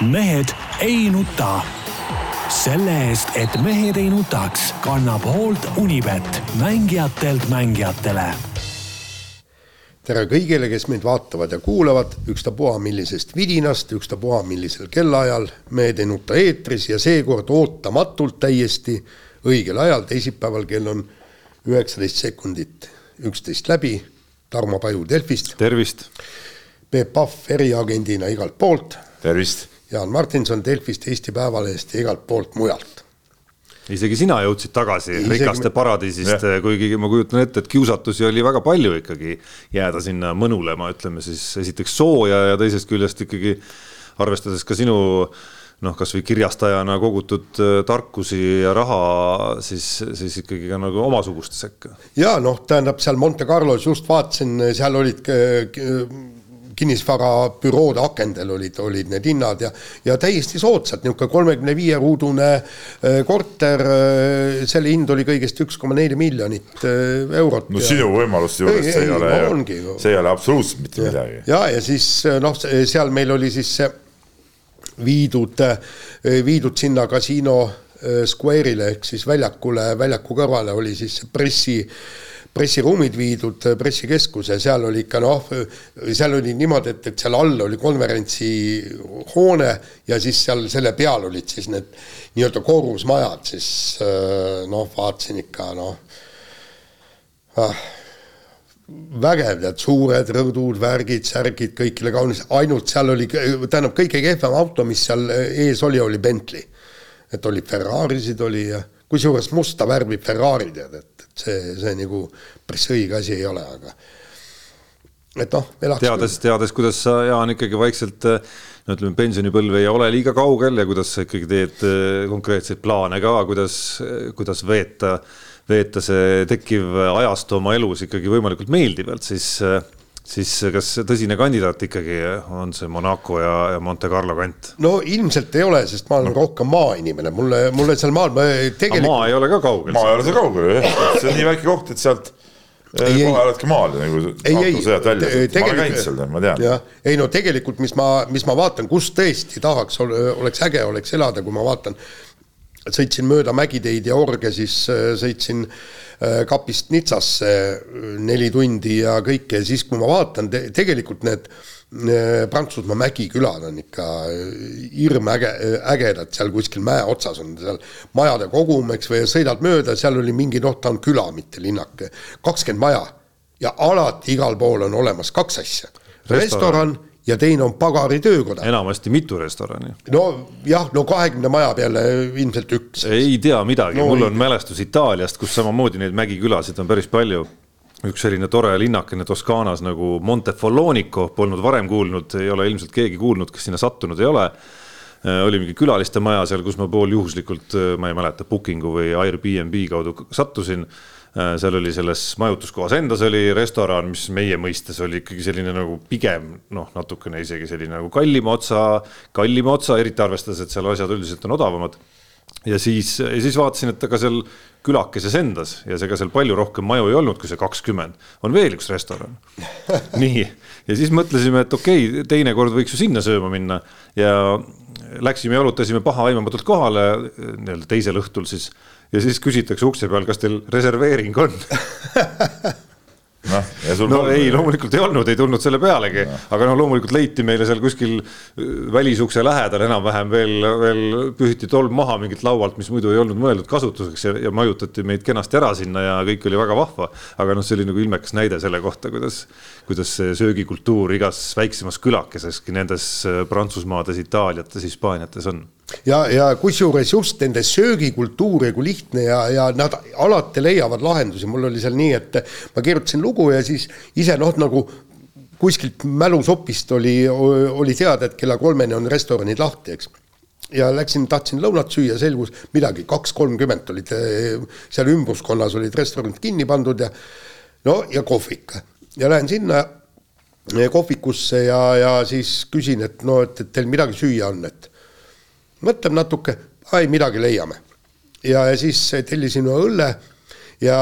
mehed ei nuta. selle eest, et mehed ei nutaks, kannab hoolt Unibet, mängijatelt mängijatele. tere kõigile, kes meid vaatavad ja kuulavad, ükstapuha millisest vidinast, ükstapuha millisel kellaajal, Mehed ei nuta eetris ja seekord ootamatult täiesti õigel ajal, teisipäeval kell on üheksateist sekundit üksteist läbi. Tarmo Paju Delfist. tervist. Peep Pahv eriagendina igalt poolt. tervist Jaan Martinson Delfist, Eesti Päevalehest ja igalt poolt mujalt. isegi sina jõudsid tagasi isegi rikaste paradiisist, kuigi ma kujutan ette, et kiusatusi oli väga palju ikkagi jääda sinna mõnulema, ütleme siis esiteks sooja ja teisest küljest ikkagi arvestades ka sinu noh, kasvõi kirjastajana kogutud äh, tarkusi ja raha, siis, siis ikkagi ka nagu omasuguste sekka. ja noh, tähendab seal Monte Carlos just vaatasin, seal olid kinnisvarabüroode akendel olid, olid need hinnad ja, ja täiesti soodsad, niisugune kolmekümne viie ruudune äh, korter, äh, selle hind oli kõigest üks koma neli miljonit äh, eurot. no ja... sinu võimaluste juures see ei ole, see ei ole absoluutselt mitte ja, midagi. ja, ja siis noh, seal meil oli siis viidud, viidud sinna kasiino Square'ile ehk siis väljakule, väljaku kõrvale oli siis pressi pressiruumid viidud pressikeskuse, seal oli ikka noh, seal oli niimoodi, et, et seal all oli konverentsihoone ja siis seal selle peal olid siis need nii-öelda korrusmajad, siis äh, noh, vaatasin ikka noh ah, vägev, tead, suured rõdud, värgid, särgid, kõigile kaunis, ainult seal oli, tähendab, kõige kehvem auto, mis seal ees oli, oli Bentley. et oli Ferrarisid oli ja kusjuures musta värvi Ferrari tead, et see, see nagu päris õige asi ei ole, aga et noh, elaks. teades, teades, kuidas sa, Jaan, ikkagi vaikselt no ütleme, pensionipõlv ei ole liiga kaugel ja kuidas sa ikkagi teed eh, konkreetseid plaane ka, kuidas, kuidas veeta, veeta see tekkiv ajastu oma elus ikkagi võimalikult meeldivalt, siis siis kas tõsine kandidaat ikkagi on see Monaco ja, ja Monte Carlo kant? no ilmselt ei ole, sest ma olen no. rohkem maainimene, mulle, mulle seal maal ma tegelikult. maa ei ole ka kaugel. maa ei ole seal kaugel jah, see on nii väike koht, et sealt eh, ei, kohe oledki maal nagu autosõjad väljas, ma olen käinud seal, ma tean. ei no tegelikult, mis ma, mis ma vaatan, kus tõesti tahaks, oleks äge oleks elada, kui ma vaatan, sõitsin mööda mägiteid ja orge, siis äh, sõitsin äh, kapist Nitsasse äh, neli tundi ja kõike. Ja siis, kui ma vaatan te, tegelikult need Prantsusmaa mägikülad on ikka hirmäge, ägedad, seal kuskil mäe otsas on seal majade kogum, eks, või sõidad mööda, seal oli mingi noh, ta on küla, mitte linnak, kakskümmend maja. Ja alati igal pool on olemas kaks asja. restoran, restoran ja teine on pagari töökoda. enamasti mitu restorani. nojah, no kahekümne maja peale ilmselt üks. ei tea midagi no,, mul on mälestus Itaaliast, kus samamoodi neid mägikülasid on päris palju. üks selline tore linnakene Toskaanas nagu Montefollonico, polnud varem kuulnud, ei ole ilmselt keegi kuulnud, kes sinna sattunud ei ole oli mingi külaliste maja seal, kus ma pooljuhuslikult, äh, ma ei mäleta, Booking'u või Airbnb kaudu sattusin Äh, seal oli selles majutuskohas endas oli restoran, mis meie mõistes oli ikkagi selline nagu pigem noh, natukene isegi selline nagu kallima otsa, kallima otsa, eriti arvestades, et seal asjad üldiselt on odavamad. ja siis, ja siis vaatasin, et ega seal külakeses endas ja ega seal palju rohkem maju ei olnud, kui see kakskümmend, on veel üks restoran. nii, ja siis mõtlesime, et okei okay,, teinekord võiks ju sinna sööma minna ja läksime jalutasime pahaaimamatult kohale nii-öelda teisel õhtul siis ja siis küsitakse ukse peal, kas teil reserveering on noh, no ei, loomulikult ei olnud, ei tulnud selle pealegi no., aga noh, loomulikult leiti meile seal kuskil äh, välisukse lähedal enam-vähem veel, veel pühiti tolm maha mingilt laualt, mis muidu ei olnud mõeldud kasutuseks ja, ja majutati meid kenasti ära sinna ja kõik oli väga vahva. aga noh, see oli nagu ilmekas näide selle kohta, kuidas, kuidas see söögikultuur igas väiksemas külakeseski nendes äh, Prantsusmaades, Itaaliates, Hispaaniates on ja, ja kusjuures just nende söögikultuur ja kui lihtne ja, ja nad alati leiavad lahendusi, mul oli seal nii, et ma kirjutasin lugu ja siis ise noh, nagu kuskilt mälusopist oli, oli teada, et kella kolmeni on restoranid lahti, eks. Ja läksin, tahtsin lõunat süüa, selgus midagi, kaks kolmkümmend olid seal ümbruskonnas olid restoranid kinni pandud ja no ja kohvik. Ja lähen sinna kohvikusse ja, ja siis küsin, et no, et, et teil midagi süüa on, et mõtleb natuke, ai midagi leiame. ja, ja siis tellisin õlle ja,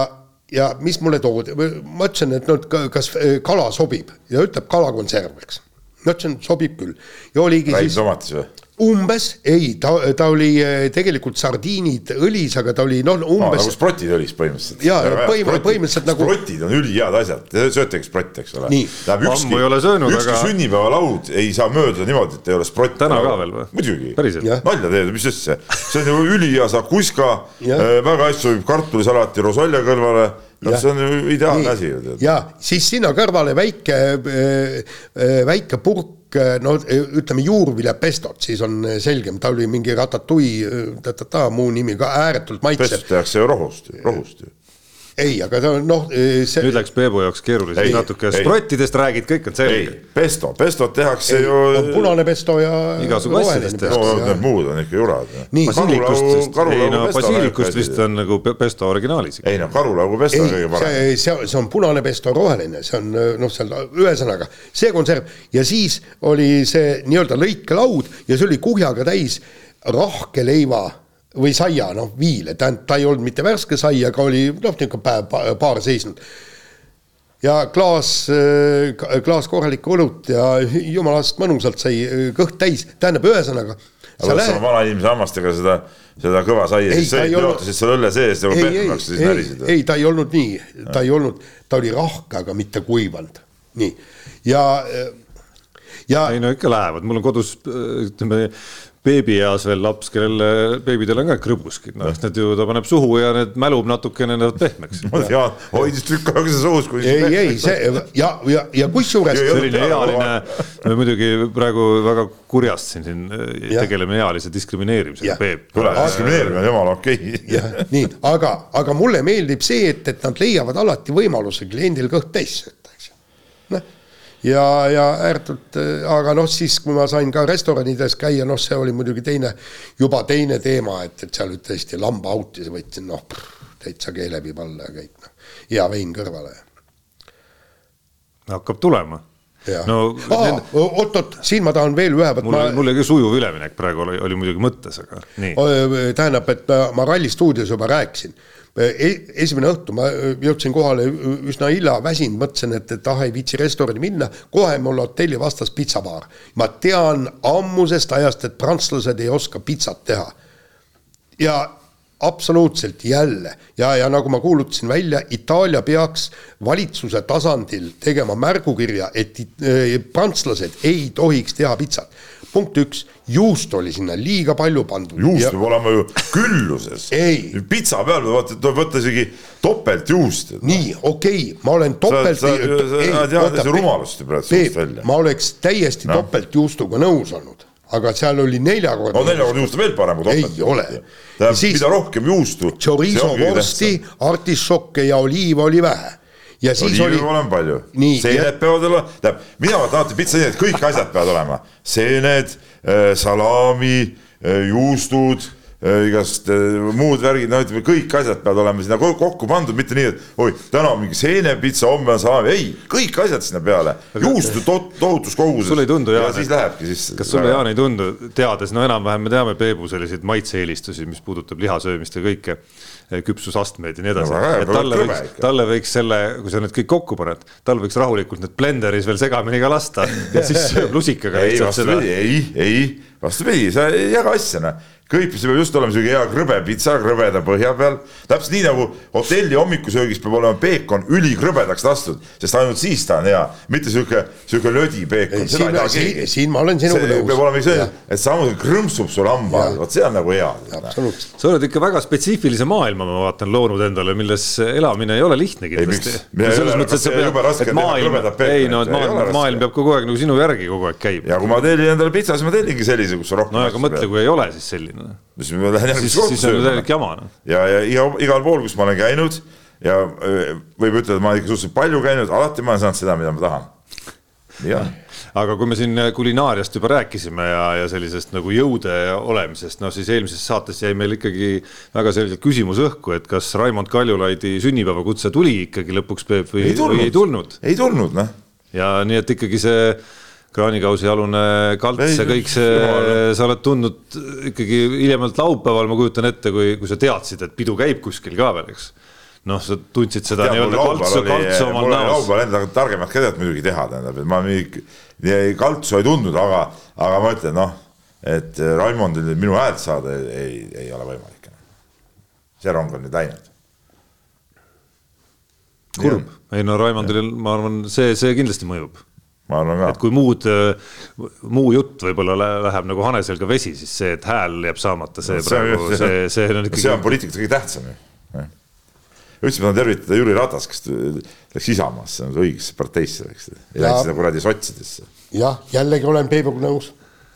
ja mis mulle toodi, ma ütlesin, et no kas kala sobib ja ütleb kalakonserv, eks. ma ütlesin, sobib küll ja oligi Räim siis. tomatis või? Umbes, ei, ta, ta oli eh, tegelikult sardiinid õlis, aga ta oli noh, umbes no,. nagu sprotid õlis põhimõtteliselt. jaa, põhimõtteliselt, põhimõtteliselt nagu. sprotid on ülihead asjad, te söötegi sprotte, eks ole. tähendab ükski, ükski aga... sünnipäevalaud ei saa mööduda niimoodi, et ei ole sprott. täna ka veel või? muidugi, nalja teed, mis asja, see on ju ülihea, saab kuska, äh, väga hästi sobib kartulisalati rosolje kõrvale noh, see on ju ideaalne asi ju. ja siis sinna kõrvale väike, äh, väike purk no ütleme juurviljapestot, siis on selgem, ta oli mingi ratatouille ta-ta-ta muu nimi ka ääretult maitsev. pestot tehakse ju rohust, rohust ju ei, aga ta noh see.... nüüd läks Peebu jaoks keeruliseks natuke, sprottidest räägid, kõik on selge. pesto, pestot tehakse ei, ju. punane pesto ja. igasugu asjadest tehakse. no need muud on ikka jurad. basiilikust, ei no basiilikust vist on nagu pesto originaalis. ei no karulaugu pesto on kõige parem. see, see, see on punane pesto, roheline, see on noh, seal ühesõnaga see konserv ja siis oli see nii-öelda lõikelaud ja see oli kuhjaga täis rahkeleiva või saia, noh, viile, tähendab, ta ei olnud mitte värske sai, aga oli noh, niisugune päev, paar seisnud. ja klaas, äh, klaas korralikku õlut ja jumalast mõnusalt sai äh, kõht täis, tähendab, ühesõnaga. aga võtad oma vanainimese hammastega seda, seda kõva saia, siis sõid, jaotasid selle õlle sees nagu pehmeks, siis närisid. ei, ta ei olnud nii, ta ei olnud, ta oli rahke, aga mitte kuivanud, nii ja ja ei no ikka lähevad, mul on kodus ütleme beebieas veel laps, kellel beebidel on ka krõbuskid, noh, need ju ta paneb suhu ja need mälub natukene, need pehmeks. ma tean, hoidis tükk aega see suus. ei, ei see ja, ja, ja kusjuures. selline ealine, me muidugi praegu väga kurjast siin, siin tegeleme ealise diskrimineerimisega, Peep. kuule, diskrimineerimine on jumala okei okay.. nii, aga, aga mulle meeldib see, et, et nad leiavad alati võimaluse kliendil kõht täis sööta, eks ju. noh ja, ja ääretult, aga noh, siis kui ma sain ka restoranides käia, noh, see oli muidugi teine, juba teine teema, et, et seal tõesti lambauti võtsin, noh, täitsa keelepiip alla ja kõik, noh, hea vein kõrvale. hakkab tulema no oot, oot, siin ma tahan veel ühe. mul ma..., mul oli ka sujuv üleminek praegu oli, oli muidugi mõttes, aga nii. tähendab, et ma Ralli stuudios juba rääkisin esimene õhtu ma jõudsin kohale üsna hilja, väsinud, mõtlesin, et, et ah, ei viitsi restorani minna, kohe mul hotelli vastas pitsabaar. ma tean ammusest ajast, et prantslased ei oska pitsat teha. ja absoluutselt jälle ja, ja nagu ma kuulutasin välja, Itaalia peaks valitsuse tasandil tegema märgukirja, et äh, prantslased ei tohiks teha pitsat punkt üks, juustu oli sinna liiga palju pandud. juust ja... peab olema ju külluses. pitsa peal tuleb võtta isegi topeltjuust. nii, okei okay,, ma olen topelt. sa, sa, sa tead see rumalust praegu suust välja. ma oleks täiesti no. topeltjuustuga nõus olnud, aga seal oli neljakordne. no neljakordne juust on veel parem kui topelt. ei ole. tähendab, mida rohkem juustu. Chorizo vorsti, artissokke ja oliiva oli vähe ja siis oli. olema palju, seened ja... peavad olema, tähendab, mina alati pitsa nii, et kõik asjad peavad olema, seened äh,, salami äh,, juustud äh,, igast muud värgid, no ütleme, kõik asjad peavad olema sinna kokku pandud, mitte nii, et oi, täna on mingi seenepitsa, homme on salami, ei, kõik asjad sinna peale, juustu to tohutus koguses. sulle ei tundu, Jaan? ja siis lähebki sisse. kas sulle, Jaan, ei tundu, teades, no enam-vähem me teame Peebu selliseid maitse-eelistusi, mis puudutab lihasöömist ja kõike küpsusastmeid ja nii edasi no,. et talle võiks, talle võiks selle, kui sa need kõik kokku paned, tal võiks rahulikult need blenderis veel segamini ka lasta ja siis sööb lusikaga lihtsalt seda. ei, ei, vastupidi, sa ei jaga asja, noh kõik, see peab just olema sihuke hea krõbe pitsa krõbeda põhja peal. täpselt nii nagu hotelli hommikusöögis peab olema peekon ülikrõbedaks lastud, sest ainult siis ta on hea, mitte sihuke, sihuke lödi peekon. siin, siin, siin ma olen sinuga nõus. peab olema see, et samuti krõmpsub sul hamba all, vot see on nagu hea. sa oled ikka väga spetsiifilise maailma, ma vaatan, loonud endale, milles elamine ei ole lihtne kindlasti. selles mõttes, et sa pead, et maailm, ei no, et maailm, maailm peab kogu aeg nagu sinu järgi kogu aeg käima. ja kui ma tellin endale pitsa, siis ma tellingi sellise, kus rohkem. no aga mõtle, kui ei ole siis selline noh. siis ma lähen järgmist kohta sööma. täielik jama noh. ja, ja iga, igal pool, kus ma olen käinud ja võib ütelda, et ma olen ikka suhteliselt palju käinud, alati ma olen saanud seda, mida ma tahan. on aga kui me siin kulinaariast juba rääkisime ja, ja sellisest nagu jõude olemisest, noh siis eelmises saates jäi meil ikkagi väga selgelt küsimus õhku, et kas Raimond Kaljulaidi sünnipäevakutse tuli ikkagi lõpuks Peep või ei tulnud, või ei tulnud? ei tulnud, noh. ja nii, et ikkagi see kraanikausi alune kalts ja kõik see, sa oled tundnud ikkagi hiljemalt laupäeval, ma kujutan ette, kui, kui sa teadsid, et pidu käib kuskil ka veel, eks. noh, sa tundsid seda nii-öelda kaltsu, kaltsu omal näos. laupäeval enda targemat tead muidugi teha, tähendab, et ma mingi kaltsu ei tundnud, aga, aga ma ütlen, noh et Raimondil minu häält saada ei, ei, ei ole võimalik enam. see rong on nüüd läinud. kurb, ei no Raimondil, ma arvan, see, see kindlasti mõjub ma arvan ka. et kui muud, muu jutt võib-olla läheb nagu hanesel ka vesi, siis see, et hääl jääb saamata, see praegu, see, see on ikkagi. see on poliitikas kõige tähtsam ju. üldse ma tahan tervitada Jüri Ratast, kes läks Isamaasse, õigesse parteisse läks, ei läinud sinna kuradi sotsidesse. jah, jällegi olen Peebuga nõus.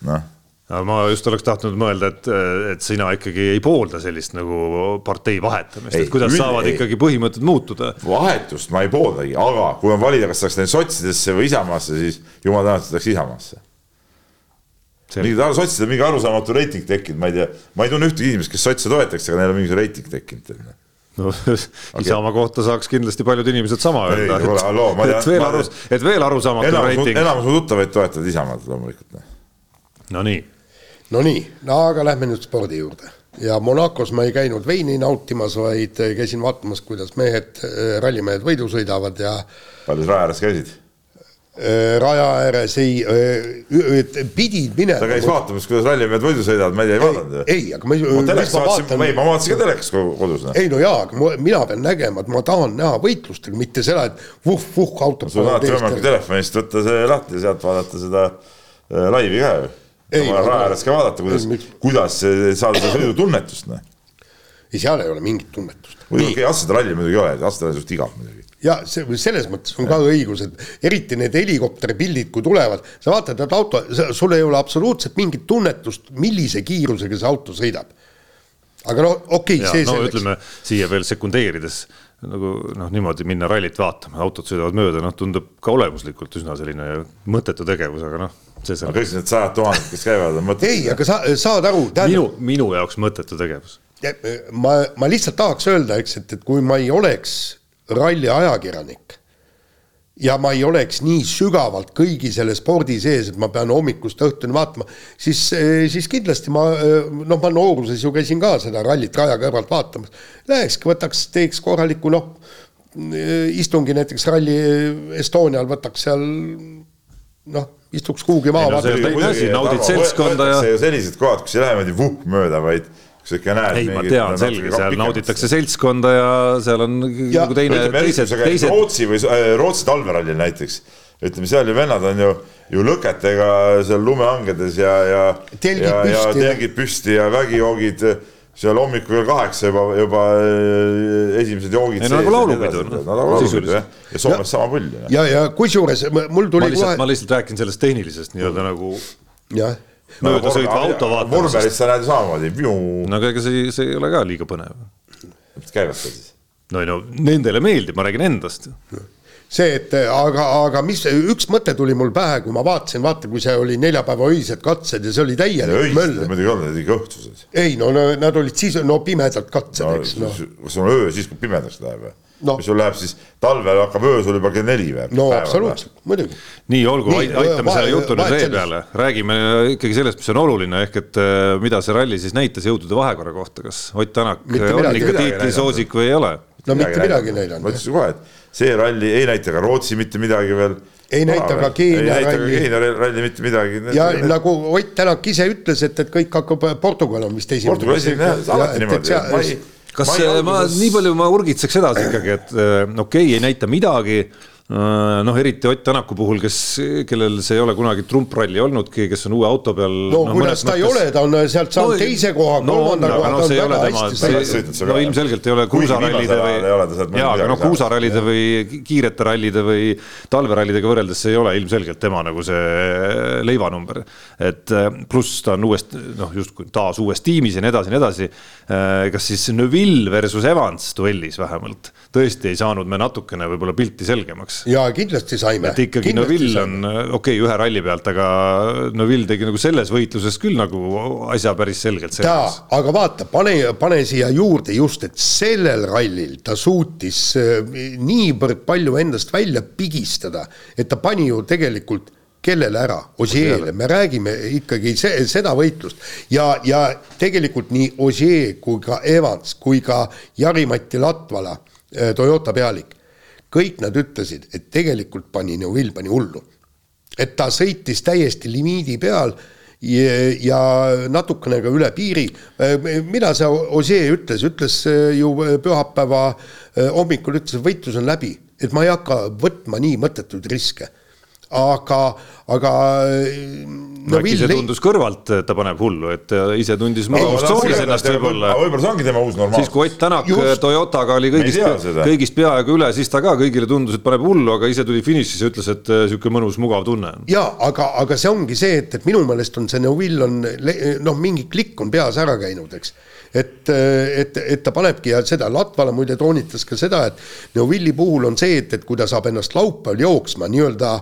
noh ma just oleks tahtnud mõelda, et, et sina ikkagi ei poolda sellist nagu partei vahetamist, et kuidas ei, saavad ei. ikkagi põhimõtted muutuda. vahetust ma ei pooldagi, aga kui on valida, kas tahaks läinud sotsidesse või Isamaasse, siis jumal tänatud läks Isamaasse. mingi sotsidel mingi arusaamatu reiting tekkinud, ma ei tea, ma ei tunne ühtegi inimest, kes sotse toetaks, aga neil on mingi reiting tekkinud no Isamaa kohta saaks kindlasti paljud inimesed sama öelda. et, et veel aru, et veel arusaamatu reiting. enamus mu tuttavaid toetavad Isamaad loomulikult. no nii Nonii, no aga lähme nüüd spordi juurde ja Monacos ma ei käinud veini nautimas, vaid käisin vaatamas, kuidas mehed, äh, rallimehed võidu sõidavad ja. palju sa raja ääres käisid? Äh, raja ääres ei, äh, pidid minema. ta käis vaatamas, kuidas rallimehed võidu sõidavad, ma ei tea, ei vaadanud ju. ei, aga ma. ma telekast vaatasin, ei, ma vaatasin ka telekast kodus. ei no jaa, aga mina pean nägema, et ma tahan näha võitlust, aga mitte seda, et vuh-vuh auto. sul on alati võimalik telefonist võtta see lahti ja sealt vaadata seda laivi ka ju raja ääres ka vaadata, kuidas, kuidas saada seda sõidutunnetust, noh. ei, seal ei ole mingit tunnetust. muidugi okei, Asset'e ralli muidugi ei ole, Asset'e ralli suht igav muidugi. ja see, selles mõttes on ka õigus, et eriti need helikopteri pildid, kui tulevad, sa vaatad, et auto, sul ei ole absoluutselt mingit tunnetust, millise kiirusega see auto sõidab. aga no okei okay,, see no, selleks. ütleme siia veel sekundeerides nagu noh, niimoodi minna rallit vaatama, autod sõidavad mööda, noh, tundub ka olemuslikult üsna selline mõttetu tegevus, aga noh. Aga kõik need sajad tuhanded, kes käivad, on mõttetu. ei, aga sa saad aru tähendab.... minu, minu jaoks mõttetu tegevus. ma, ma lihtsalt tahaks öelda, eks, et, et kui ma ei oleks ralli ajakirjanik ja ma ei oleks nii sügavalt kõigi selle spordi sees, et ma pean hommikust õhtuni vaatama, siis, siis kindlasti ma noh, ma nooruses ju käisin ka seda rallit raja kõrvalt vaatamas. Lähekski, võtaks, teeks korraliku noh, istungi näiteks Rally Estonial, võtaks seal noh, istuks kuhugi maha. No, naudid seltskonda ja. sellised kohad, kus ei lähe niimoodi vuh mööda, vaid kus ikka näed. ei, ma tean, selge, seal nauditakse seltskonda ja seal on ja, nagu teine, teised, teised. Rootsi või äh, Rootsi talverallil näiteks, ütleme seal ju vennad on ju, ju lõketega seal lumehangedes ja, ja. ja, ja telgid püsti ja vägijoogid seal hommikul kell kaheksa juba, juba äh, esimesed joogid. ei no nagu laulupidu. nagu laulupidu jah, ja Soomes sama pull. ja, ja kusjuures mul tuli ma lihtsalt, kohe. ma lihtsalt räägin sellest tehnilisest nii-öelda nagu. jah möödasõitva auto vaatamas. Vormelis sa näed samamoodi. no aga ega see, see ei ole ka liiga põnev. mis käivad seal siis? no ei no nendele meeldib, ma räägin endast see, et aga, aga mis, üks mõte tuli mul pähe, kui ma vaatasin, vaata, kui see oli neljapäeva öised katsed ja see oli täielik möll. muidugi ei olnud, ikka õhtused. ei no, no nad olid siis, no pimedad katsed no,, eks noh. kas on öö siis, kui pimedaks läheb või? no.. mis sul läheb siis, talvel hakkab öösel juba kell neli või? no absoluutselt, muidugi. nii, olgu, aitame selle jutu nüüd vee peale, räägime ikkagi sellest, mis on oluline, ehk et äh, mida see ralli siis näitas jõudude vahekorra kohta, kas Ott Tänak on ikka tiitlisoosik või ei ole? no mitte midagi neil on. ma ütlesin kohe, et see ralli ei näita ka Rootsi mitte midagi veel. ei näita ka Keenia ralli. Keenia ralli mitte midagi. ja need, nagu Ott Tänak ise ütles, et, et kõik hakkab, Portugal on vist esimene. Portugal esimene alati niimoodi. kas ma, ma nii palju ma urgitseks edasi ikkagi, et äh, okei okay,, ei näita midagi noh, eriti Ott Tänaku puhul, kes, kellel see ei ole kunagi trumpralli olnudki, kes on uue auto peal. no, no kuidas ta mõttes... ei ole, ta on sealt saanud no, teise koha no,, kolmanda koha, ta on väga hästi. no ilmselgelt ei ole kruusarallide või, jaa, aga noh, kruusarallide või kiirete rallide või talverallidega võrreldes see ei ole ilmselgelt tema nagu see leivanumber. et äh, pluss ta on uuesti, noh, justkui taas uues tiimis ja nii edasi ja nii edasi. Äh, kas siis Neville versus Evans duellis vähemalt tõesti ei saanud me natukene võib-olla pilti selgemaks. Ja kindlasti saime. et ikkagi Neville on okei okay, ühe ralli pealt, aga Neville tegi nagu selles võitluses küll nagu asja päris selgelt selgeks. aga vaata, pane, pane siia juurde just, et sellel rallil ta suutis äh, niivõrd palju endast välja pigistada, et ta pani ju tegelikult kellele ära, Osieele, me räägime ikkagi see, seda võitlust. Ja, ja tegelikult nii Ossier kui ka Evans kui ka Jari-Mati Latvala, Toyota pealik kõik nad ütlesid, et tegelikult pani Neuvill pani hullu. et ta sõitis täiesti limiidi peal ja, ja natukene ka üle piiri. mida see Ossie ütles, ütles ju pühapäeva hommikul ütles, et võitlus on läbi, et ma ei hakka võtma nii mõttetuid riske aga, aga no äkki see tundus kõrvalt, et ta paneb hullu, et ise tundis mugavustsoonis ennast võib-olla. võib-olla see ongi tema uus normaalsus. siis kui Ott Tänak Toyotaga oli kõigist, kõigist peaaegu üle, siis ta ka kõigile tundus, et paneb hullu, aga ise tuli finišisse ja ütles, et äh, sihuke mõnus mugav tunne ja aga, aga see ongi see, et, et minu meelest on see Neuvill on noh, mingi klikk on peas ära käinud, eks et, et, et ta panebki ja seda, Latvala muide toonitas ka seda, et Neuvilli puhul on see, et, et kui ta saab ennast laupäeval jooksma nii-öelda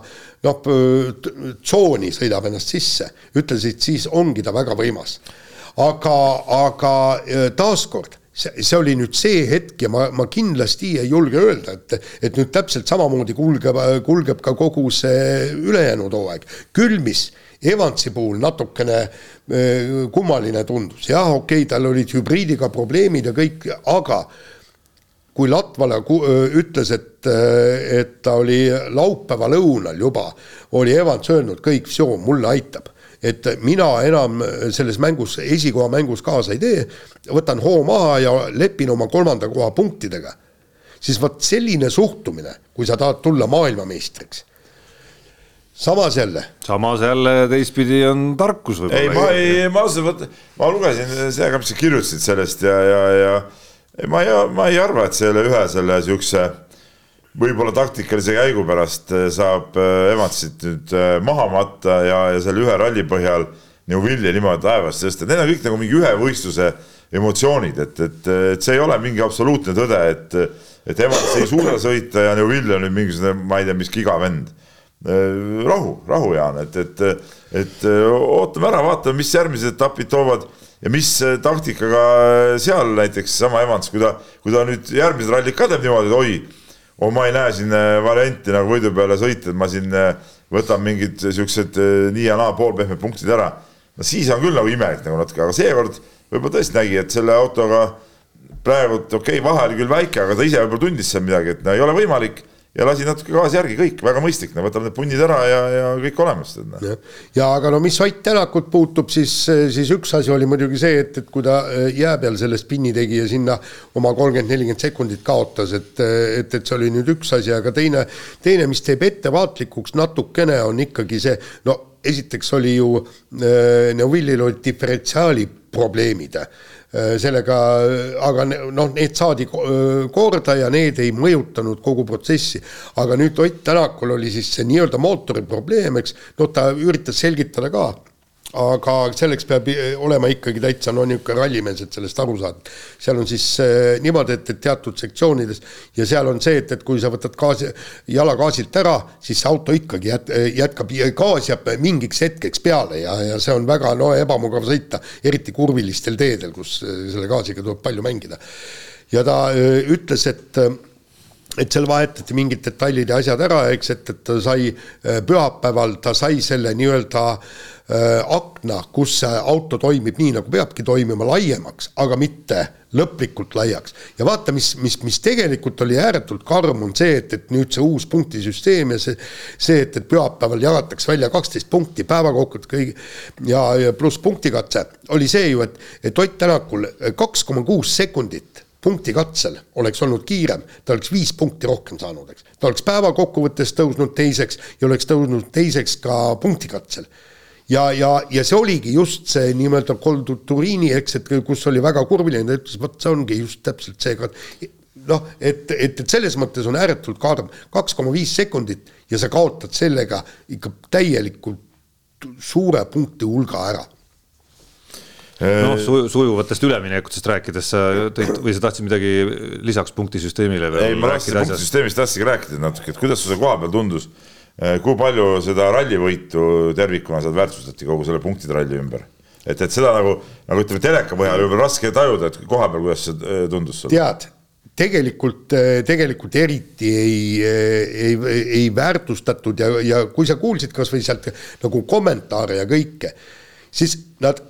noh, tsooni sõidab ennast sisse, ütlesid, siis ongi ta väga võimas. aga, aga taaskord see, see oli nüüd see hetk ja ma, ma kindlasti ei julge öelda, et, et nüüd täpselt samamoodi kulgeb, kulgeb ka kogu see ülejäänud hooaeg. küll mis Evansi puhul natukene kummaline tundus, jah, okei okay,, tal olid hübriidiga probleemid ja kõik, aga kui Latvala ütles, et, et ta oli laupäeva lõunal juba, oli Evans öelnud kõik, mulle aitab et mina enam selles mängus, esikoha mängus kaasa ei tee, võtan hoo maha ja lepin oma kolmanda koha punktidega. siis vot selline suhtumine, kui sa tahad tulla maailmameistriks samas jälle. samas jälle teistpidi on tarkus võib-olla. ei, ma ei, ma ausalt vot, ma lugesin seda mis sa kirjutasid sellest ja, ja, ja ma ei, ma ei arva, et selle ühe selle siukse võib-olla taktikalise käigu pärast saab äh, Evansit nüüd äh, maha matta ja, ja selle ühe ralli põhjal Neuvilli niimoodi taevast tõsta, need on kõik nagu mingi ühe võistluse emotsioonid, et, et, et see ei ole mingi absoluutne tõde, et, et Evans ei suuda sõita ja Neuvill on nüüd mingisugune, ma ei tea, mis gigavend. Rahu, rahu, Jaan, et, et, et ootame ära, vaatame, mis järgmised etapid toovad ja mis äh, taktikaga seal näiteks sama Evans, kui ta, kui ta nüüd järgmised rallid ka teeb niimoodi, et oi, oh, ma ei näe siin varianti nagu võidu peale sõita, et ma siin võtan mingid siuksed nii ja naa poolpehmed punktid ära. no siis on küll nagu imelik nagu natuke, aga seekord võib-olla tõesti nägi, et selle autoga praegu okei okay,, vahe oli küll väike, aga ta ise võib-olla tundis seal midagi, et no ei ole võimalik ja lasi natuke gaasi järgi, kõik väga mõistlik, no võtame need punnid ära ja, ja kõik olemas. ja, ja aga no mis Ott Tänakut puutub, siis, siis üks asi oli muidugi see, et, et kui ta äh, jää peal sellest pinni tegi ja sinna oma kolmkümmend, nelikümmend sekundit kaotas, et, et, et see oli nüüd üks asi, aga teine, teine, mis teeb ettevaatlikuks natukene, on ikkagi see, no esiteks oli ju äh, Neuvillil olid diferentsiaali probleemid sellega, aga noh, need saadi äh, korda ja need ei mõjutanud kogu protsessi. aga nüüd Ott Tänakul oli siis see nii-öelda mootori probleem, eks, noh, ta üritas selgitada ka aga selleks peab olema ikkagi täitsa no niisugune rallimees, et sellest aru saada. seal on siis äh, niimoodi, et, et teatud sektsioonides ja seal on see, et, et kui sa võtad gaasi, jala gaasilt ära, siis see auto ikkagi jät, jätkab, gaas jääb mingiks hetkeks peale ja, ja see on väga no ebamugav sõita, eriti kurvilistel teedel, kus äh, selle gaasiga tuleb palju mängida. ja ta äh, ütles, et et seal vahetati mingid detailid ja asjad ära, eks, et, et ta sai äh, pühapäeval, ta sai selle nii-öelda äh, akna, kus see auto toimib nii, nagu peabki toimima, laiemaks, aga mitte lõplikult laiaks. ja vaata, mis, mis, mis tegelikult oli ääretult karm, on see, et, et nüüd see uus punktisüsteem ja see, see, et, et pühapäeval jagatakse välja kaksteist punkti, päevakokkuvõttes kõigi ja, ja pluss punktikatse, oli see ju, et, et Ott Tänakul kaks koma kuus sekundit punkti katsel oleks olnud kiirem, ta oleks viis punkti rohkem saanud, eks. ta oleks päeva kokkuvõttes tõusnud teiseks ja oleks tõusnud teiseks ka punkti katsel. Ja, ja, ja see oligi just see nii-öelda Kolduturiini, eks, et kus oli väga kurviline, ta ütles, vot see ongi just täpselt see noh, et, et, et selles mõttes on ääretult karm, kaks koma viis sekundit ja sa kaotad sellega ikka täielikult suure punkti hulga ära. Noh, äh, sujuvatest üleminekutest rääkides sa tõid või sa tahtsid midagi lisaks punktisüsteemile veel? ei, ma tahtsin punktisüsteemist tahtsidki rääkida natuke, et kuidas sulle koha peal tundus, äh, kui palju seda rallivõitu tervikuna seal väärtustati kogu selle punktide ralli ümber? et, et seda nagu, nagu ütleme, teleka põhjal võib-olla raske tajuda, et koha peal, kuidas see äh, tundus sulle? tead, tegelikult, tegelikult eriti ei, ei, ei, ei väärtustatud ja, ja kui sa kuulsid kasvõi sealt nagu kommentaare ja kõike siis nad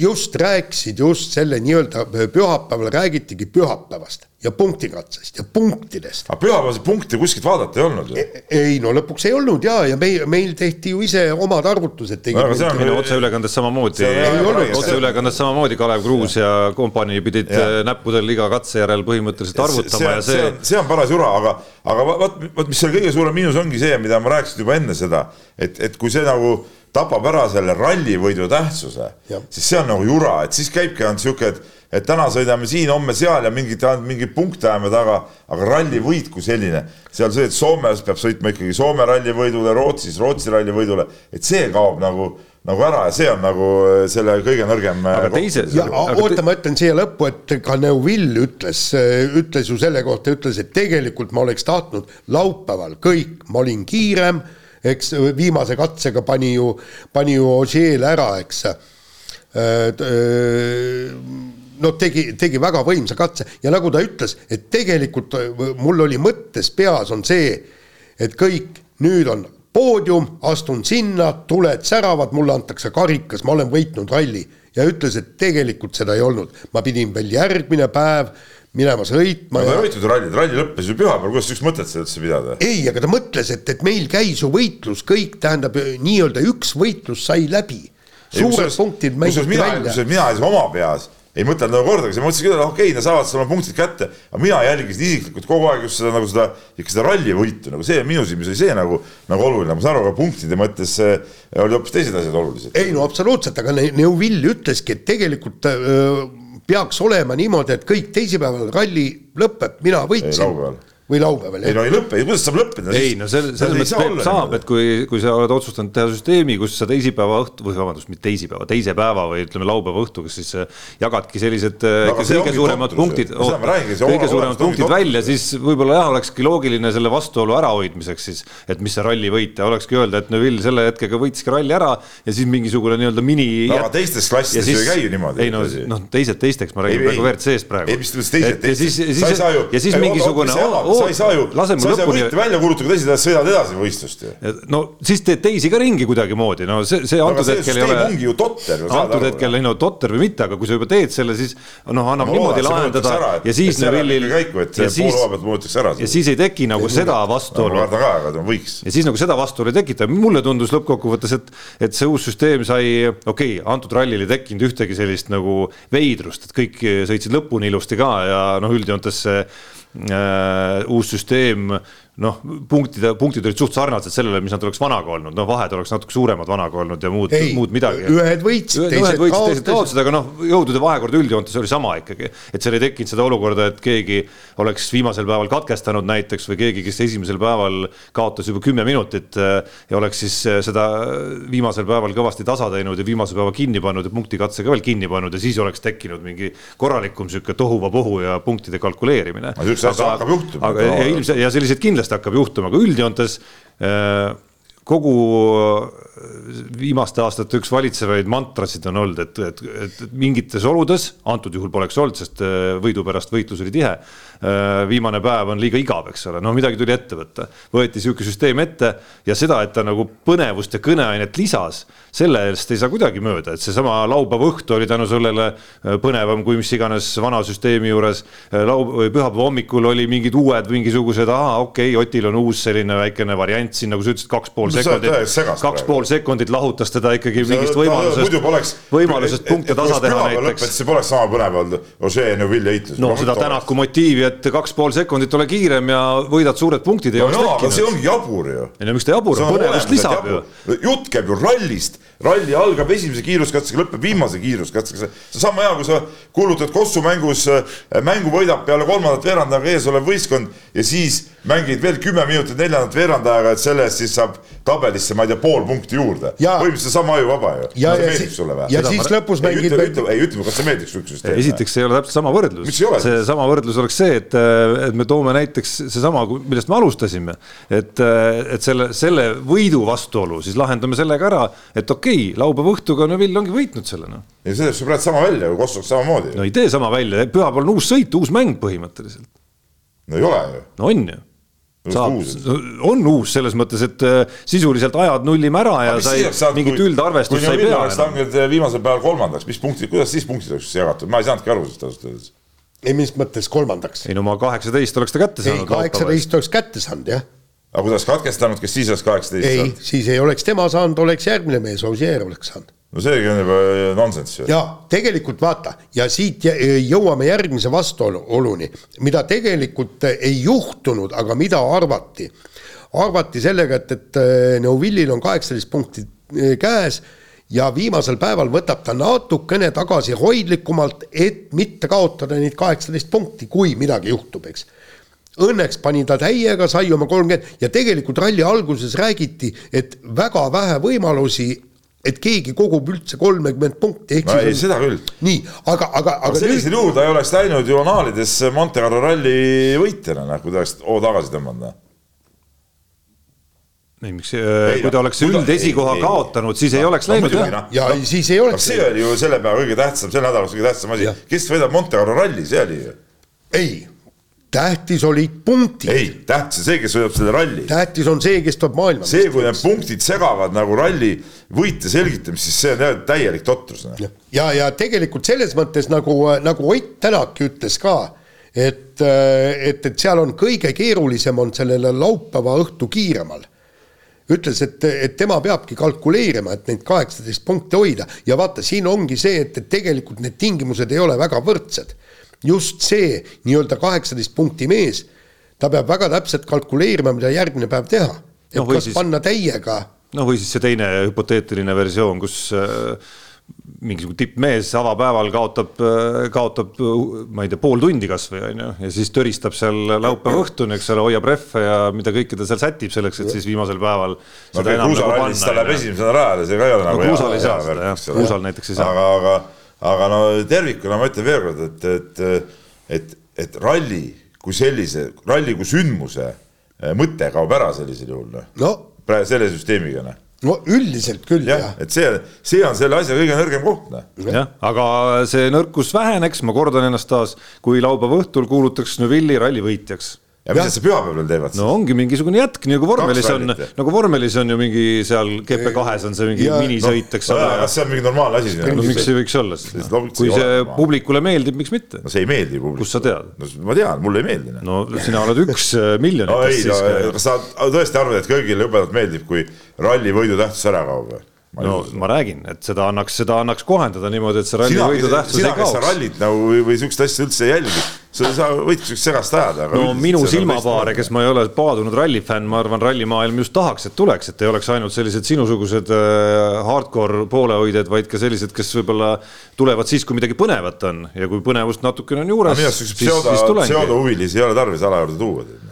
just rääkisid just selle nii-öelda pühapäeval räägitigi pühapäevast ja punktikatsest ja punktidest. aga pühapäevaseid punkte kuskilt vaadata ei olnud ju. ei no lõpuks ei olnud ja, ja meil, meil tehti ju ise omad arvutused. Aga see on- ei no otseülekandes samamoodi See otseülekandes samamoodi Kalev Kruus ja kompanii pidid äh, näppudel iga katse järel põhimõtteliselt arvutama ja see, see, see on, see on paras jura, aga, aga vaat, vot mis selle kõige suurem miinus ongi see, mida ma rääkisin juba enne seda, et, et kui see nagu tapab ära selle rallivõidu tähtsuse siis see on nagu jura, et siis käibki ainult sihuke, et, et täna sõidame siin, homme seal ja mingit, mingeid punkte ajame taga, aga rallivõit kui selline, seal see, et Soomes peab sõitma ikkagi Soome rallivõidule, Rootsis Rootsi rallivõidule, et see kaob nagu, nagu ära ja see on nagu selle kõige nõrgem. aga teise, ja oota, ma ütlen siia lõppu, et ka Neuvill ütles, ütles ju selle kohta, ütles, et tegelikult ma oleks tahtnud laupäeval kõik, ma olin kiirem, eks viimase katsega pani ju, pani ju Ogier ära, eks. no tegi, tegi väga võimsa katse. Ja nagu ta ütles, et tegelikult mul oli mõttes peas on see, et kõik nüüd on poodium, astun sinna, tuled säravad, mulle antakse karikas, ma olen võitnud ralli. Ja ütles, et tegelikult seda ei olnud, ma pidin veel järgmine päev minema sõitma aga ja ei võitnud ralli, ralli lõppes ju pühapäeval, kuidas üks mõtet seda üldse pidada? ei, aga ta mõtles, et, et meil käis ju võitlus kõik, tähendab nii-öelda üks võitlus sai läbi. suured punktid mängiti mina, välja. kusjuures mina siis oma peas ei mõtelnud nagu kordagi, ma mõtlesin küll, et okei, nad saavad selle punktid kätte, aga mina jälgisin isiklikult kogu aeg just seda nagu seda, ikka seda rallivõitu nagu see minu silmis oli see nagu, nagu oluline, ma saan aru, aga punktide mõttes äh, olid hoopis teised asjad olulised. ei no absoluutselt, aga Ne- Neuvill ütleski, et tegelikult öö, peaks olema niimoodi, et kõik teisipäeval ralli lõpeb, mina võitsin. Või laupäeval, ei no ei lõpe, kuidas saab lõppeda? ei no selles, selles mõttes Peep saab, et kui, kui sa oled otsustanud teha süsteemi, kus sa teisipäeva õhtu või vabandust, mitte teisipäeva, teise päeva või ütleme laupäeva õhtu, kas siis äh, jagadki sellised äh, No kõige suuremad punktid, kõige suuremad punktid välja, siis võib-olla jah, olekski loogiline selle vastuolu ärahoidmiseks siis, et mis see ralli võita, olekski öelda, et Neville selle hetkega võitski ralli ära ja siis mingisugune nii-öelda mini. No aga teistes klassides ju ei käi ju niimoodi. ei no, noh, teised teisteks, ma räägin Ei, praegu ei. WRC-st praegu. ei, mis teised, siis, sa ei siis saa ju, ja siis mingisugune, sa ei saa ju, sa ei saa lõpuni võite välja kuulutada, kui teised ajad sõidavad edasi võistlust ju. no siis teed teisi ka ringi kuidagimoodi, no see, see antud see hetkel ei ole ongi ju totter antud hetkel ei no totter või mitte, aga kui sa juba teed selle, siis noh, annab Ma loodan, niimoodi lahendada ära, et- ja siis Neville'il käiku, et poole koha pealt mõõdetakse ära ja siis ei teki nagu seda ma vastuolu. Kardan ka, aga võiks. ja siis nagu seda vastuolu ei tekita, mulle tundus lõppkokkuvõttes, et, et see uus süsteem sai, okei okay,, antud rallil ei tekkinud ühtegi sellist nagu veidrust, et kõik sõitsid lõpuni ilusti ka ja noh, üldjoontes see uus süsteem noh, punktide, punktid olid suht sarnased sellele, mis nad oleks vanaga olnud, noh, vahed oleks natuke suuremad vanaga olnud ja muud, muud midagi. ühed võitsid, teised võitsid, teised kaotasid. kaotasid, aga noh, jõudude vahekord üldjoontes oli sama ikkagi. et seal ei tekkinud seda olukorda, et keegi oleks viimasel päeval katkestanud näiteks või keegi, kes esimesel päeval kaotas juba kümme minutit äh, ja oleks siis äh, seda viimasel päeval kõvasti tasa teinud ja viimase päeva kinni pannud ja punktikatsega veel kinni pannud ja siis oleks tekkinud mingi korralikum sihuke tohuvapohu ja punktide kalkuleerimine. Aga hakkab juhtuma. aga ja, ilmselt ja selliseid kindlasti hakkab juhtuma, aga üldjoontes äh, kogu viimaste aastate üks valitsevaid mantrasid on olnud, et, et, et mingites oludes, antud juhul poleks olnud, sest äh, võidu pärast võitlus oli tihe. viimane päev on liiga igav, eks ole, no midagi tuli ette võtta, võeti sihuke süsteem ette ja seda, et ta nagu põnevust ja kõneainet lisas, selle eest ei saa kuidagi mööda, et seesama laupäeva õhtu oli tänu sellele äh, põnevam kui mis iganes vana süsteemi juures. lau- või pühapäeva hommikul oli mingid uued mingisugused, aa okei okay,, Otil on uus selline väikene variant siin, nagu sa ütlesid, kaks pool sekundit kaks praegu. Pool sekundit lahutas teda ikkagi mingist poleks võimalusest, võimalusest punkte tasa teha näiteks. siis poleks sama põnev olnud Ožee ja Neville heitlus. no seda Tänaku motiivi, et kaks pool sekundit ole kiirem ja võidad suured punktid ei no, oleks aga see tekkinud. ongi jabur ju. ei no miks ta jabur on, põnevust lisab ju. jutt käib ju rallist, ralli algab esimese kiiruskatsega, lõpeb viimase kiiruskatsega, see on sama hea, kui sa kuulutad Kossu mängus, mängu võidab peale kolmandat veerandajaga ees olev võistkond ja siis mängid veel kümme minutit neljandat veerandajaga, et selle eest siis saab tabelisse, ma ei tea, pool punkti juurde. Ja- põhimõtteliselt sama ajuvaba ju. ja, ja, meeldib sulle või? ja siis lõpus ei mängid ütle, ütle, ei ütle, kas see meeldiks üks süsteem? esiteks ei ole täpselt sama võrdlus Miks ei ole?, see sama võrdlus oleks see, et, et me toome näiteks seesama, millest me alustasime, et, et selle, selle võidu vastuolu siis lahendame sellega ära, et okei okay,, laupäeva õhtuga Neville ongi võitnud selle noh. ja see teeb see praegu sama välja ju, Kossuks samamoodi. no ei tee sama välja, pühapäeval on uus sõit, uus mäng põhimõtteliselt, no ei ole ju. no on ju saab, on uus selles mõttes, et äh, sisuliselt ajad nullime ära ja sa ei, mingit üldarvestust sa ei pea enam. langed äh, viimasel päeval kolmandaks, mis punktid, kuidas siis punktid oleks jagatud, ma ei saanudki aru sellest ausalt öeldes. ei, mis mõttes kolmandaks? ei no ma kaheksateist oleks ta kätte saanud. ei, kaheksateist oleks kätte saanud, jah. aga kui ta oleks katkestanud, kes siis oleks kaheksateist saanud? ei, siis ei oleks tema saanud, oleks järgmine mees, Ossier oleks saanud no seegi on juba nonsenss ju. ja tegelikult vaata ja siit jõuame järgmise vastuoluni, mida tegelikult ei juhtunud, aga mida arvati. arvati sellega, et, et äh, Neuvillil on kaheksateist punkti äh, käes ja viimasel päeval võtab ta natukene tagasihoidlikumalt, et mitte kaotada neid kaheksateist punkti, kui midagi juhtub, eks Õnneks pani ta täiega, sai oma kolmkümmend ja tegelikult ralli alguses räägiti, et väga vähe võimalusi et keegi kogub üldse kolmekümmend punkti. no ei, seda küll. nii, aga, aga, aga. sellisel juhul ta ei oleks läinud ju anaalidesse Monte Carlo ralli võitjana, noh, kui ta oleks hoo tagasi tõmmanud. Noh. ei, miks, kui ta oleks üldesikoha kaotanud, siis ei oleks läinud jah. Noh. ja siis ei oleks. see oli ju selle päeva kõige tähtsam, selle nädala kõige tähtsam asi, kes võidab Monte Carlo ralli, see oli ju. ei tähtis olid punktid. ei, tähtis on see, kes võidab selle ralli. tähtis on see, kes tuleb maailma. see, kui need punktid segavad nagu ralli võitja selgitamist, siis see on täielik totrus. Noh. ja, ja tegelikult selles mõttes nagu, nagu Ott Tänak ütles ka, et, et, et seal on kõige keerulisem on sellele laupäeva õhtu kiiremal ütles, et, et tema peabki kalkuleerima, et neid kaheksateist punkti hoida ja vaata, siin ongi see, et, et tegelikult need tingimused ei ole väga võrdsed just see nii-öelda kaheksateist punkti mees, ta peab väga täpselt kalkuleerima, mida järgmine päev teha. et no, kas siis, panna täiega. noh, või siis see teine hüpoteetiline versioon, kus äh, mingisugune tippmees avapäeval kaotab, äh, kaotab, ma ei tea, pool tundi kasvõi on ju, ja siis töristab seal laupäeva õhtuni, eks ole, hoiab rehve ja mida kõike ta seal sätib selleks, et siis viimasel päeval. no kruusalallis ta läheb esimesena rajale, see ka ei ole nagu no, hea. kruusal ei saa seda jah, kruusal näiteks ei saa. aga, aga aga no tervikuna ma ütlen veel kord, et, et, et, et ralli kui sellise, ralli kui sündmuse eh, mõte kaob ära sellisel juhul noh. No. praegu selle süsteemiga noh. No üldiselt küll jah ja.. et see, see on selle asja kõige nõrgem koht noh. jah, aga see nõrkus väheneks, ma kordan ennast taas, kui laupäeva õhtul kuulutaks Neuvilli ralli võitjaks ja mis nad siis pühapäeval teevad? no ongi mingisugune jätk, nagu vormelis on, nagu vormelis on ju mingi seal GP2-s on see mingi ja, minisõit, eks ole no,. kas see on mingi normaalne asi? no miks ei võiks olla siis no.? kui see normaalne. publikule meeldib, miks mitte? no see ei meeldi publikule. kust sa tead? no ma tean, mulle ei meeldi. no sina oled üks äh, miljonitest no, siis. kas sa tõesti arvad, et kõigile jubedalt meeldib, kui ralli võidu tähtsus ära kaob või? Ma no ma räägin, et seda annaks, seda annaks kohendada niimoodi, et see ralli sina, võidu tähtsus ei kaoks. sina, sa rallit nagu või, või sihukest asja üldse ei jälgi, sa, sa võidki sihukest segast ajada. no minu silmapaare, kes ma ei ole paadunud rallifänn, ma arvan, rallimaailm just tahaks, et tuleks, et ei oleks ainult sellised sinusugused äh, hardcore poolehoidjad, vaid ka sellised, kes võib-olla tulevad siis, kui midagi põnevat on ja kui põnevust natukene on juures. minu arust siukseid pseudohuvilisi ei ole tarvis ala juurde tuua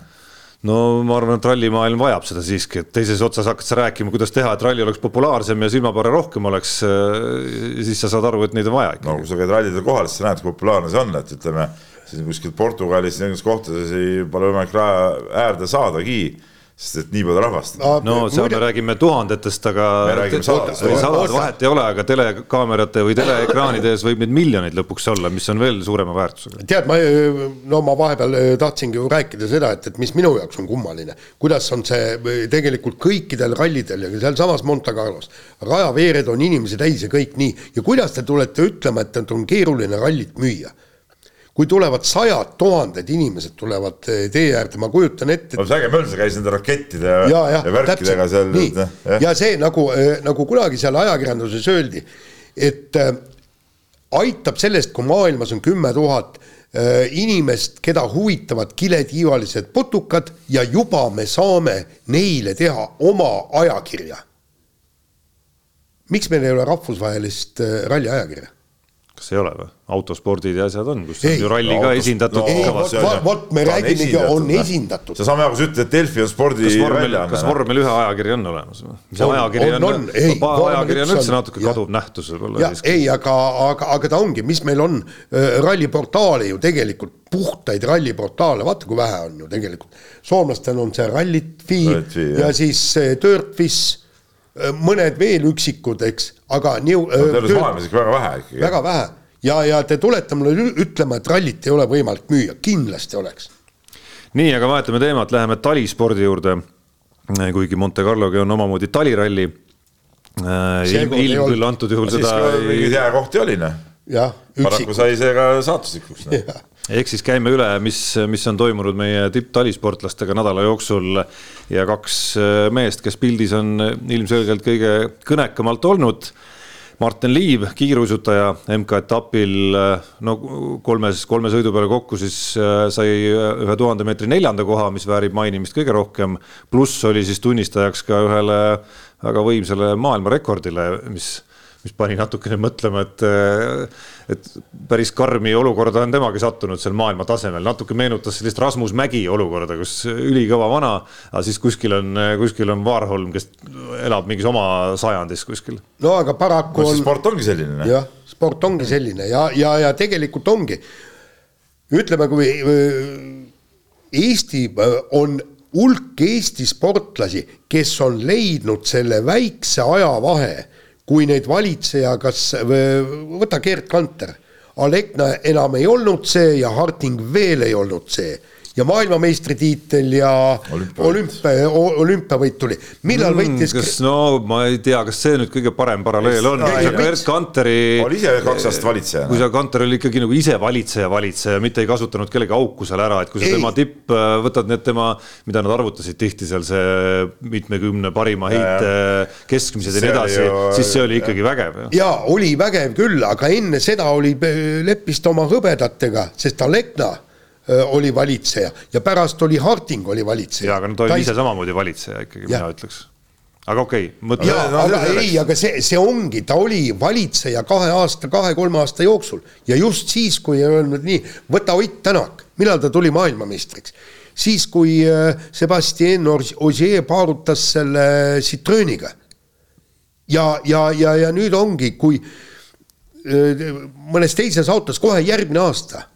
no ma arvan, et rallimaailm vajab seda siiski, et teises otsas hakkad sa rääkima, kuidas teha, et ralli oleks populaarsem ja silmapaare rohkem oleks, äh, siis sa saad aru, et neid on vaja ikka. no kui sa käid rallidel kohal, siis sa näed, kui populaarne see on, et ütleme, siin kuskil Portugalis nendes kohtades ei, pole võimalik raja äärde saadagi sest et nii palju rahvast. no seal me räägime tuhandetest, aga. me räägime sadadest. või sadad, vahet ei ole, aga telekaamerate või teleekraanide ees võib neid miljoneid lõpuks olla, mis on veel suurema väärtusega. tead, ma, no ma vahepeal äh, tahtsingi ju rääkida seda, et, et mis minu jaoks on kummaline, kuidas on see äh, tegelikult kõikidel rallidel ja sealsamas Monte Carlos, rajaveered on inimesi täis ja kõik nii ja kuidas te tulete ütlema, et on keeruline rallit müüa kui tulevad sajad tuhanded inimesed tulevad eh, tee äärde, ma kujutan ette et.... no see äge möll, see käis nende rakettide ja, ja, ja, ja värkidega seal. ja see nagu, eh, nagu kunagi seal ajakirjanduses öeldi, et äh, aitab sellest, kui maailmas on kümme tuhat inimest, keda huvitavad kiletiivalised putukad ja juba me saame neile teha oma ajakirja. miks meil ei ole rahvusvahelist ralliajakirja? Kas ei ole või? autospordid ja asjad on, kus ei, on ju ralli no, ka autos, esindatud no,. vot me räägimegi, on esindatud. sa saame aru, kui sa ütled, et Delfi on spordiväljaanne. kas vormel ühe ajakiri on olemas või? mis ajakiri on, on, on, ajakiri on üldse natuke kaduv nähtus võib-olla. ei, aga, aga, aga ta ongi, mis meil on äh, ralliportaale ju tegelikult, puhtaid ralliportaale, vaata kui vähe on ju tegelikult. soomlastel on see Rallit.fi ja siis Dirtfis Äh, mõned veel üksikud, eks, aga nii no,. Äh, terves maailmas ikka väga vähe ikkagi. väga vähe ja, ja te tulete mulle ütlema, et rallit ei ole võimalik müüa, kindlasti oleks nii, aga vahetame teemat, läheme talispordi juurde. kuigi Monte Carlogi on omamoodi taliralli. ilm, ilm küll antud juhul seda. mingeid jääkohti oli noh. paraku sai see ka saatuslikuks no. Ehk siis käime üle, mis, mis on toimunud meie tipptalisportlastega nädala jooksul ja kaks meest, kes pildis on ilmselgelt kõige kõnekamalt olnud Martin Liiv, kiiruisutaja MK-etapil no kolmes, kolme sõidu peale kokku siis äh, sai ühe tuhande meetri neljanda koha, mis väärib mainimist kõige rohkem. pluss oli siis tunnistajaks ka ühele väga võimsale maailmarekordile, mis mis pani natukene mõtlema, et, et päris karmi olukorda on temagi sattunud seal maailma tasemel, natuke meenutas sellist Rasmus Mägi olukorda, kus ülikõva vana, aga siis kuskil on, kuskil on Vaarholm, kes elab mingis oma sajandis kuskil. no aga paraku on. sport ongi selline. jah, sport ongi selline ja, ja, ja tegelikult ongi, ütleme, kui Eesti on hulk Eesti sportlasi, kes on leidnud selle väikse ajavahe kui neid valitseja, kas, võta Gerd Kanter, Alekna enam ei olnud see ja Harting veel ei olnud see ja maailmameistritiitel ja olümpia, olümpiavõit tuli. millal mm, võitis kas no ma ei tea, kas see nüüd kõige parem paralleel on, kui sa Gerd Kanteri oli ise kaks aastat valitseja. kui sa Kanter oli ikkagi nagu ise valitseja, valitseja, mitte ei kasutanud kellegi auku seal ära, et kui sa ei. tema tipp, äh, võtad need tema, mida nad arvutasid tihti seal see mitmekümne parima heite keskmised ja nii edasi, siis see oli ikkagi vägev. ja oli vägev küll, aga enne seda oli, leppis ta oma hõbedatega, sest Alekna oli valitseja ja pärast oli Harting oli valitseja. jaa, aga no ta oli Tais... ise samamoodi valitseja ikkagi, mina ütleks aga okei okay,, mõtle. jaa, aga ei, aga see, see ongi, ta oli valitseja kahe aasta, kahe-kolme aasta jooksul ja just siis, kui öelnud nii, võta Ott Tänak, millal ta tuli maailmameistriks, siis kui Sebastian Ogier paarutas selle Citrooniga. ja, ja, ja, ja nüüd ongi, kui mõnes teises autos kohe järgmine aasta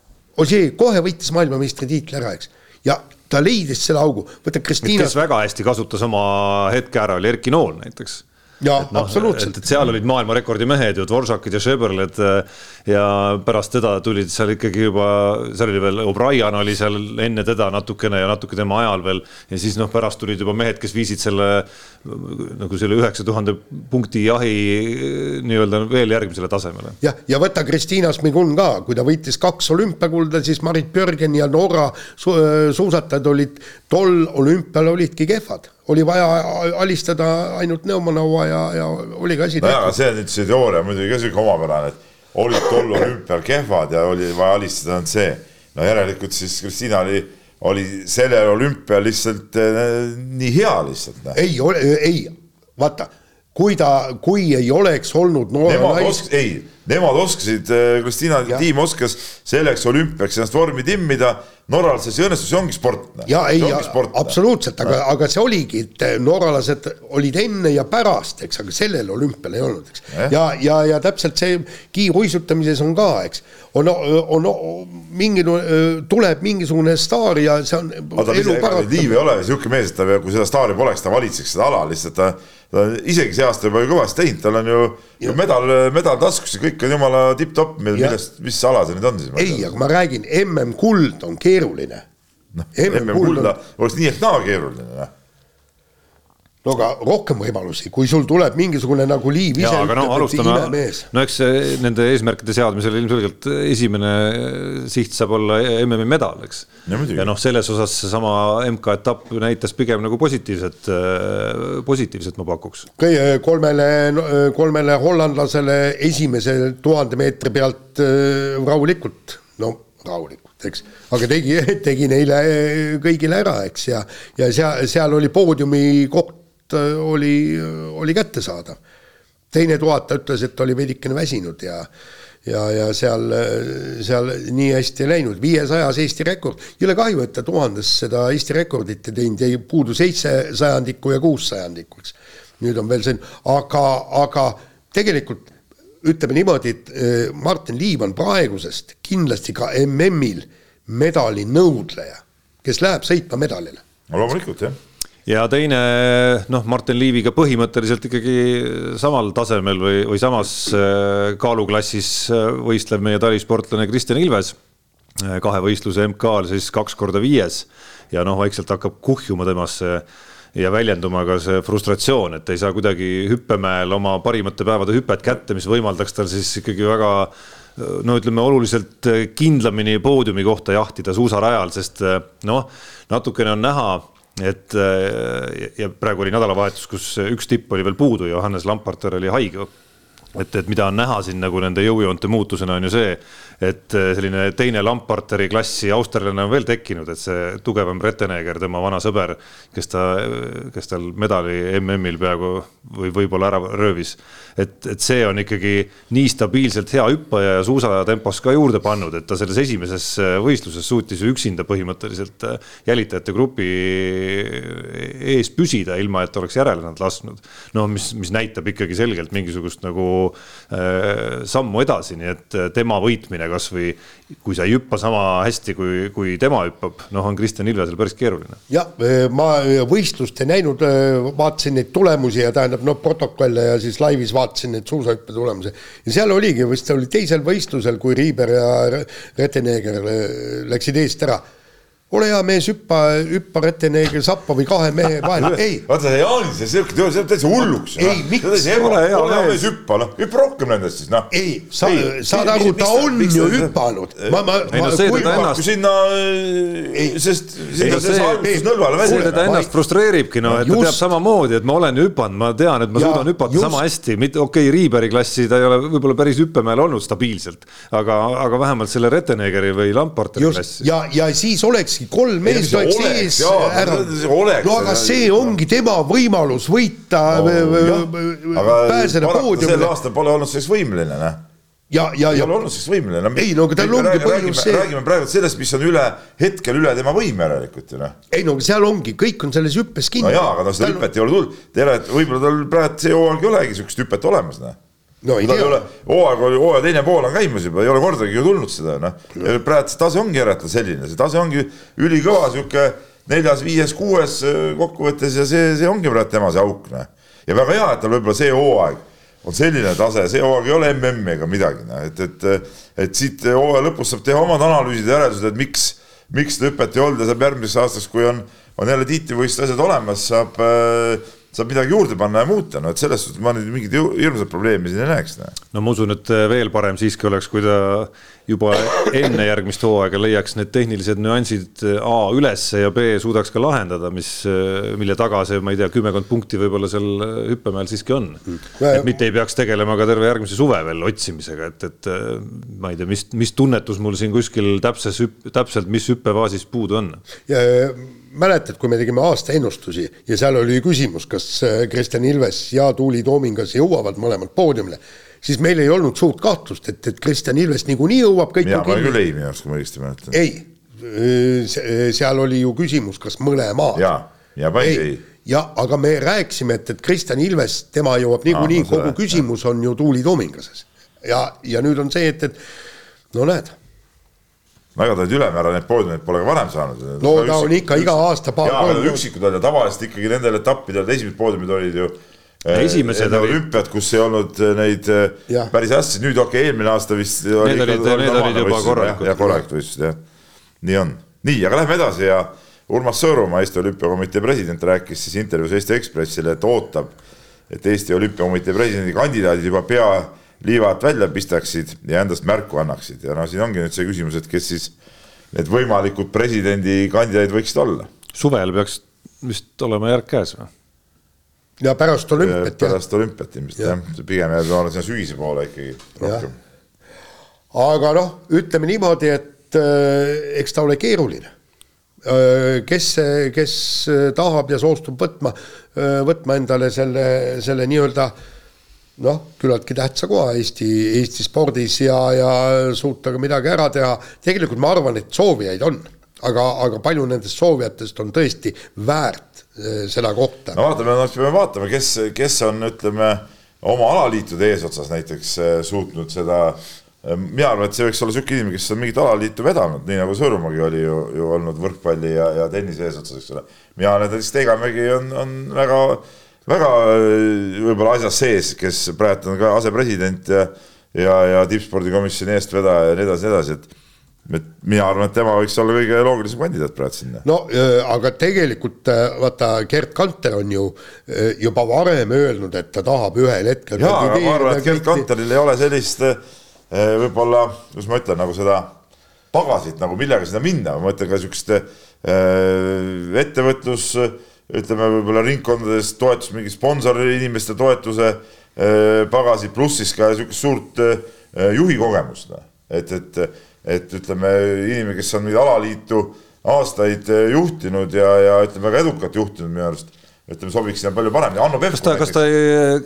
Ossier kohe võitis maailmameistritiitli ära, eks. ja ta leidis selle augu, võta Kristiina. kes väga hästi kasutas oma hetke ära, oli Erki Nool näiteks jaa no,, absoluutselt. et seal olid maailmarekordi mehed ju, Dvoržakid ja Šeberled ja pärast teda tulid seal ikkagi juba, seal oli veel, O'Brien oli seal enne teda natukene ja natuke tema ajal veel. ja siis noh, pärast tulid juba mehed, kes viisid selle nagu selle üheksa tuhande punkti jahi nii-öelda veel järgmisele tasemele. jah, ja võta Kristiina Smigun ka, kui ta võitis kaks olümpiakulda, siis Marit Björgen ja Norra su suusatajad olid tol olümpial olidki kehvad oli vaja alistada ainult Neumanova ja, ja oligi asi no tehtud. see on nüüd see teooria muidugi ka sihuke omapärane, et olid tol olümpial kehvad ja oli vaja alistada ainult see. no järelikult siis Kristiina oli, oli sellel olümpial lihtsalt äh, nii hea lihtsalt. ei, ei, vaata, kui ta, kui ei oleks olnud noore Nemad nais... osk-, ei, nemad oskasid, äh, Kristiina tiim oskas selleks olümpiaks ennast vormi timmida norralasel see õnnestus, see ongi sport. Noh. ja ei, absoluutselt, aga, aga see oligi, et norralased olid enne ja pärast, eks, aga sellel olümpial ei olnud, eks. ja, ja, ja täpselt see kiiruisutamises on ka, eks. on, on, on mingi, tuleb mingisugune staar ja see on. aga ta liiv ei ole sihuke mees, et ta, kui seda staari poleks, ta valitseks seda ala, lihtsalt ta ta on isegi see aasta juba ju kõvasti teinud, tal on ju, ju medal, medal taskus ja kõik on jumala tipp-topp, millest, mis ala see nüüd on siis? ei, aga ma räägin, MM-kuld on keeruline. noh, MM-kulda oleks nii ehk naa keeruline, noh no aga rohkem võimalusi, kui sul tuleb mingisugune nagu liiv ise ütleb no,, imemees. no eks nende eesmärkide seadmisel ilmselgelt esimene siht saab olla MM-i medal, eks. ja, noh, selles osas seesama MK-etapp näitas pigem nagu positiivset, positiivset ma pakuks. kolmele, kolmele hollandlasele esimese tuhande meetri pealt äh, rahulikult, no rahulikult, eks, aga tegi, tegi neile kõigile ära, eks, ja, ja seal, seal oli poodiumi koht oli, oli kättesaadav. teine tuhat ütles, et oli veidikene väsinud ja ja, ja seal, seal nii hästi ei läinud, viiesajas Eesti rekord, jõle kahju, et ta tuhandes seda Eesti rekordit ei teinud, jäi puudu seitse sajandikku ja kuus sajandikku, eks. nüüd on veel see, aga, aga tegelikult ütleme niimoodi, et äh, Martin Liiv on praegusest kindlasti ka MM-il medali nõudleja, kes läheb sõitma medalile. loomulikult, jah ja teine noh, Martin Liiviga põhimõtteliselt ikkagi samal tasemel või, või samas äh, kaaluklassis äh, võistlev meie talisportlane Kristjan Ilves kahe võistluse MK-l siis kaks korda viies. Ja noh, vaikselt hakkab kuhjuma temasse ja väljenduma ka see frustratsioon, et ei saa kuidagi hüppemäel oma parimate päevade hüpet kätte, mis võimaldaks tal siis ikkagi väga no ütleme, oluliselt kindlamini poodiumi kohta jahtida suusarajal, sest noh, natukene on näha, et ja praegu oli nädalavahetus, kus üks tipp oli veel puudu, Johannes Lamparter oli haige. Et, et mida on näha siin nagu nende jõujoonte muutusena on ju see, et äh, selline teine Lamparteri klassi austerlane on veel tekkinud, et see tugevam Retteneger, tema vana sõber, kes ta, kes tal medali MM-il peaaegu või võib-olla ära röövis. et, et see on ikkagi nii stabiilselt hea hüppaja ja suusatempos ka juurde pannud, et ta selles esimeses äh, võistluses suutis ju üksinda põhimõtteliselt äh, jälitajate grupi ees püsida, ilma et oleks järele nad lasknud. no mis, mis näitab ikkagi selgelt mingisugust nagu äh, sammu edasi, nii et tema võitmine mängimine kasvõi kui sa ei hüppa sama hästi, kui, kui tema hüppab, noh, on Kristjan Ilvesel päris keeruline. jah, ma võistlust ei näinud, vaatasin neid tulemusi ja tähendab noh, protokolle ja siis laivis vaatasin neid suusahüppe tulemusi. ja seal oligi, vist oli teisel võistlusel, kui Riiber ja Reteneeger läksid eest ära ole hea mees, hüppa, hüppa Retteneegri sappa või kahe mehe vahel, ei. vaata see Jaanis, see siuke, see läheb täitsa hulluks. ei, miks? ole hea mees, hüppa, noh, hüppa rohkem nendest siis, noh. ei, sa, saad aru, ta on ju hüpanud. ma, ma, ma, kui ma. sinna, sest sinna see alguses nõlvale välja. see teda ennast frustreeribki, no, et ta teab samamoodi, et ma olen hüpanud, ma tean, et ma suudan hüpata sama hästi, mitte okei okay,, Riiberi klassi ta ei ole võib-olla päris hüppemäel olnud stabiilselt, aga, aga vähemalt selle Retteneegeri või Lamparteri klassi. ja, ja siis olekski kolm meest oleks ees ära. no aga see ongi tema võimalus võita no,, pääseda poodiumile. sel aastal pole olnud selleks võimeline, noh ja, ja, ja. ei ole olnud selleks võimeline no,. ei no aga tal ongi põhjus see. räägime praegu sellest, mis on üle, hetkel üle tema võime järelikult ju noh. ei no seal ongi, kõik on selles hüppes kinni. no jaa, aga no seda hüpet ei ole tulnud. tere, et võib-olla tal praegu see hooaeg ei olegi sihukest hüpet olemas, noh no ei tea. hooaeg oli, hooaja teine pool on käimas juba, ei ole kordagi ju tulnud seda, noh. praegu see tase ongi järelikult selline, see tase ongi ülikõva, sihuke neljas, viies, kuues äh, kokkuvõttes ja see, see ongi praegu tema see auk, noh. ja väga hea, et tal võib-olla see hooaeg on selline tase, see hooaeg ei ole MM ega midagi, noh, et, et, et siit hooaja lõpus saab teha omad analüüsid ja järeldused, et miks, miks seda hüpet ei olnud ja saab järgmiseks aastaks, kui on, on jälle tiitlivõistlused olemas, saab äh, saab midagi juurde panna ja muuta, no et selles suhtes ma nüüd mingit hirmsat probleemi siin ei näeks. no ma usun, et äh, veel parem siiski oleks, kui ta juba enne järgmist hooaega leiaks need tehnilised nüansid äh, A ülesse ja B suudaks ka lahendada, mis, äh, mille taga see, ma ei tea, kümmekond punkti võib-olla seal hüppemäel siiski on. et mitte ei peaks tegelema ka terve järgmise suve veel otsimisega, et, et ma ei tea, mis, mis tunnetus mul siin kuskil täpses, täpselt, mis hüppefaasis puudu on mäletad, kui me tegime aastaennustusi ja seal oli küsimus, kas äh, Kristjan Ilves ja Tuuli Toomingas jõuavad mõlemad poodiumile, siis meil ei olnud suurt kahtlust, et, et Kristjan Ilves niikuinii jõuab. mina panen küll ei minu arust, kui ma õigesti mäletan. ei, äh, seal oli ju küsimus, kas mõlemad. ja, ja pandi ei, ei jah, aga me rääkisime, et, et Kristjan Ilves, tema jõuab niikuinii, kogu küsimus on ju Tuuli Toomingases. ja, ja nüüd on see, et, et no näed väga nüüd ülemäära neid poodiumeid pole ka varem saanud. no ta üksik, on ikka iga aasta paar. jaa, üksikud on ja tavaliselt ikkagi nendel etappidel esimesed poodiumid olid ju eh, esimesed olid olümpiad, kus ei olnud eh, neid eh, ja. päris hästi, nüüd okei okay,, eelmine aasta vist. Need olid, need olid juba korralikud. jah, korralikud võistlused jah, nii on. nii, aga lähme edasi ja Urmas Sõõrumaa, Eesti Olümpiakomitee president, rääkis siis intervjuus Eesti Ekspressile, et ootab, et Eesti Olümpiakomitee presidendi kandidaadid juba pea liivad välja pistaksid ja endast märku annaksid ja no siin ongi nüüd see küsimus, et kes siis need võimalikud presidendikandidaadid võiksid olla. suvel peaks vist olema järg käes või? ja pärast olümpiat. pärast olümpiat ilmselt jah ja., pigem jääb sinna sügise poole ikkagi rohkem. aga noh, ütleme niimoodi, et äh, eks ta ole keeruline äh, kes, kes tahab ja soostub võtma, äh, võtma endale selle, selle nii-öelda äh, noh, küllaltki tähtsa koha Eesti, Eesti spordis ja, ja suuta ka midagi ära teha. tegelikult ma arvan, et soovijaid on, aga, aga palju nendest soovijatest on tõesti väärt eh, seda kohta. no vaatame, no peame vaatama, kes, kes on, ütleme, oma alaliitude eesotsas näiteks eh, suutnud seda eh, mina arvan, et see võiks olla niisugune inimene, kes on mingit alaliitu vedanud, nii nagu Sõõrumägi oli ju, ju olnud võrkpalli ja, ja tennise eesotsas, eks ole. mina et näiteks Teigamägi on, on väga väga äh, võib-olla asjas sees, kes praegu on ka asepresident ja ja, ja tippspordikomisjoni eestvedaja ja nii edasi, nii edasi, et et mina arvan, et tema võiks olla kõige loogilisem kandidaat praegu sinna. no äh, aga tegelikult äh, vaata, Gerd Kanter on ju äh, juba varem öelnud, et ta tahab ühel hetkel. jaa, aga ma arvan, et Gerd Kanteril ei ole sellist võib-olla, kuidas ma ütlen, nagu seda pagasit nagu millega sinna minna, ma mõtlen ka siukest ettevõtlus, ütleme võib-olla ringkondades toetus, mingi sponsori inimeste toetuse pagasit, pluss siis ka siukest suurt juhi kogemust, noh. et, et et ütleme, inimene, kes on mingit alaliitu aastaid eh, juhtinud ja, ja ütleme, väga edukalt juhtinud minu arust ütleme, sobiks sinna palju paremini. Hanno Pevkur. kas ta, kas ta,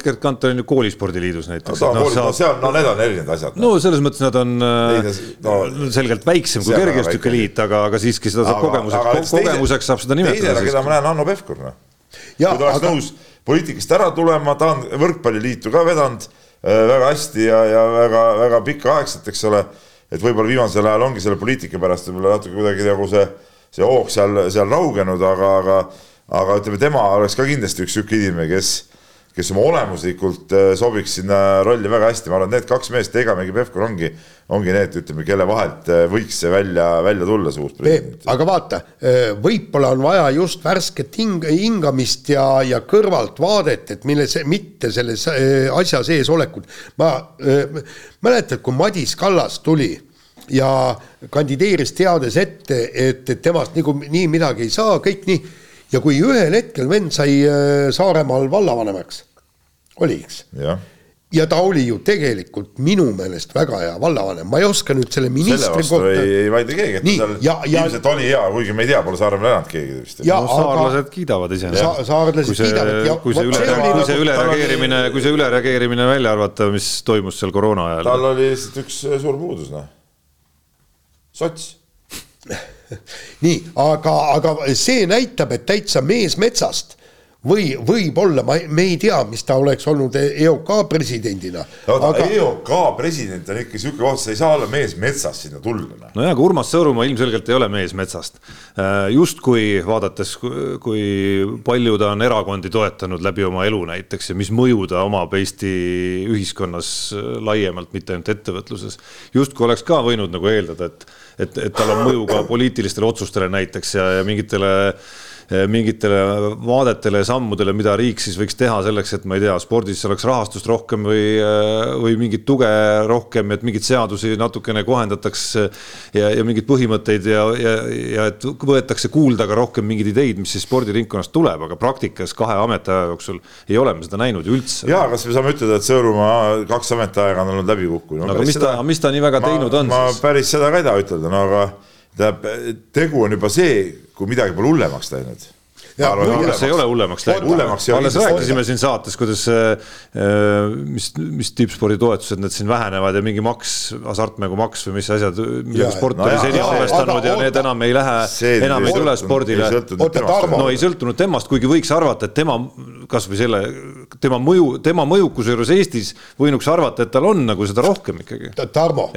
Gerd Kanter on ju koolispordiliidus näiteks no,? No, no, seal, no need on erinevad asjad. no selles mõttes nad on Neid, no, selgelt väiksem kui kergejõustikuliit, aga, aga siiski seda saab kogemuseks, kogemuseks saab seda nimetada. teisele, keda ma näen, Hanno Pevkur, noh. kui ta oleks aga... nõus poliitikast ära tulema, ta on võrkpalliliitu ka vedanud äh, väga hästi ja, ja väga-väga pikaaegselt, eks ole et võib-olla viimasel ajal ongi selle poliitika pärast võib-olla natuke kuidagi nagu see, see hoog seal, seal raugenud, aga, aga, aga ütleme, tema oleks ka kindlasti üks sihuke inimene, kes, kes oma olemuslikult äh, sobiks sinna rolli väga hästi, ma arvan, et need kaks meest, Egamägi, Pevkur ongi, ongi need, ütleme, kelle vahelt äh, võiks see välja, välja tulla, see uus president. aga vaata, äh, võib-olla on vaja just värsket hing, hingamist ja, ja kõrvaltvaadet, et mille see, mitte selles asja sees olekut. ma mäletad, kui Madis Kallas tuli ja kandideeris teades ette, et, et temast nagu nii midagi ei saa, kõik nii. Ja kui ühel hetkel vend sai äh, Saaremaal vallavanemaks, oli, eks? ja ta oli ju tegelikult minu meelest väga hea vallavanem, ma ei oska nüüd selle ministri selle vastu kohta. ei, ei vaidle keegi, et Nii, ta seal ja, ja, ilmselt oli hea, kuigi me ei tea, pole Saaremaal elanud keegi vist. No, saarlased kiidavad iseenesest Sa. saarlased kiidavad ja. kui see üle, kui see ülereageerimine, kui see ülereageerimine välja arvata, mis toimus seal koroona ajal. tal oli lihtsalt üks suur puudus, noh. sots nii, aga, aga see näitab, et täitsa mees metsast või võib-olla, ma, me ei tea, mis ta oleks olnud EOK presidendina. Aga... EOK president on ikka sihuke koht, sa ei saa olla mees metsast sinna tulla. Nojah, aga Urmas Sõõrumaa ilmselgelt ei ole mees metsast. Äh, justkui vaadates, kui palju ta on erakondi toetanud läbi oma elu näiteks ja mis mõju ta omab Eesti ühiskonnas laiemalt, mitte ainult ettevõtluses. justkui oleks ka võinud nagu eeldada, et, et, et tal on mõju ka poliitilistele otsustele näiteks ja, ja mingitele Eh, mingitele vaadetele ja sammudele, mida riik siis võiks teha selleks, et ma ei tea, spordis oleks rahastust rohkem või, eh, või mingit tuge rohkem, et mingeid seadusi natukene kohendataks ja, ja mingeid põhimõtteid ja, ja, ja et võetakse kuulda ka rohkem mingeid ideid, mis siis spordiringkonnast tuleb, aga praktikas kahe ametiaja jooksul ei ole me seda näinud ju üldse. ja kas me saame ütelda, et Sõõrumaa kaks ametiaega on olnud läbi kukkunud no,? aga mis ta, mis ta nii väga ma, teinud on ma siis? ma päris seda ka ei taha ütelda, no aga tähendab, tegu on juba see, kui midagi pole hullemaks läinud ja hullemaks ei ole hullemaks läinud. alles rääkisime siin saates, kuidas äh, mis, mis tippspordi toetused need siin vähenevad ja mingi maks, hasartmängumaks või mis asjad, millega sport oli seni arvestanud ja need enam ei lähe, enam ei tule spordile. no ei sõltunud temast, kuigi võiks arvata, et tema kasvõi selle, tema mõju, tema mõjukuse juures Eestis võinuks arvata, et tal on nagu seda rohkem ikkagi.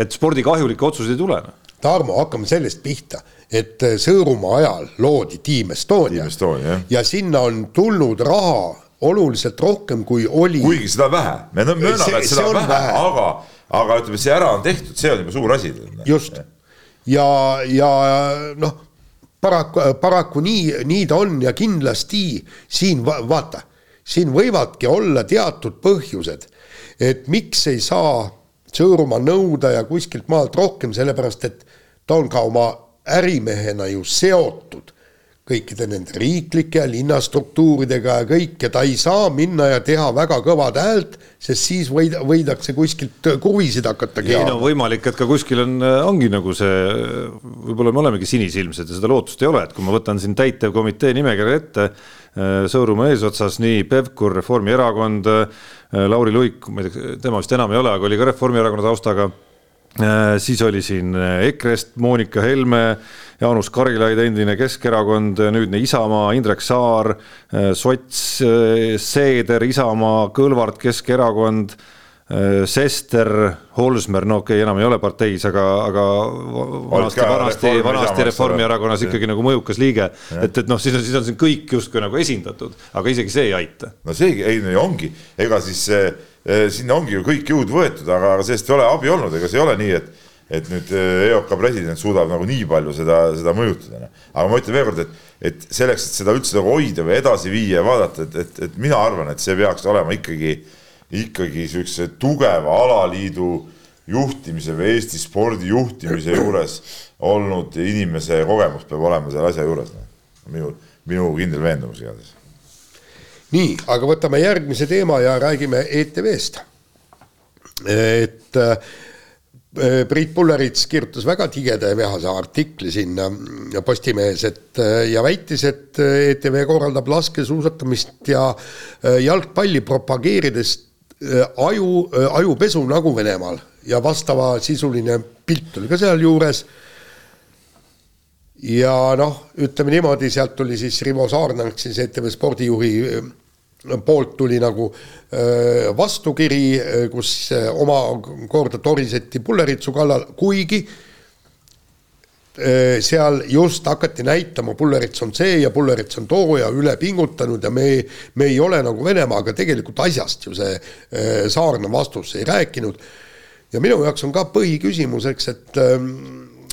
et spordi kahjulikke otsuseid ei tule. Tarmo, hakkame sellest pihta et äh, Sõõrumaa ajal loodi Team Estonia, Team Estonia ja sinna on tulnud raha oluliselt rohkem, kui oli. kuigi seda vähe, me mööname, et seda on vähe, vähe., aga, aga ütleme, see ära on tehtud, see on juba suur asi. just ja, ja noh, paraku, paraku nii, nii ta on ja kindlasti siin va vaata, siin võivadki olla teatud põhjused, et miks ei saa Sõõrumaa nõuda ja kuskilt maalt rohkem, sellepärast et ta on ka oma ärimehena ju seotud kõikide nende riiklike ja linnastruktuuridega ja kõik ja ta ei saa minna ja teha väga kõvad häält, sest siis võid, võidakse kuskilt kruvisid hakata keerama. ei no võimalik, et ka kuskil on, ongi nagu see, võib-olla me olemegi sinisilmsed ja seda lootust ei ole, et kui ma võtan siin täitevkomitee nimekirja ette, Sõõrumaa eesotsas nii Pevkur, Reformierakond, Lauri Luik, ma ei tea, tema vist enam ei ole, aga oli ka Reformierakonna taustaga. Äh, siis oli siin äh, EKRE-st Monika Helme, Jaanus Karilaid, endine Keskerakond, nüüdne Isamaa, Indrek Saar, äh, sots, Seeder, Isamaa, Kõlvart, Keskerakond Sester, Holsmer, no okei okay,, enam ei ole parteis, aga, aga vanasti, vanasti, vanasti Reformierakonnas ikkagi nagu mõjukas liige. et, et noh, siis on, siis on siin kõik justkui nagu esindatud, aga isegi see ei aita. no see ei, ei ongi, ega siis see Eh, sinna ongi ju kõik jõud võetud, aga sellest ei ole abi olnud, ega see ei ole nii, et et nüüd EOK president suudab nagu nii palju seda, seda mõjutada. aga ma ütlen veelkord, et, et selleks, et seda üldse nagu hoida või edasi viia ja vaadata, et, et, et mina arvan, et see peaks olema ikkagi, ikkagi siukse tugeva alaliidu juhtimise või Eesti spordi juhtimise juures olnud inimese kogemus peab olema selle asja juures. minu, minu kindel veendumus igatahes nii, aga võtame järgmise teema ja räägime ETV-st. et äh, Priit Pullerits kirjutas väga tigeda ja vihase artikli sinna Postimehes, et äh, ja väitis, et äh, ETV korraldab laskesuusatamist ja jalgpalli propageerides aju, ajupesu nagu Venemaal ja vastavasisuline pilt oli ka sealjuures. Ja noh, ütleme niimoodi, sealt tuli siis Rivo Saarnang, siis ETV spordijuhi poolt tuli nagu vastukiri, kus omakorda toriseti Pulleritsu kallal, kuigi seal just hakati näitama, Pullerits on see ja Pullerits on too ja üle pingutanud ja me, me ei ole nagu Venemaa, aga tegelikult asjast ju see Saarna vastus ei rääkinud. ja minu jaoks on ka põhiküsimus, eks, et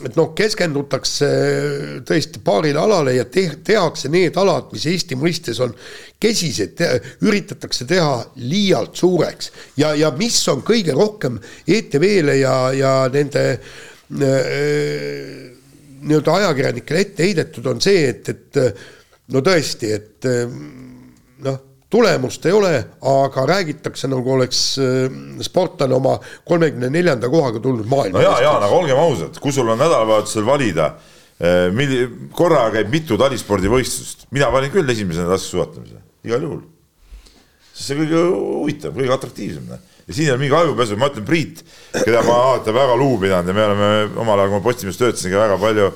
et noh, keskendutakse tõesti paarile alale ja te tehakse need alad, mis Eesti mõistes on kesised te, üritatakse teha liialt suureks ja, ja mis on kõige rohkem ETV-le ja, ja nende äh, nii-öelda ajakirjanikele ette heidetud, on see, et, et no tõesti, et noh tulemust ei ole, aga räägitakse nagu oleks äh, sportlane oma kolmekümne neljanda kohaga tulnud maailma. no ja, Jaan, aga olgem ausad, kui sul on nädalavahetusel valida, äh, milli-, korraga käib mitu talispordivõistlust, mina valin küll esimesena laskesuusatamise, igal juhul. see kõige huvitavam, kõige atraktiivsem. Ja siin ei ole mingi ajupesu, ma ütlen Priit, keda ma alati väga lugu pidanud ja me oleme omal ajal, kui ma Postimehes töötasin, ka väga palju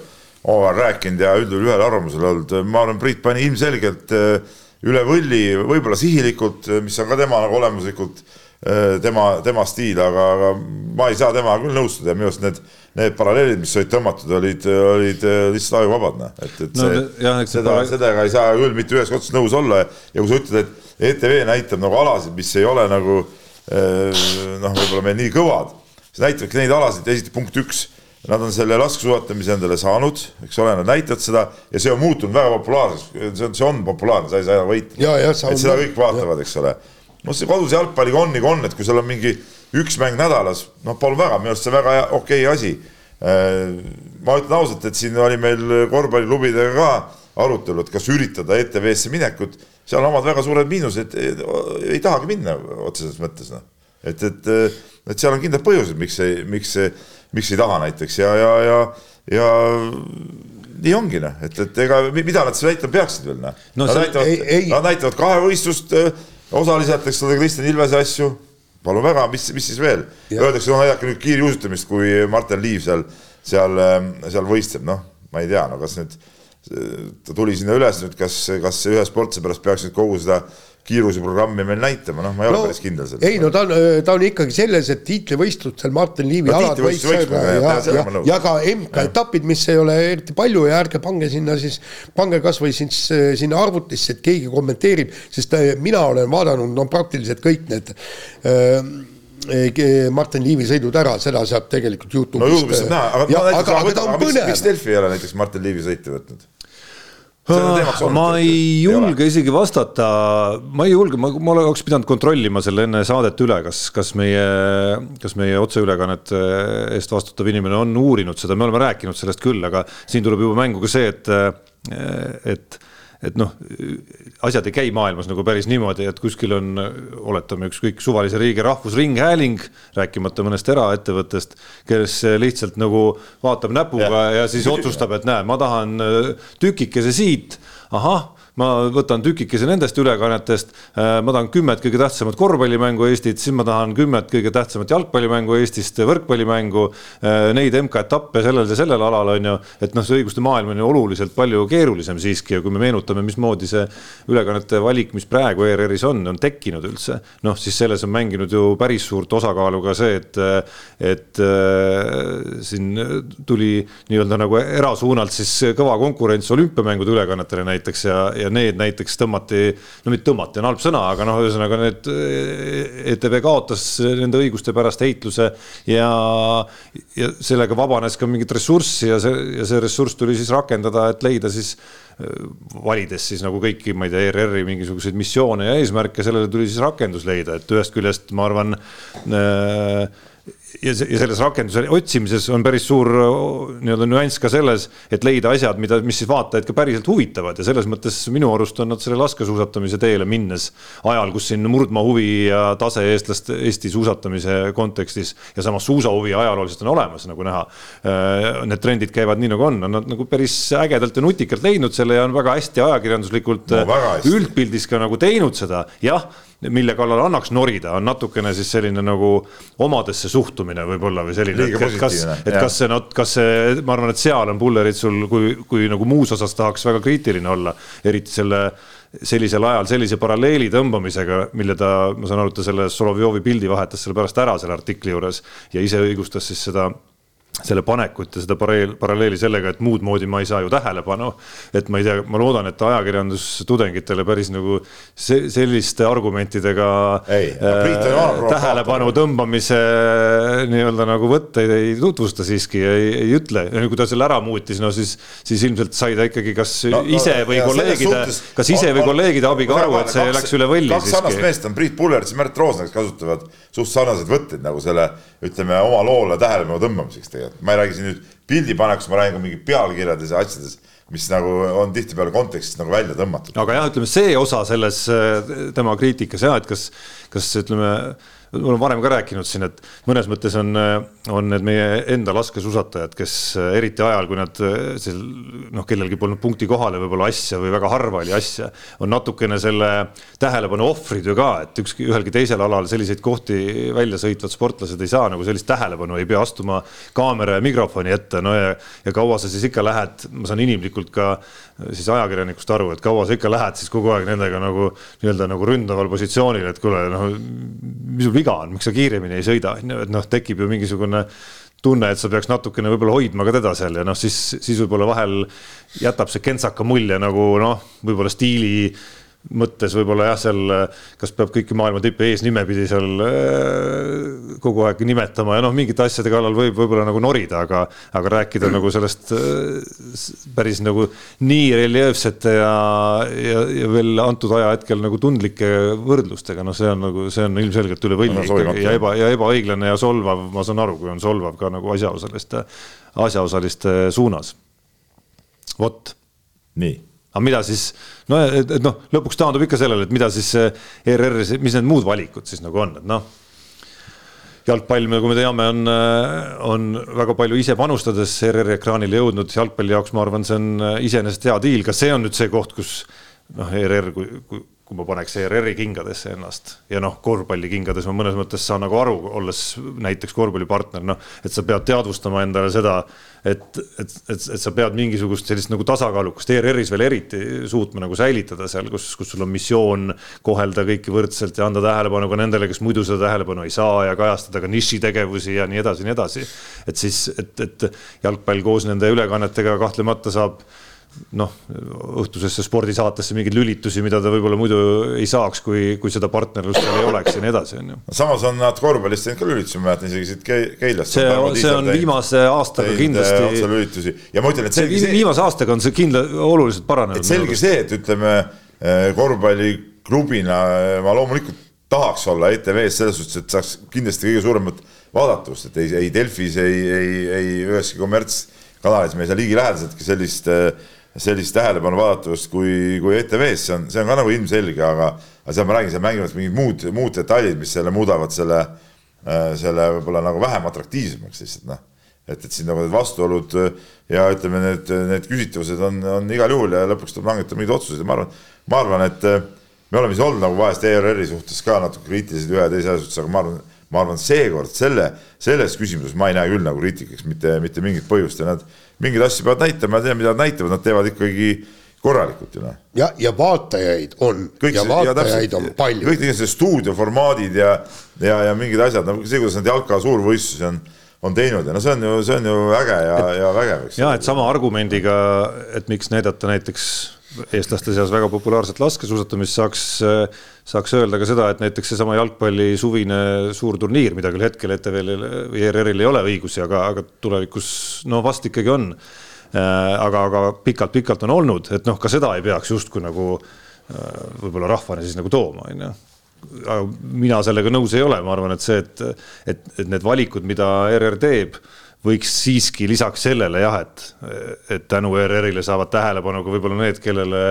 omavahel rääkinud ja üldjuhul ühel arvamusel olnud, ma arvan, Priit pani ilmselgelt äh, üle võlli, võib-olla sihilikult, mis on ka tema nagu olemuslikult äh, tema, tema stiil, aga, aga ma ei saa temaga küll nõustuda ja minu arust need, need paralleelid, mis olid tõmmatud, olid, olid äh, lihtsalt ajuvabad, noh, et, et no, see no,, seda, sellega ei saa küll mitte ühest otsast nõus olla. Ja kui sa ütled, et ETV näitab nagu alasid, mis ei ole nagu äh, noh, võib-olla meil nii kõvad, siis näitabki neid alasid, esiteks punkt üks Nad on selle laskesuusatamise endale saanud, eks ole, nad näitavad seda ja see on muutunud väga populaarseks, see on, see on populaarne, sa ei saa võita. et seda kõik vaatavad, eks ole. noh, see koduse jalgpalliga on nagu on, et kui sul on mingi üks mäng nädalas, noh, palun väga, minu arust see väga okei okay asi. Äh, ma ütlen ausalt, et siin oli meil korvpalliklubidega ka arutelu, et kas üritada ETV-sse minekut, seal on omad väga suured miinused, ei tahagi minna otseses mõttes, noh. et, et, et seal on kindlad põhjused, miks see, miks miks ei taha näiteks ja, ja, ja, ja nii ongi noh, et, et ega mida nad siis näitama peaksid veel noh no,. Nad, näitavad, nad näitavad kahevõistlust osaliselt, eks ole, Kristjan Ilvese asju. palun väga, mis, mis siis veel? Öeldakse, no näidake nüüd kiirjuusutamist, kui Martin Liiv seal, seal, seal võistleb, noh, ma ei tea, no kas nüüd ta tuli sinna üles nüüd, kas, kas ühe sportlase pärast peaks nüüd kogu seda kiiruseprogrammi meil näitama, noh, ma ei ole no, päris kindel selles. ei no ta on, ta on ikkagi selles, et tiitlivõistlustel Martin Liivi no, alad võiks ja, ja, ja, ja ka MK-etapid, mis ei ole eriti palju ja ärge pange sinna siis, pange kasvõi siis äh, sinna arvutisse, et keegi kommenteerib, sest äh, mina olen vaadanud no praktiliselt kõik need äh, Martin Liivi sõidud ära, seda saab tegelikult Youtube'ist. no Youtube'ist saab näha, aga, ja, aga, aga, aga ta on põnev. miks Delfi ei ole näiteks Martin Liivi sõite võtnud? ma ei julge isegi vastata, ma ei julge, ma, ma oleks pidanud kontrollima selle enne saadet üle, kas, kas meie, kas meie otseülekannete eest vastutav inimene on uurinud seda, me oleme rääkinud sellest küll, aga siin tuleb juba mängu ka see, et, et et noh, asjad ei käi maailmas nagu päris niimoodi, et kuskil on, oletame, ükskõik suvalise riigi rahvusringhääling, rääkimata mõnest eraettevõttest, kes lihtsalt nagu vaatab näpuga ja, ja siis otsustab, et näe, ma tahan tükikese siit, ahah ma võtan tükikese nendest ülekannetest. Äh, ma tahan kümmet kõige tähtsamat korvpallimängu Eestit, siis ma tahan kümmet kõige tähtsamat jalgpallimängu Eestist, võrkpallimängu. Äh, neid MK-etappe sellel ja sellel alal on ju, et noh, see õiguste maailm on ju oluliselt palju keerulisem siiski ja kui me meenutame, mismoodi see ülekannete valik, mis praegu ERR-is on, on tekkinud üldse. noh, siis selles on mänginud ju päris suurt osakaalu ka see, et, et äh, siin tuli nii-öelda nagu erasuunalt siis kõva konkurents olümpiamängude ülekannetele näiteks ja, ja need näiteks tõmmati, no mitte tõmmati on halb sõna, aga noh, ühesõnaga need ETV kaotas nende õiguste pärast heitluse ja, ja sellega vabanes ka mingit ressurssi ja see, ja see ressurss tuli siis rakendada, et leida siis valides siis nagu kõiki, ma ei tea, ERR-i mingisuguseid missioone ja eesmärke, sellele tuli siis rakendus leida, et ühest küljest ma arvan äh, ja, ja selles rakenduse otsimises on päris suur nii-öelda nüanss ka selles, et leida asjad, mida, mis siis vaatajaid ka päriselt huvitavad. Ja selles mõttes minu arust on nad selle laskesuusatamise teele minnes ajal, kus siin murdmaa huvi ja tase eestlast Eesti suusatamise kontekstis ja samas suusahuvi ajalooliselt on olemas, nagu näha. Need trendid käivad nii nagu on, on nad nagu päris ägedalt ja nutikalt leidnud selle ja on väga hästi ajakirjanduslikult no, üldpildis ka nagu teinud seda, jah mille kallal annaks norida, on natukene siis selline nagu omadesse suhtumine võib-olla või selline, et kas, et kas see, kas see, ma arvan, et seal on Pulleritsul, kui, kui nagu muus osas tahaks väga kriitiline olla, eriti selle sellisel ajal sellise paralleeli tõmbamisega, mille ta, ma saan aru, et ta selle Solovjovi pildi vahetas selle pärast ära selle artikli juures ja ise õigustas siis seda selle panekut ja seda paralleel, paralleeli sellega, et muud moodi ma ei saa ju tähelepanu. et ma ei tea, ma loodan, et ajakirjandustudengitele päris nagu se selliste argumentidega ei, äh, tähelepanu tõmbamise nii-öelda nagu võtteid ei tutvusta siiski, ei, ei ütle. kui ta selle ära muutis, no siis, siis ilmselt sai ta ikkagi kas no, ise või no, kolleegide, kas ise on, või kolleegide abiga aru, et see kaks, läks üle võlli siiski. kaks sarnast meest on Priit Pullerits ja Märt Roosna, kes kasutavad suht sarnaseid võtteid nagu selle, ütleme oma loole tähelepanu tõmbamiseks tegelikult tegelikult, ma ei räägi siin nüüd pildipanekust, ma räägin ka mingi pealkirjades ja asjades, mis nagu on tihtipeale kontekstist nagu välja tõmmatud. aga jah, ütleme see osa selles äh, tema kriitikas ja et kas, kas ütleme ma olen varem ka rääkinud siin, et mõnes mõttes on, on need meie enda laskesuusatajad, kes eriti ajal, kui nad seal noh, kellelgi polnud punkti kohale võib-olla asja või väga harva oli asja, on natukene selle tähelepanu ohvrid ju ka, et ükski, ühelgi teisel alal selliseid kohti välja sõitvad sportlased ei saa nagu sellist tähelepanu, ei pea astuma kaamera ja mikrofoni ette, no ja, ja kaua sa siis ikka lähed, ma saan inimlikult ka siis ajakirjanikust aru, et kaua sa ikka lähed siis kogu aeg nendega nagu nii-öelda nagu ründaval positsioonil, et kuule, noh, mis sul viga on, miks sa kiiremini ei sõida, on ju, et noh, tekib ju mingisugune tunne, et sa peaks natukene võib-olla hoidma ka teda seal ja noh, siis, siis võib-olla vahel jätab see kentsaka mulje nagu noh, võib-olla stiili mõttes võib-olla jah, seal kas peab kõiki maailma tippe eesnimepidi seal äh, kogu aeg nimetama ja noh, mingite asjade kallal võib võib-olla nagu norida, aga, aga rääkida nagu sellest äh, päris nagu nii reljeefsete ja, ja, ja veel antud ajahetkel nagu tundlike võrdlustega, noh, see on nagu, see on ilmselgelt üle võlli ikkagi ja eba, ja ebaõiglane ja solvav, ma saan aru, kui on solvav ka nagu asjaosaliste, asjaosaliste suunas. vot. nii aga mida siis, no et, et noh, lõpuks taandub ikka sellele, et mida siis ERR-is, mis need muud valikud siis nagu on, et noh. jalgpall, nagu me teame, on, on väga palju ise panustades ERR-i ekraanile jõudnud, jalgpalli jaoks ma arvan, see on iseenesest hea diil, kas see on nüüd see koht, kus noh, ERR, kui, kui kui ma paneks ERR-i kingadesse ennast ja noh, korvpalli kingades ma mõnes mõttes saan nagu aru, olles näiteks korvpallipartner, noh, et sa pead teadvustama endale seda, et, et, et, et sa pead mingisugust sellist nagu tasakaalukust ERR-is veel eriti suutma nagu säilitada seal, kus, kus sul on missioon kohelda kõiki võrdselt ja anda tähelepanu ka nendele, kes muidu seda tähelepanu ei saa ja kajastada ka nišitegevusi ja nii edasi, nii edasi. et siis, et, et jalgpall koos nende ülekannetega kahtlemata saab noh, õhtusesse spordisaatesse mingeid lülitusi, mida ta võib-olla muidu ei saaks, kui, kui seda partnerlust seal ei oleks ja nii edasi, on ju. samas on nad korvpallist teinud ka lülitusi, ma mäletan isegi siit Keilast. see on, see on viimase aastaga kindlasti. otselülitusi ja ma ütlen, et selge see. viimase aastaga on see kindla, oluliselt paranenud. selge see, et ütleme eh, korvpalliklubina eh, ma loomulikult tahaks olla ETV-s selles suhtes, et saaks kindlasti kõige suuremat vaadatust, et ei, ei Delfis, ei, ei, ei üheski kommertskanalis me ei saa ligilähedaseltki sellist äh, sellist tähelepanu vaadatavust kui, kui ETV-s, see on, see on ka nagu ilmselge, aga, aga seal ma räägin, seal mängivad mingid muud, muud detailid, mis selle muudavad selle, äh, selle võib-olla nagu vähem atraktiivsemaks lihtsalt noh. et, et siin nagu need vastuolud ja ütleme, need, need küsitavused on, on igal juhul ja lõpuks tuleb langetada mingeid otsuseid ja ma arvan, ma arvan, et äh, me oleme siin olnud nagu vahest ERR-i suhtes ka natuke kriitilised ühe ja teise asja suhtes, aga ma arvan, ma arvan, seekord selle, selles küsimuses ma ei näe küll nagu kriitikaks mitte, mitte mingit põhjust ja nad mingeid asju peavad näitama, ma tean, mida nad näitavad, nad teevad ikkagi korralikult ju noh. ja, ja vaatajaid on kõik ja vaatajaid ja on palju. kõik sellised stuudioformaadid ja, ja, ja mingid asjad, no see, kuidas nad jalka suurvõistlusi on, on teinud ja no see on ju, see on ju äge ja, ja vägev, eks. ja et sama argumendiga, et miks näidata näiteks eestlaste seas väga populaarset laskesuusatamist, saaks, saaks öelda ka seda, et näiteks seesama jalgpalli suvine suur turniir, mida küll hetkel ETV-l või ERR-il ei ole õigusi, aga, aga tulevikus no vast ikkagi on. aga, aga pikalt-pikalt on olnud, et noh, ka seda ei peaks justkui nagu võib-olla rahvani siis nagu tooma, on ju aga mina sellega nõus ei ole, ma arvan, et see, et, et, et need valikud, mida ERR teeb, võiks siiski lisaks sellele jah, et, et tänu ERR-ile saavad tähelepanu ka võib-olla need, kellele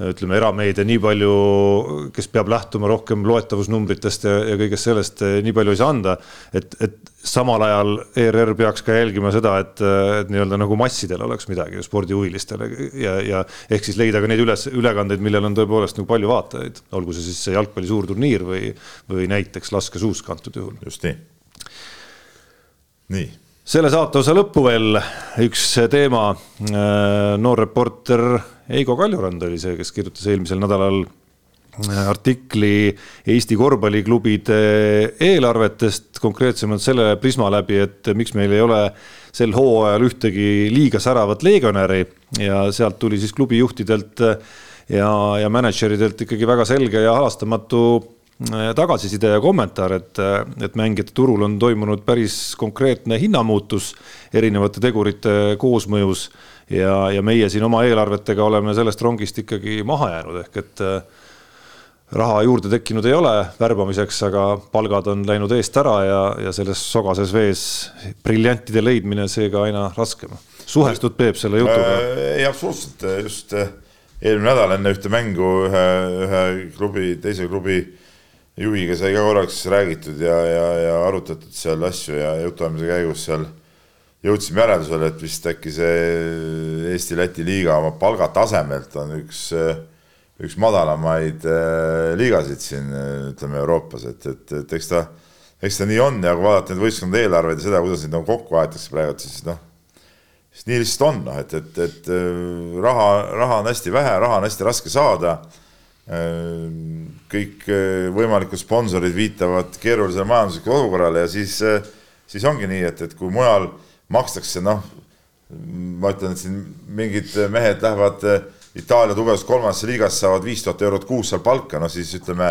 ütleme, erameedia nii palju, kes peab lähtuma rohkem loetavusnumbritest ja, ja kõigest sellest nii palju ei saa anda. et, et samal ajal ERR peaks ka jälgima seda, et, et nii-öelda nagu massidel oleks midagi spordihuvilistele ja, ja ehk siis leida ka neid üles, ülekandeid, millel on tõepoolest nagu palju vaatajaid, olgu see siis jalgpalli suurturniir või, või näiteks laskesuusk antud juhul. just nii. nii selle saateosa lõppu veel üks teema. noor reporter Eigo Kaljurand oli see, kes kirjutas eelmisel nädalal artikli Eesti korvpalliklubide eelarvetest, konkreetsemalt selle prisma läbi, et miks meil ei ole sel hooajal ühtegi liiga säravat legionäri ja sealt tuli siis klubijuhtidelt ja, ja mänedžeridelt ikkagi väga selge ja halastamatu tagasiside ja kommentaar, et, et mängijate turul on toimunud päris konkreetne hinnamuutus erinevate tegurite koosmõjus ja, ja meie siin oma eelarvetega oleme sellest rongist ikkagi maha jäänud, ehk et raha juurde tekkinud ei ole värbamiseks, aga palgad on läinud eest ära ja, ja selles sogases vees briljantide leidmine seega aina raskem. suhestud Peep selle jutuga? Äh, ei, absoluutselt, just äh, eelmine nädal enne ühte mängu ühe, ühe klubi, teise klubi juhiga sai ka korraks räägitud ja, ja, ja arutatud seal asju ja jutuajamise käigus seal jõudsime järeldusele, et vist äkki see Eesti-Läti liiga oma palgatasemelt on üks üks madalamaid äh, liigasid siin ütleme Euroopas, et, et, et eks ta, eks ta nii on ja kui vaadata neid võistkondade eelarveid ja seda, kuidas neid nagu kokku aetakse praegu, siis noh, siis nii lihtsalt on, noh, et, et, et äh, raha, raha on hästi vähe, raha on hästi raske saada. Äh, kõik võimalikud sponsorid viitavad keerulisele majanduslikule olukorrale ja siis, siis ongi nii, et, et kui mujal makstakse, noh, ma ütlen, et siin mingid mehed lähevad Itaalia tugevast kolmandasse liigasse saavad viis tuhat eurot kuus seal palka, no siis ütleme,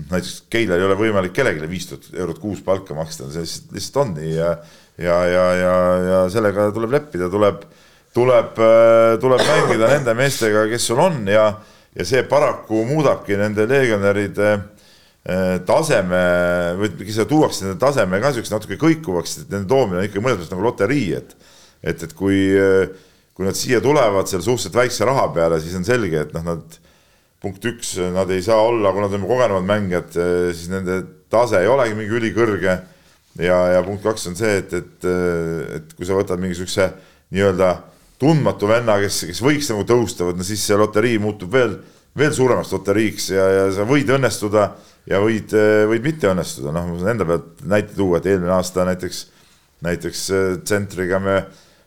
näiteks Keilal ei ole võimalik kellelegi viis tuhat eurot kuus palka maksta, see lihtsalt on nii ja ja, ja, ja, ja sellega tuleb leppida, tuleb, tuleb, tuleb mängida nende meestega, kes sul on ja, ja see paraku muudabki nende legionäride eh, taseme või seda tuuakse nende taseme ka siukse natuke kõikuvaks, et nende toomine on ikka mõnes mõttes nagu loterii, et et, et kui äh, kui nad siia tulevad seal suhteliselt väikse raha peale, siis on selge, et noh, nad punkt üks, nad ei saa olla, kuna nad on kogenumad mängijad, siis nende tase ei olegi mingi ülikõrge. ja, ja punkt kaks on see, et, et, et kui sa võtad mingi siukse nii-öelda tundmatu venna, kes, kes võiks nagu tõusta, vot no siis see loterii muutub veel, veel suuremaks loteriiks ja, ja sa võid õnnestuda ja võid, võid mitte õnnestuda, noh, ma saan enda pealt näite tuua, et eelmine aasta näiteks, näiteks tsentriga me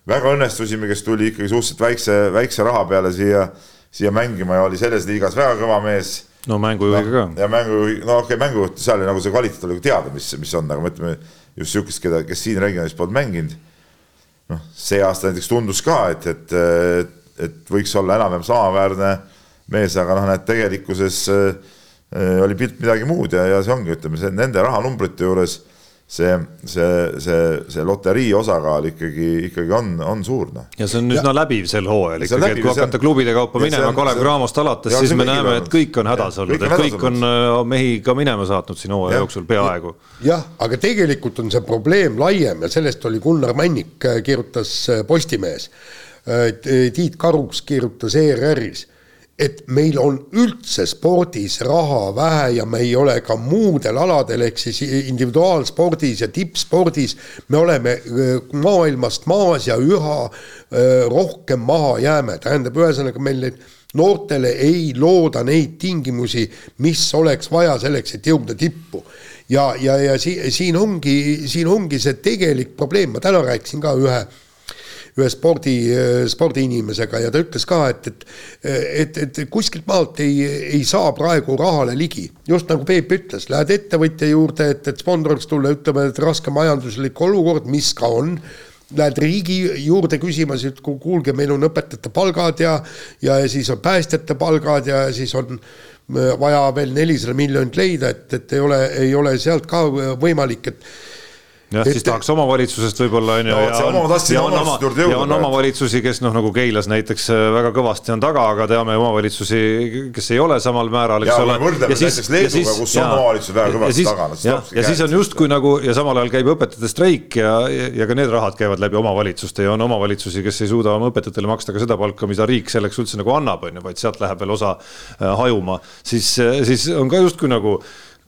väga õnnestusime, kes tuli ikkagi suhteliselt väikse, väikse raha peale siia, siia mängima ja oli selles liigas väga kõva mees. no mängujuhiga ka. ja mängujuhi, no okei okay,, mängujuht, seal nagu see kvaliteet oli teada, mis, mis on, aga mõtleme just sihukest, keda, kes siin regionis polnud mänginud. Noh, see aasta näiteks tundus ka, et, et, et, võiks olla enam-vähem samaväärne mees, aga noh, näed tegelikkuses äh, oli pilt midagi muud ja, ja see ongi, ütleme, see nende rahanumbrite juures see, see, see, see loterii osakaal ikkagi, ikkagi on, on suur, noh. ja see on üsna ja. läbiv sel hooajal ikkagi, et kui hakata klubide kaupa minema Kalev Cramost alates, siis me näeme, et kõik on hädas olnud, et kõik on äh, mehi ka minema saatnud siin hooaja jooksul peaaegu. jah, aga tegelikult on see probleem laiem ja sellest oli Gunnar Männik, äh, kirjutas äh, Postimehes. Tiit Karuks kirjutas ERR-is et meil on üldse spordis raha vähe ja me ei ole ka muudel aladel, ehk siis individuaalspordis ja tippspordis, me oleme maailmast maas ja üha rohkem maha jääme, tähendab, ühesõnaga meil neid noortele ei looda neid tingimusi, mis oleks vaja selleks, et jõuda tippu. ja, ja, ja si-, siin ongi, siin ongi see tegelik probleem, ma täna rääkisin ka ühe ühe spordi, spordiinimesega ja ta ütles ka, et, et, et, et kuskilt maalt ei, ei saa praegu rahale ligi. just nagu Peep ütles, lähed ettevõtja juurde, et, et sponsoriks tulla, ütleme, et raske majanduslik olukord, mis ka on lähed riigi juurde küsima, siis kuulge, meil on õpetajate palgad ja, ja siis on päästjate palgad ja siis on vaja veel nelisada miljonit leida, et, et ei ole, ei ole sealt ka võimalik, et jah, siis tahaks omavalitsusest võib-olla on ju. ja on, oma, ja on omavalitsusi, kes noh, nagu Keilas näiteks äh, väga kõvasti on taga, aga teame omavalitsusi, kes ei ole samal määral, eks ole. võrdleme näiteks Leeduga, kus on omavalitsused väga kõvasti taga. ja, ja siis on justkui nagu ja samal ajal käib õpetajate streik ja, ja ka need rahad käivad läbi omavalitsuste ja on omavalitsusi, kes ei suuda oma õpetajatele maksta ka seda palka, mida riik selleks üldse nagu annab, on ju, vaid sealt läheb veel osa äh, hajuma, siis, äh, siis on ka justkui nagu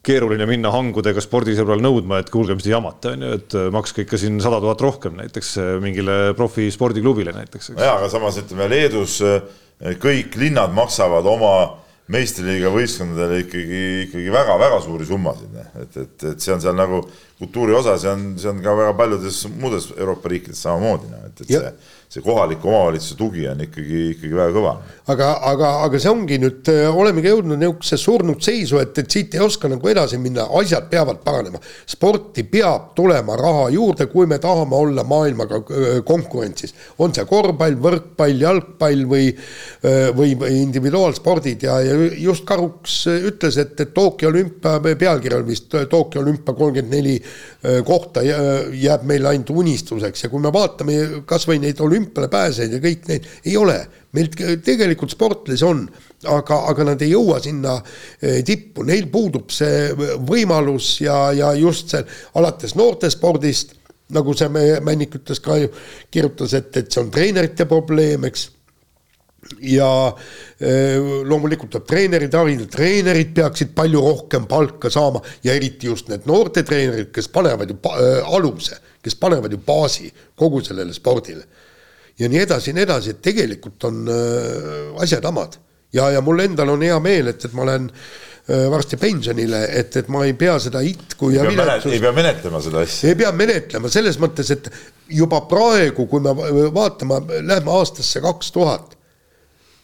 keeruline minna hangudega spordisõbral nõudma, et kuulge, mis te jamate, on ju, et äh, makske ikka siin sada tuhat rohkem näiteks äh, mingile profispordiklubile näiteks. jaa, aga samas ütleme Leedus äh, kõik linnad maksavad oma meistriliiga võistkondadele ikkagi, ikkagi väga-väga suuri summasid, et, et, et see on seal nagu kultuuri osa, see on, see on ka väga paljudes muudes Euroopa riikides samamoodi, noh, et, et ja. see see kohaliku omavalitsuse tugi on ikkagi, ikkagi väga kõva. aga, aga, aga see ongi nüüd, äh, olemegi jõudnud niisugusesse surnud seisu, et, et siit ei oska nagu edasi minna, asjad peavad paranema. sporti peab tulema raha juurde, kui me tahame olla maailmaga äh, konkurentsis. on see korvpall, võrkpall, jalgpall või, äh, või individuaalspordid ja, ja just Karuks ütles, et, et Tokyo olümpia pealkiri on vist Tokyo olümpia kolmkümmend neli kohta jääb meil ainult unistuseks ja kui me vaatame kasvõi neid olümpiaid, olümpiale pääsejaid ja kõik neid ei ole. meil tegelikult sportlasi on, aga, aga nad ei jõua sinna eh, tippu, neil puudub see võimalus ja, ja just see alates noortespordist, nagu see Männik ütles ka ju, kirjutas, et, et see on treenerite probleem, eks. Ja eh, loomulikult tuleb treenerid harida, treenerid peaksid palju rohkem palka saama ja eriti just need noortetreenerid, kes panevad ju äh, aluse, kes panevad ju baasi kogu sellele spordile ja nii edasi ja nii edasi, et tegelikult on äh, asjad hamad. ja, ja mul endal on hea meel, et, et ma olen äh, varsti pensionile, et, et ma ei pea seda itku ja viletsust. ei pea menetlema seda asja. ei pea menetlema selles mõttes, et juba praegu, kui me vaatame, läheme aastasse kaks tuhat,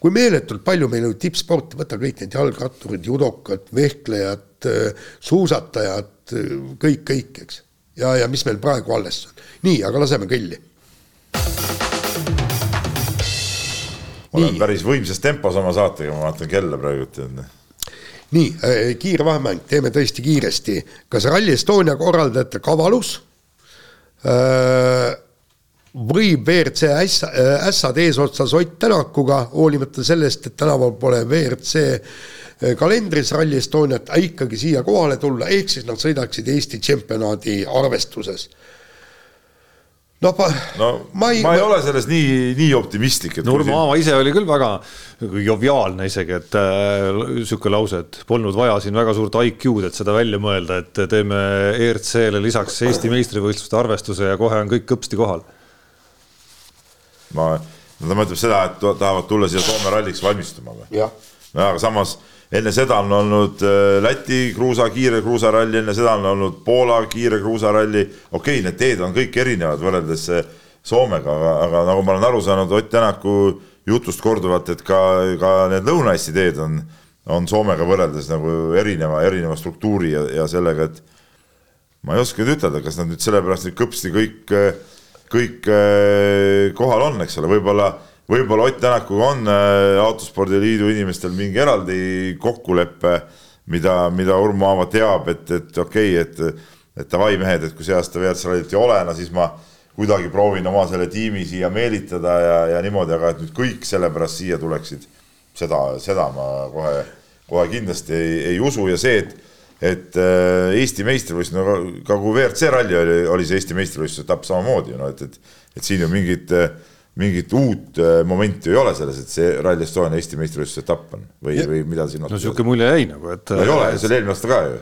kui meeletult palju meil on tippsporti, võta kõik need jalgratturid, judokad, vehklejad, äh, suusatajad, äh, kõik, kõik, eks. ja, ja mis meil praegu alles on. nii, aga laseme kõlli olen päris võimsas tempos oma saatega, ma vaatan kella praegu, tead nii äh,, kiire vahemäng, teeme tõesti kiiresti. kas Rally Estonia korraldajate kavalus äh, võib WRC ässa, äh, ässad eesotsas Ott Tänakuga, hoolimata sellest, et tänaval pole WRC kalendris Rally Estoniat, ikkagi siia kohale tulla, ehk siis nad sõidaksid Eesti tšempionaadi arvestuses no, ma, no ma ei, ma ei ma... ole selles nii, nii optimistlik. Nurmo Aava ise oli küll väga joviaalne isegi, et äh, sihuke lause, et polnud vaja siin väga suurt IQ-d, et seda välja mõelda, et teeme ERC-le lisaks Eesti meistrivõistluste arvestuse ja kohe on kõik kõpsti kohal. ma, ta mõtleb seda, et tahavad tulla siia Soome ralliks valmistuma või? jah no aga samas enne seda on olnud äh, Läti kruusa, kiire kruusaralli, enne seda on olnud Poola kiire kruusaralli. okei okay,, need teed on kõik erinevad võrreldes äh, Soomega, aga, aga nagu ma olen aru saanud Ott Tänaku jutust korduvalt, et ka, ka need Lõuna-Eesti teed on, on Soomega võrreldes nagu erineva, erineva struktuuri ja, ja sellega, et ma ei oska nüüd ütelda, kas nad nüüd sellepärast nüüd kõpsti kõik, kõik äh, kohal on, eks ole, võib-olla võib-olla Ott Tänakuga on äh, Autospordiliidu inimestel mingi eraldi kokkulepe, mida, mida Urmo Aava teab, et, et okei okay,, et, et davai mehed, et kui see aasta WRC rallit ei ole, no siis ma kuidagi proovin oma selle tiimi siia meelitada ja, ja niimoodi, aga et nüüd kõik sellepärast siia tuleksid, seda, seda ma kohe, kohe kindlasti ei, ei usu. Ja see, et et äh, Eesti meistrivõistlus, no ka kui WRC ralli oli, oli see Eesti meistrivõistluse etapp samamoodi, no et, et, et siin ju mingit äh, mingit uut äh, momenti ei ole selles, et see Rally Estonia Eesti meistrivõistluse etapp on või, või mida siin no niisugune mulje jäi nagu, et no ei ole, see oli eelmine aasta ka ju.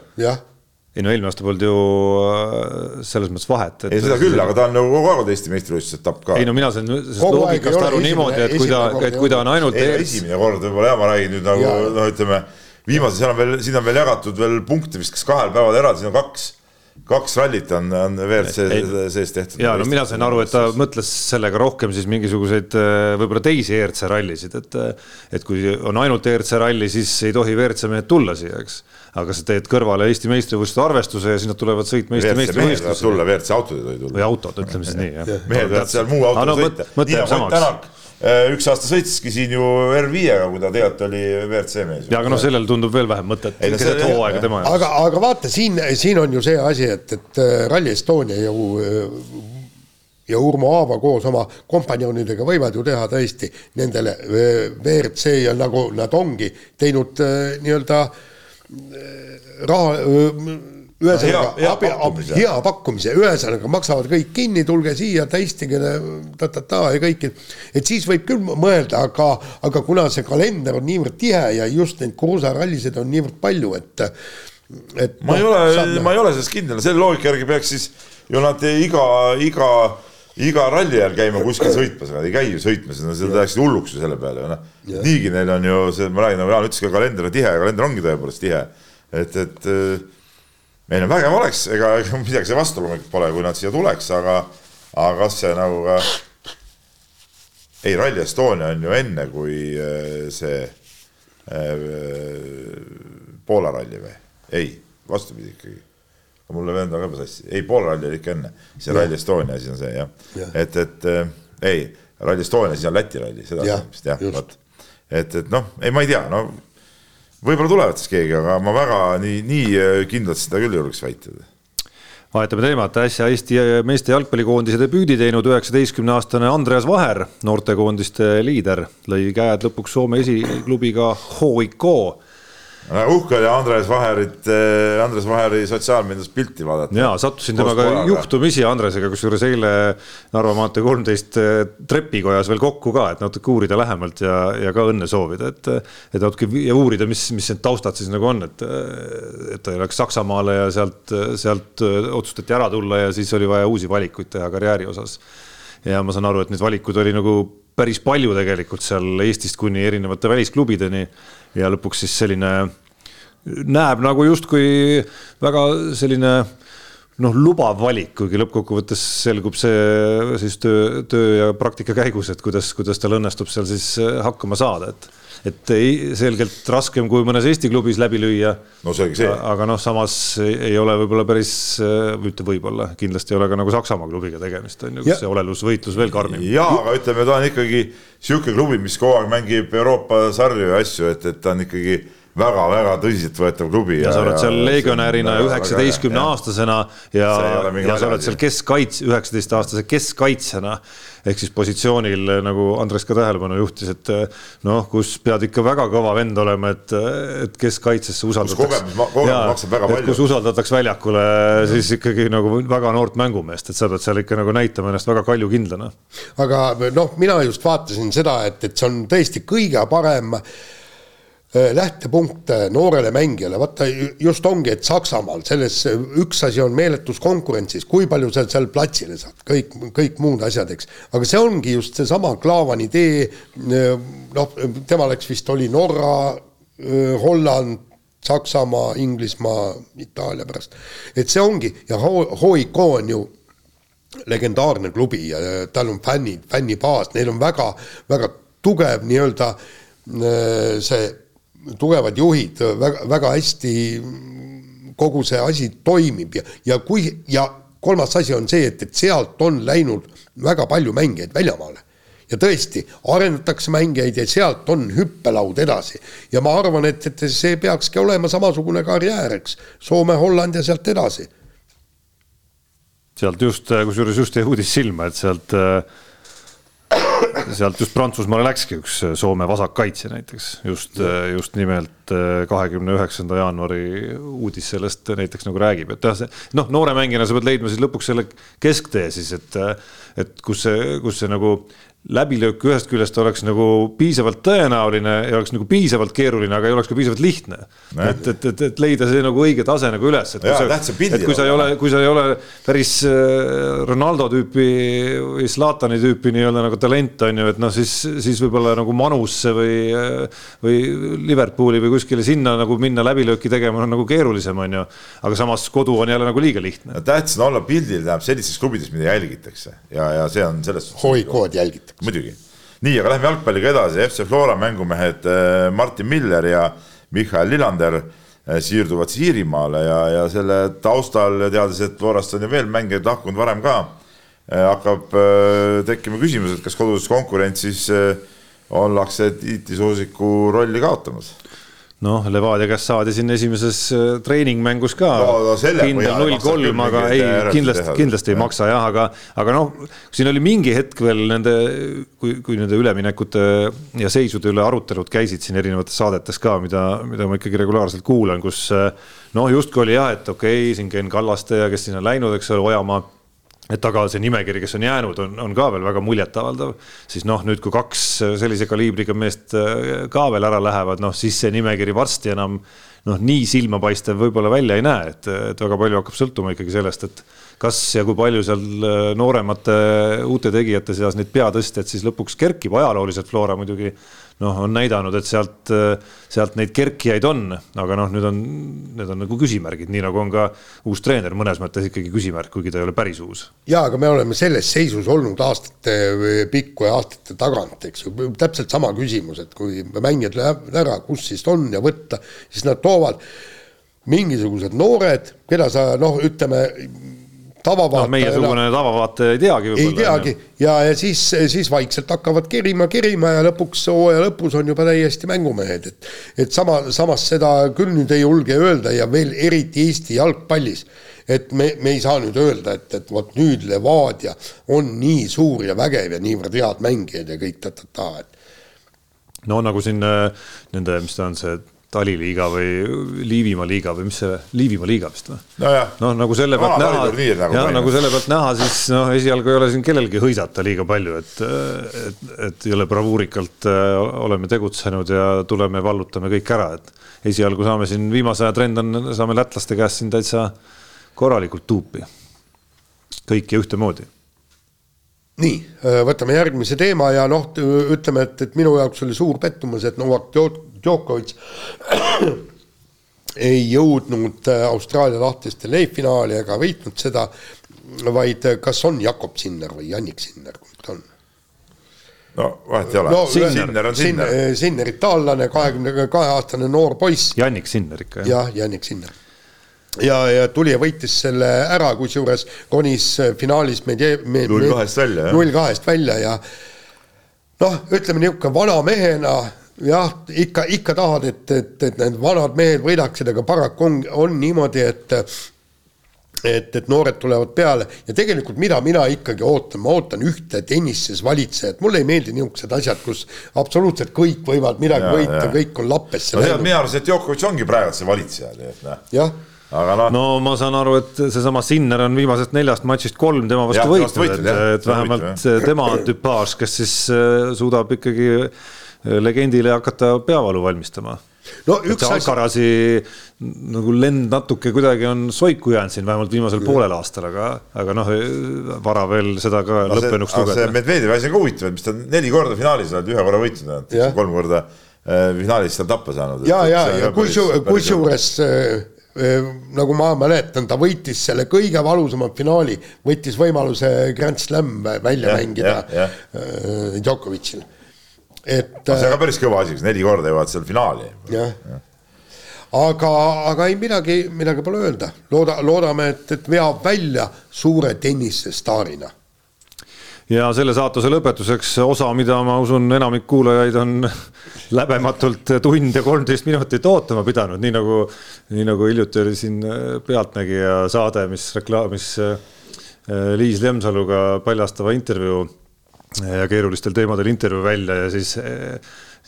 ei no eelmine aasta polnud ju äh, selles mõttes vahet. ei seda küll, aga ta on nagu kogu aeg olnud Eesti meistrivõistluse etapp ka. ei no mina sain sellest loogikast aru niimoodi, et kui ta, et kui ta on ainult ei, esimene kord võib-olla jah, ma räägin nüüd nagu noh, ütleme viimase, seal on veel, siin on veel jagatud veel punkte vist kas kahel päeval eraldi, siin on kaks kaks rallit on, on WRC sees tehtud. ja no mina sain aru, et ta mõtles sellega rohkem siis mingisuguseid äh, võib-olla teisi ERC rallisid, et, et kui on ainult ERC ralli, siis ei tohi WRC mehed tulla siia, eks. aga sa teed kõrvale Eesti meistrivõistluste arvestuse ja siis nad tulevad sõitma Eesti meistrivõistlusi. tulla, WRC autod ei tohi tulla. või autod, ütleme siis nii, jah. mehed peavad seal muu autoga no, sõita. nii nagu Ott Tänak Äh, üks aasta sõitski siin ju R5-ga, kui ta tegelikult oli WRC mees. ja aga noh, sellel tundub veel vähem mõtet. aga, aga vaata siin, siin on ju see asi, et, et äh, Rally Estonia ju äh, ja Urmo Aava koos oma kompanjonidega võivad ju teha tõesti nendele WRC ja nagu nad ongi teinud nii-öelda raha ühesõnaga hea, hea, pakkumise. hea pakkumise, ühesõnaga maksavad kõik kinni, tulge siia, testige ta-ta-ta ja kõik, et siis võib küll mõelda, aga, aga kuna see kalender on niivõrd tihe ja just neid kruusarallisid on niivõrd palju, et et ma no, ei ole, ma ei ole selles kindel, selle loogika järgi peaks siis ju nad iga, iga, iga ralli ajal käima kuskil sõitmas, nad ei käi ju sõitmas, nad läheksid hulluks ju selle peale, noh. niigi neil on ju see, ma räägin, nagu Jaan ütles ka, kalender on tihe, kalender ongi tõepoolest tihe. et, et meil on vägev oleks, ega, midagi selle vastu loomulikult pole, kui nad siia tuleks, aga, aga kas see nagu ka ei, Rally Estonia on ju enne kui äh, see äh, Poola ralli või? ei, vastupidi ikkagi. mulle vend on ka sassi, ei Poola ralli oli ikka enne, see Rally Estonia siis on see jah ja., et, et äh, ei, Rally Estonia, siis on Läti ralli, seda vist jah, vot. et, et noh, ei, ma ei tea, no võib-olla tulevad siis keegi, aga ma väga nii, nii äh, kindlalt seda küll ei julgeks väita. Vahetame teemat, äsja Eesti meeste jalgpallikoondise debüüdi teinud üheksateistkümne aastane Andreas Vaher, noortekoondiste liider, lõi käed lõpuks Soome esiklubiga HIK uhke oli Andres Vaherit, eh, Andres Vaheri sotsiaalmeedias pilti vaadata. ja sattusin temaga juhtumisi Andresega, kusjuures eile Narva maantee kolmteist eh, trepikojas veel kokku ka, et natuke uurida lähemalt ja, ja ka õnne soovida, et. et natuke ja uurida, mis, mis need taustad siis nagu on, et, et ta läks Saksamaale ja sealt, sealt otsustati ära tulla ja siis oli vaja uusi valikuid teha karjääri osas. Ja ma saan aru, et neid valikuid oli nagu päris palju tegelikult seal Eestist kuni erinevate välisklubideni. Ja lõpuks siis selline näeb nagu justkui väga selline noh, lubav valik, kuigi lõppkokkuvõttes selgub see siis töö, töö ja praktika käigus, et kuidas, kuidas tal õnnestub seal siis hakkama saada, et et ei, selgelt raskem kui mõnes Eesti klubis läbi lüüa. no selge see. aga noh, samas ei ole võib-olla päris, mitte võib-olla, kindlasti ei ole ka nagu Saksamaa klubiga tegemist, on ju, kus see olelusvõitlus veel karmim. ja, aga ütleme, ta on ikkagi sihuke klubi, mis kogu aeg mängib Euroopa sarju ja asju, et, et ta on ikkagi väga-väga tõsiseltvõetav klubi. ja sa oled seal legionärina üheksateistkümne aastasena ja, ja sa oled seal keskkaits-, üheksateist aastase keskkaitsjana ehk siis positsioonil nagu Andres ka tähelepanu juhtis, et noh, kus pead ikka väga kõva vend olema, et, et keskkaitsesse usaldatakse. kus usaldatakse väljakule siis ikkagi nagu väga noort mängumeest, et sa pead seal ikka nagu näitama ennast väga kaljukindlana. aga noh, mina just vaatasin seda, et, et see on tõesti kõige parem Äh, lähtepunkt noorele mängijale, vaata just ongi, et Saksamaal selles, üks asi on meeletus konkurentsis, kui palju sa seal platsile saad, kõik, kõik muud asjad, eks. aga see ongi just seesama Klaavani tee, äh, noh, tema läks vist, oli Norra, äh, Holland, Saksamaa, Inglismaa, Itaalia pärast. et see ongi ja HIK on ju legendaarne klubi ja tal on fännid, fännibaas, neil on väga, väga tugev nii-öelda see tugevad juhid, väga, väga hästi kogu see asi toimib ja, ja kui ja kolmas asi on see, et, et sealt on läinud väga palju mängijaid väljamaale. ja tõesti, arendatakse mängijaid ja sealt on hüppelaud edasi. ja ma arvan, et, et see peakski olema samasugune karjäär, eks, Soome, Holland ja sealt edasi. sealt just, kusjuures just jäi uudis silma, et sealt äh sealt just Prantsusmaale läkski üks Soome vasakkaitsja näiteks, just, just nimelt äh, kahekümne üheksanda jaanuari uudis sellest näiteks nagu räägib, et jah, see noh, noore mängijana sa pead leidma siis lõpuks selle kesktee siis, et, et kus see, kus see nagu läbilöök ühest küljest oleks nagu piisavalt tõenäoline ja oleks nagu piisavalt keeruline, aga ei oleks ka piisavalt lihtne. et, et, et, et leida see nagu õige tase nagu üles, et kui Jaa, sa, et kui sa ei ole, kui sa ei ole päris äh, Ronaldo tüüpi või Zlatani tüüpi nii-öelda nagu talent on ju, et noh, siis, siis võib-olla nagu Manusse või, äh, või Liverpooli või kuskile sinna nagu minna läbilööki tegema on nagu keerulisem, on ju. aga samas kodu on jälle nagu liiga lihtne. tähtis on olla pildil, tähendab sellistes klubides, mida jälgitakse ja, ja see on selles suhtes. hoikood jälgitakse muidugi. nii, aga lähme jalgpalliga edasi, FC Flora mängumehed äh, Martin Miller ja Michael Lillander äh, siirduvad siis Iirimaale ja, ja selle taustal teades, et Florast on ju veel mängijaid lahkunud varem ka, äh, hakkab tekkima küsimus, et kas koduses konkurentsis ollakse tiitlisoosiku rolli kaotamas noh, Levadia käest saadi siin esimeses äh, treeningmängus ka. No, no kindel null kolm, aga ei, kindlasti, kindlasti ei maksa jah, aga, aga noh, siin oli mingi hetk veel nende, kui, kui nende üleminekute ja seisude üle arutelud käisid siin erinevates saadetes ka, mida, mida ma ikkagi regulaarselt kuulan, kus äh, noh, justkui oli jah, et okei okay,, siin Ken Kallaste ja kes sinna läinud, eks ole, Ojamaa et aga see nimekiri, kes on jäänud, on, on ka veel väga muljetavaldav, siis noh, nüüd kui kaks sellise kaliibriga meest äh, ka veel ära lähevad, noh siis see nimekiri varsti enam noh, nii silmapaistev võib-olla välja ei näe, et, et väga palju hakkab sõltuma ikkagi sellest, et kas ja kui palju seal äh, nooremate uute tegijate seas neid peatõstjaid siis lõpuks kerkib, ajalooliselt Flora muidugi noh, on näidanud, et sealt, sealt neid kerkijaid on, aga noh, nüüd on, need on nagu küsimärgid, nii nagu on ka uus treener mõnes mõttes ikkagi küsimärk, kuigi ta ei ole päris uus. ja, aga me oleme selles seisus olnud aastate pikku ja aastate tagant, eks ju, täpselt sama küsimus, et kui mängijad lähevad ära, kus siis on ja võtta, siis nad toovad mingisugused noored, keda sa noh, ütleme tavavaataja no,. meiesugune tavavaataja ei teagi. ei teagi ja, ja siis, siis vaikselt hakkavad kerima, kerima ja lõpuks hooaja lõpus on juba täiesti mängumehed, et. et sama, samas seda küll nüüd ei julge öelda ja veel eriti Eesti jalgpallis. et me, me ei saa nüüd öelda, et, et vot nüüd Levadia on nii suur ja vägev ja niivõrd head mängijad ja kõik ta-ta-ta, et. no nagu siin äh, nende, mis ta on see taliliiga või Liivimaa liiga või mis see, Liivimaa liiga vist või? noh, nagu selle pealt näha, nagu jah, nagu selle pealt näha, siis noh, esialgu ei ole siin kellelgi hõisata liiga palju, et, et, et ei ole bravuurikalt äh, oleme tegutsenud ja tuleme, vallutame kõik ära, et esialgu saame siin, viimase aja trend on, saame lätlaste käest siin täitsa korralikult tuupi. kõik ja ühtemoodi nii, äh, võtame järgmise teema ja noh, ütleme, et, et minu jaoks oli suur pettumus, et Novak Djokovic ei jõudnud äh, Austraalia lahtiste leifinaali ega võitnud seda, vaid äh, kas on Jakob Sinner või Jannik Sinner, kumb ta on? no vahet ei ole no,, Sinner on Sinner. Sinner, itaallane, kahekümne kahe aastane noor poiss. Jannik Sinner ikka jah. jah, Jannik Sinner ja, ja tuli ja võitis selle ära, kusjuures konis finaalis meid me, null kahest välja, jah. null kahest välja ja noh, ütleme niisugune vana mehena jah, ikka, ikka tahad, et, et, et need vanad mehed võidaksid, aga paraku on, on niimoodi, et et, et noored tulevad peale ja tegelikult mida mina ikkagi ootan, ma ootan ühte tennises valitsejat, mulle ei meeldi niisugused asjad, kus absoluutselt kõik võivad midagi ja, võita, kõik on lappesse no, läinud. minu arust, et Djokovic ongi praegu see valitseja, nii et noh. aga noh. no ma saan aru, et seesama Sinner on viimasest neljast matšist kolm tema vastu võitnud, et, et vähemalt võitnud, tema on tüpaaž, kes siis äh, suudab ikkagi äh, legendile hakata peavalu valmistama no üks asi. Alcarazi nagu lend natuke kuidagi on soiku jäänud siin vähemalt viimasel poolel aastal, aga, aga noh, vara veel seda ka no, lõppenuks lugeda. see Medvedjevi asi on ka huvitav, et mis ta neli korda finaalis oled, ühe korra võitnud, kolm korda äh, finaalis seal tappa saanud. ja, ja, ja kusjuures, kusjuures nagu ma mäletan, ta võitis selle kõige valusama finaali, võttis võimaluse Grand Slam välja ja, mängida ja, ja. Djokovicil. Et. see on ka päris kõva asi, kas neli korda jõuavad seal finaali. jah ja. aga, aga ei midagi, midagi pole öelda, looda, loodame, et, et veab välja suure tennisestaarina ja selle saatuse lõpetuseks osa, mida ma usun, enamik kuulajaid on läbematult tund ja kolmteist minutit ootama pidanud, nii nagu, nii nagu hiljuti oli siin Pealtnägija saade, mis reklaamis äh, Liis Lemsaluga paljastava intervjuu ja keerulistel teemadel intervjuu välja ja siis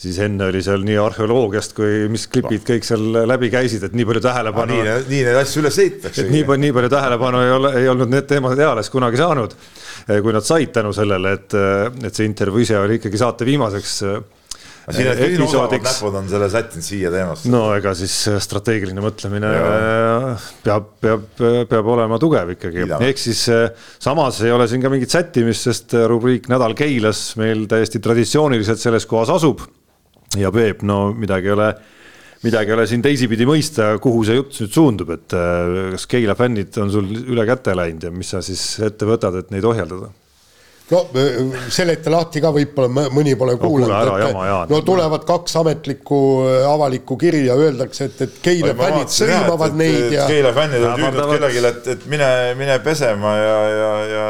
siis enne oli seal nii arheoloogiast kui mis klipid kõik seal läbi käisid, et nii palju tähelepanu. nii, nii neid asju üles ehitatakse. et nii palju, nii palju tähelepanu ei ole, ei olnud need teemad eales kunagi saanud. kui nad said tänu sellele, et, et see intervjuu ise oli ikkagi saate viimaseks siin need kõige osavad näpud on selle sättinud siia teemasse. no ega siis äh, strateegiline mõtlemine ja. Peab, peab, peab olema tugev ikkagi, ehk siis samas ei ole siin ka mingit sättimist, sest rubriik Nädal Keilas meil täiesti traditsiooniliselt selles kohas asub. ja Peep, no midagi ei ole, midagi ei ole siin teisipidi mõista, kuhu see jutt nüüd suundub, et kas Keila fännid on sul üle käte läinud ja mis sa siis ette võtad, et neid ohjeldada? No seleta lahti ka, võib-olla mõni pole kuulanud no,, et no tulevad kaks ametlikku äh, avalikku kirja, öeldakse, et, et Keila fännid sõimavad neid ja. Keila fännid on tüünud kellelegi, et, et mine, mine pesema ja, ja, ja,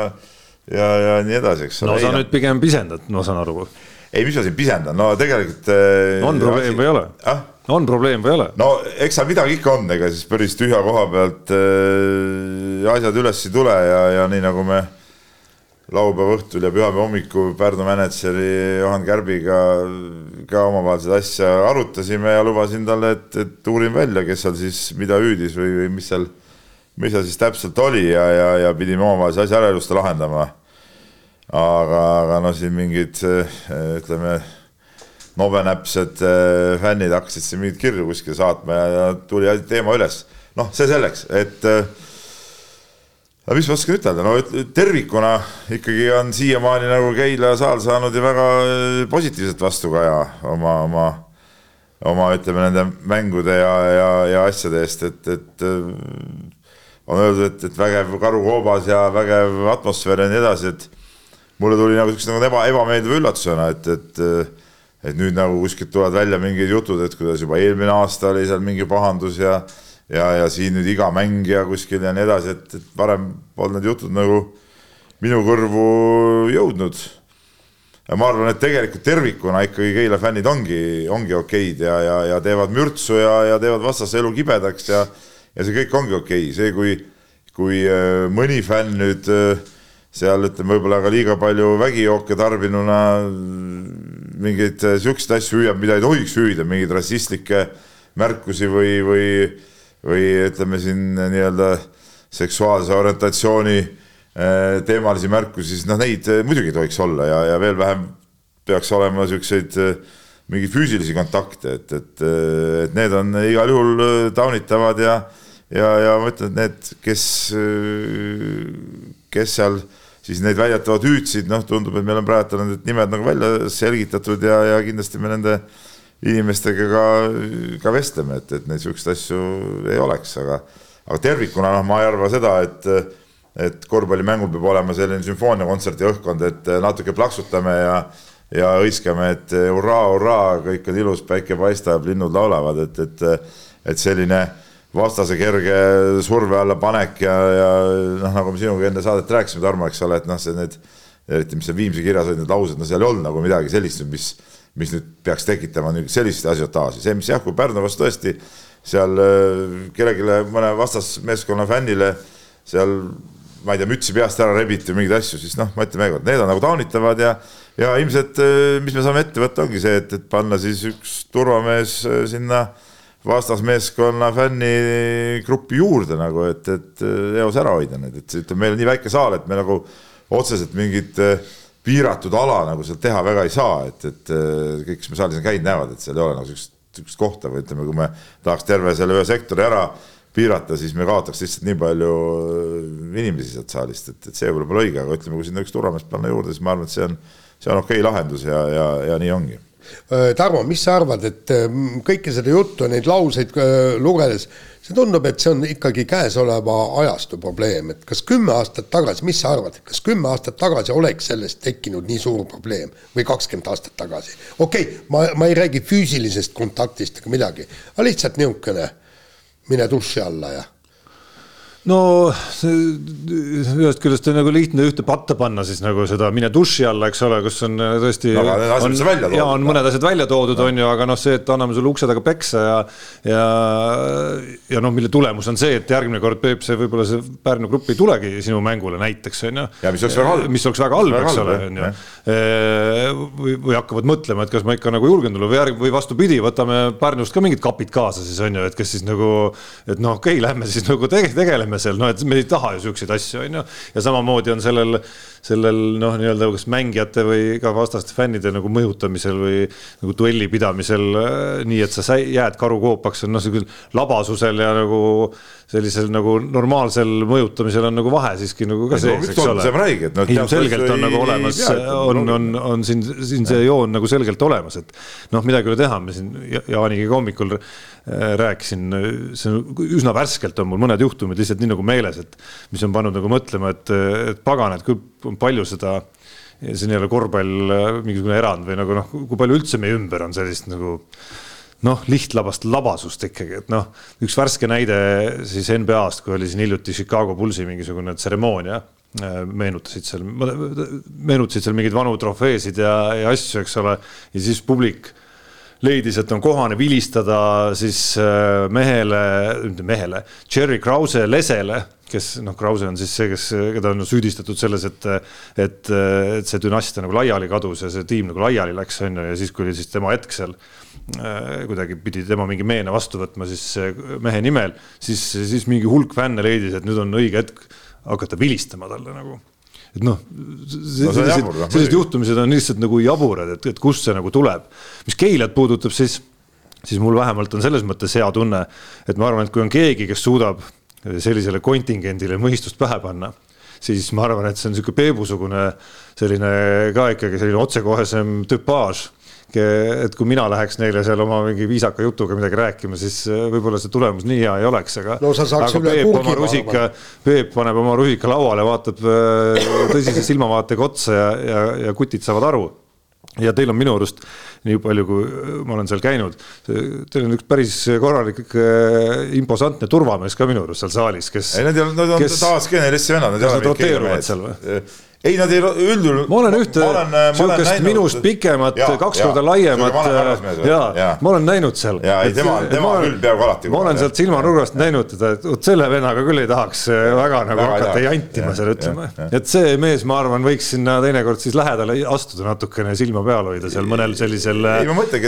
ja, ja nii edasi, eks ole. no sa nüüd pigem pisendad, ma saan aru. ei, mis ma siin pisendan, no tegelikult. Äh, on probleem või ei ole ah?? on probleem või ei ole? no eks seal midagi ikka on, ega siis päris tühja koha pealt äh, asjad üles ei tule ja, ja nii nagu me laupäeva õhtul ja pühapäeva hommikul Pärnu mänedžeri Juhan Kärbiga ka omavahel seda asja arutasime ja lubasin talle, et, et uurin välja, kes seal siis mida hüüdis või, või mis seal, mis seal siis täpselt oli ja, ja, ja pidime omavahelise asja ära ilusti lahendama. aga, aga no siin mingid ütleme, nobenäpsed eh, fännid hakkasid siin mingeid kirju kuskile saatma ja, ja tuli teema üles. noh, see selleks, et äh, aga mis ma oskan ütelda, no tervikuna ikkagi on siiamaani nagu Keila saal saanud ju väga äh, positiivset vastukaja oma, oma, oma ütleme nende mängude ja, ja, ja asjade eest, et, et äh, on öeldud, et, et vägev karukoobas ja vägev atmosfäär ja nii edasi, et mulle tuli nagu siukse nagu eba, ebameeldiva üllatusena, et, et äh, et nüüd nagu kuskilt tulevad välja mingid jutud, et kuidas juba eelmine aasta oli seal mingi pahandus ja ja, ja siin nüüd iga mängija kuskil ja nii edasi, et, et varem polnud need jutud nagu minu kõrvu jõudnud. ja ma arvan, et tegelikult tervikuna ikkagi Keila fännid ongi, ongi okeid ja, ja, ja teevad mürtsu ja, ja teevad vastase elu kibedaks ja, ja see kõik ongi okei, see, kui, kui äh, mõni fänn nüüd äh, seal ütleme, võib-olla ka liiga palju vägijooke tarbinuna mingeid äh, siukseid asju hüüab, mida ei tohiks hüüda, mingeid rassistlikke märkusi või, või või ütleme siin nii-öelda seksuaalse orientatsiooni äh, teemalisi märkusi, siis noh, neid äh, muidugi ei tohiks olla ja, ja veel vähem peaks olema äh, mingeid füüsilisi kontakte, et, et, et need on igal juhul taunitavad ja, ja, ja ma ütlen, et need, kes, kes seal siis neid väidetavalt hüüdsid, noh, tundub, et meil on praegu need nimed nagu välja selgitatud ja, ja kindlasti me nende äh, inimestega ka, ka vestleme, et, et neid siukseid asju ei oleks, aga, aga tervikuna noh, ma ei arva seda, et, et korvpallimängul peab olema selline sümfooniakontserdi õhkkond, et natuke plaksutame ja, ja hõiskame, et hurraa, hurraa, kõik on ilus, päike paistab, linnud laulavad, et, et, et selline vastase kerge surve alla panek ja, ja noh, nagu me sinuga enne saadet rääkisime, Tarmo, eks ole, et noh, see need, eriti mis seal Viimsi kirjas olid, need laused, no seal ei olnud nagu midagi sellist, mis mis nüüd peaks tekitama nüüd sellist asiotaaži, see, mis jah, kui Pärnu vastu tõesti seal äh, kellelegi, mõne vastasmeeskonna fännile seal ma ei tea, mütsi peast ära rebiti või mingeid asju, siis noh, ma ütlen veel kord, need on nagu taunitavad ja ja ilmselt, äh, mis me saame ette võtta, ongi see, et, et panna siis üks turvamees äh, sinna vastasmeeskonna fännigruppi juurde nagu, et, et eos ära hoida need, et ütleme, meil on nii väike saal, et me nagu otseselt mingit äh, piiratud ala nagu seal teha väga ei saa, et, et äh, kõik, kes me saalis on käinud, näevad, et seal ei ole nagu siukest, siukest kohta või ütleme, kui me tahaks terve selle ühe sektori ära piirata, siis me kaotaks lihtsalt nii palju äh, inimesi sealt saalist, et, et see võib-olla pole õige, aga ütleme, kui sinna üks turvamees panna juurde, siis ma arvan, et see on, see on okei okay lahendus ja, ja, ja nii ongi. Äh, Tarmo, mis sa arvad, et äh, kõike seda juttu, neid lauseid äh, lugedes, see tundub, et see on ikkagi käesoleva ajastu probleem, et kas kümme aastat tagasi, mis sa arvad, kas kümme aastat tagasi oleks sellest tekkinud nii suur probleem või kakskümmend aastat tagasi? okei okay,, ma, ma ei räägi füüsilisest kontaktist ega midagi, aga lihtsalt niisugune, mine duši alla ja no ühest küljest on nagu lihtne ühte patta panna siis nagu seda mine duši alla, eks ole, kus on äh, tõesti no,. on, ja on mõned asjad välja toodud, on ju, aga noh, see, et anname sulle ukse taga peksa ja, ja, ja noh, mille tulemus on see, et järgmine kord Peep, see võib-olla see Pärnu grupp ei tulegi sinu mängule näiteks on ju. ja mis oleks väga halb. mis oleks väga halb, eks ole, on ju. või, või hakkavad mõtlema, et kas ma ikka nagu julgen tulla või järg või vastupidi, võtame Pärnust ka mingid kapid kaasa siis on ju, et kes siis nagu, et noh, okei okay,, lähme siis nagu tege, tegeleme seal, no et me ei taha ju siukseid asju, on ju. ja samamoodi on sellel, sellel noh, nii-öelda kas mängijate või ka vastaste fännide nagu mõjutamisel või nagu duelli pidamisel äh, nii, et sa jääd karukoopaks, on noh, sellisel labasusel ja nagu sellisel nagu normaalsel mõjutamisel on nagu vahe siiski nagu ka sees, eks ole. No, ilmselgelt on nagu olemas, on, on, on siin, siin see joon nagu selgelt olemas, et noh, midagi ei ole teha, me siin Jaaniga hommikul äh, rääkisin, see on üsna värskelt on mul mõned juhtumid lihtsalt nii nagu meeles, et mis on pannud nagu mõtlema, et, et pagan, et kui palju seda siin ei ole korvpall äh, mingisugune erand või nagu noh, kui palju üldse meie ümber on sellist nagu noh, lihtlabast labasust ikkagi, et noh, üks värske näide siis NBA-st, kui oli siin hiljuti Chicago Bullsi mingisugune tseremoonia, äh, meenutasid seal, meenutasid seal mingeid vanu trofeesid ja, ja asju, eks ole, ja siis publik leidis, et on kohane vilistada siis äh, mehele, mehele, Cherry Krause lesele kes noh, Krause on siis see, kes, keda on süüdistatud selles, et, et, et see dünastia nagu laiali kadus ja see tiim nagu laiali läks, on ju, ja siis, kui oli siis tema hetk seal Äh, kuidagi pidi tema mingi meene vastu võtma siis mehe nimel, siis, siis mingi hulk fänne leidis, et nüüd on õige hetk hakata vilistama talle nagu et noh, sellised, noh, sellised juhtumised on lihtsalt nagu jaburad, et, et kust see nagu tuleb. mis Keilat puudutab, siis, siis mul vähemalt on selles mõttes hea tunne, et ma arvan, et kui on keegi, kes suudab sellisele kontingendile mõistust pähe panna, siis ma arvan, et see on niisugune Peebu-sugune selline ka ikkagi selline otsekohesem tüpaaž et kui mina läheks neile seal oma mingi viisaka jutuga midagi rääkima, siis äh, võib-olla see tulemus nii hea ei oleks, aga no üle Peep oma rusika, Peep paneb oma rusika lauale, vaatab äh, tõsise silmavaatega otsa ja, ja, ja kutid saavad aru. Ja teil on minu arust nii palju, kui ma olen seal käinud, teil on üks päris korralik äh, imposantne turvamees ka minu arust seal saalis, kes. ei, nad on, nad on taas GNLS-i vennad. nad roteeruvad seal või? Ei, nad ei üldjuhul. ma olen ühte äh, sihukest minust pikemat, kaks korda laiemat ja, ja ma olen näinud seal. ja ei, tema, tema küll peaaegu alati. ma olen sealt silmanurgast näinud teda, et vot selle vennaga küll ei tahaks äh, väga nagu väga hakata jantima seal ütlema, et see mees, ma arvan, võiks sinna teinekord siis lähedale astuda natukene silma peal hoida seal mõnel sellisel,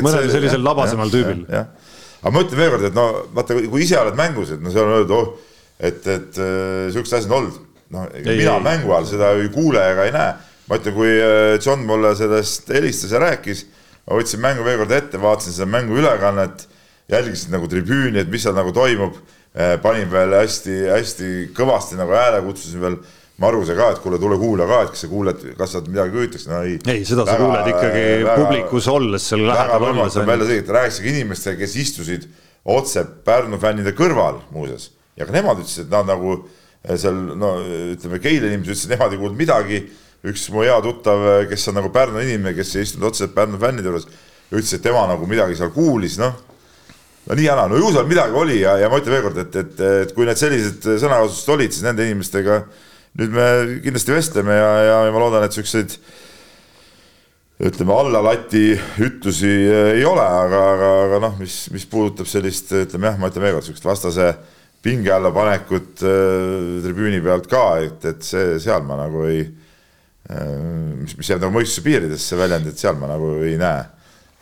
mõnel sellisel labasemal tüübil. aga ma ütlen veel kord, et no vaata, kui ise oled mängus, et no seal on öeldud, oh, et, et äh, siuksed asjad on olnud noh, mina ei, mängu ajal seda ei kuule ega ei näe. ma ütlen, kui äh, John mulle sellest helistas ja rääkis, ma võtsin mängu veel kord ette, vaatasin seda mängu ülekannet, jälgisin nagu tribüüni, et mis seal nagu toimub. Äh, panin veel hästi-hästi kõvasti nagu hääle, kutsusin veel Maruse ka, et kuule, tule kuula ka, et kas sa kuuled, kas sa midagi hüütakse, no ei. ei, seda väga, sa kuuled ikkagi väga, publikus olles, seal lähedal olles. välja see, et rääkisin inimestega, kes istusid otse Pärnu fännide kõrval muuseas ja ka nemad ütlesid, et nad nagu seal no ütleme, Keila inimesed ütlesid, nemad ei kuulnud midagi. üks mu hea tuttav, kes on nagu Pärnu inimene, kes ei istunud otseselt Pärnu fännide juures, ütles, et tema nagu midagi seal kuulis, noh. no nii häna, no ju seal midagi oli ja, ja ma ütlen veelkord, et, et, et kui need sellised sõnakasutused olid, siis nende inimestega nüüd me kindlasti vestleme ja, ja, ja ma loodan, et siukseid ütleme alla lati ütlusi ei ole, aga, aga, aga noh, mis, mis puudutab sellist, ütleme jah, ma ütlen veelkord, siukest vastase pinge alla panekut äh, tribüüni pealt ka, et, et see, seal ma nagu ei äh,, mis, mis jääb nagu mõistuse piiridesse, väljend, et seal ma nagu ei näe,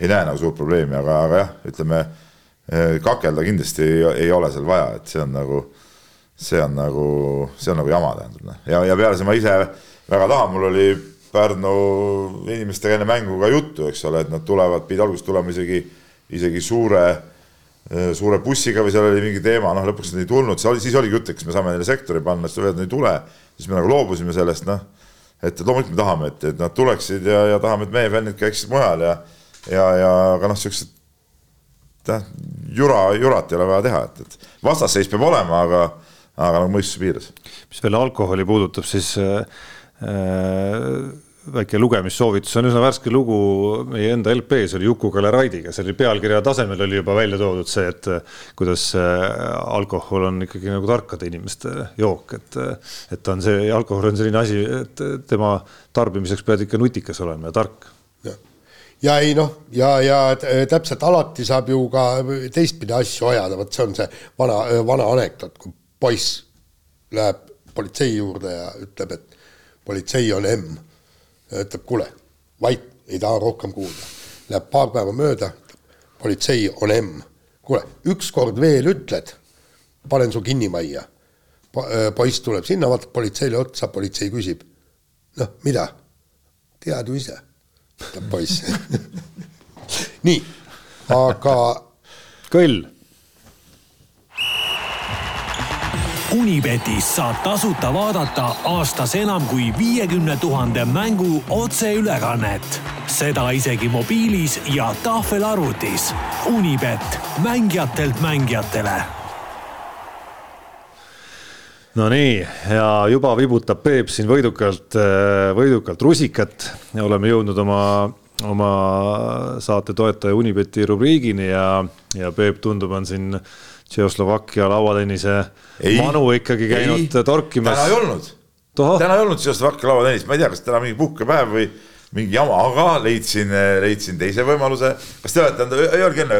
ei näe nagu suurt probleemi, aga, aga jah, ütleme äh, kakelda kindlasti ei, ei ole seal vaja, et see on nagu, see on nagu, see on nagu jama, tähendab. Noh. ja, ja peale see ma ise väga tahan, mul oli Pärnu inimestega enne mängu ka juttu, eks ole, et nad tulevad, pidid alguses tulema isegi, isegi suure suure bussiga või seal oli mingi teema, noh, lõpuks nad ei tulnud, oli, siis oligi jutt, et kas me saame neile sektori panna, siis öeldi, et ei tule. siis me nagu loobusime sellest, noh, et loomulikult me tahame, et, et nad tuleksid ja, ja tahame, et meie fännid käiksid mujal ja, ja, ja aga noh, siuksed jah, jura, jurat ei ole vaja teha, et, et vastasseis peab olema, aga, aga nagu mõistuse piires. mis veel alkoholi puudutab, siis äh, väike lugemissoovitus, see on üsna värske lugu meie enda LP-s oli Juku-Kalle Raidiga, see oli pealkirja tasemel oli juba välja toodud see, et kuidas alkohol on ikkagi nagu tarkade inimeste jook, et, et on see, alkohol on selline asi, et tema tarbimiseks pead ikka nutikas olema ja tark. ja ei noh, ja, ja täpselt alati saab ju ka teistpidi asju ajada, vot see on see vana, vana anekdoot, kui poiss läheb politsei juurde ja ütleb, et politsei on M ütleb, kuule, vait, ei taha rohkem kuulda. Läheb paar päeva mööda, politsei on M. kuule, ükskord veel ütled, panen su kinnimajja. Äh, poiss tuleb sinna, vaatab politseile otsa, politsei küsib. noh, mida? tead ju ise, ütleb poiss nii, aga. kõll Unibetis saab tasuta vaadata aastas enam kui viiekümne tuhande mängu otseülekannet. seda isegi mobiilis ja tahvelarvutis. Unibet, mängijatelt mängijatele. Nonii, ja juba vibutab Peep siin võidukalt, võidukalt rusikat ja oleme jõudnud oma oma saate toetaja Unibeti rubriigini ja, ja Peep tundub, on siin Tšehhoslovakkia lauatennise manu ikkagi käinud ei, torkimas. täna ei olnud, täna ei olnud Tšehhoslovakkia lauatennist, ma ei tea, kas täna mingi puhkepäev või mingi jama, aga leidsin, leidsin teise võimaluse. kas te olete, öelge enne,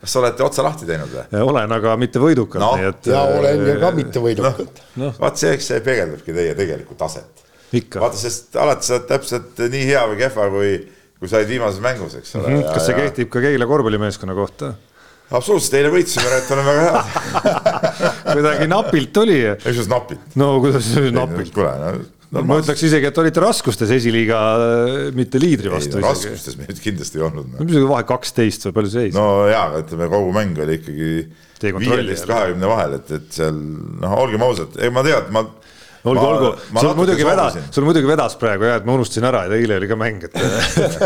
kas olete otsa lahti teinud või? olen, aga mitte võidukalt no,. Et... ja olen ju ka mitte võidukalt no,. no. vaat see, eks see peegeldabki teie tegelikku taset. vaata, sest alati sa oled täpselt nii hea või kehva, kui, kui sa olid viimases mängus, eks ole mm. -hmm. kas see ja... kehtib ka Keila korvpallimeeskonna kohta? Absoluutselt, eile võitsime, et oleme väga head kuidagi napilt tuli. mõttes napilt? no kuidas napilt? kuule, no ma ütleks isegi, et olite raskustes esiliiga, mitte liidri vastu. raskustes me nüüd kindlasti ei olnud no.. mis see vahe kaksteist või palju seis? no jaa, aga ütleme kogu mäng oli ikkagi viieteist, kahekümne vahel, et, et seal noh, olgem ausad, ega ma tean, ma olgu, olgu, sul muidugi vedas, sul muidugi vedas praegu jah, et ma unustasin ära, et eile oli ka mäng, et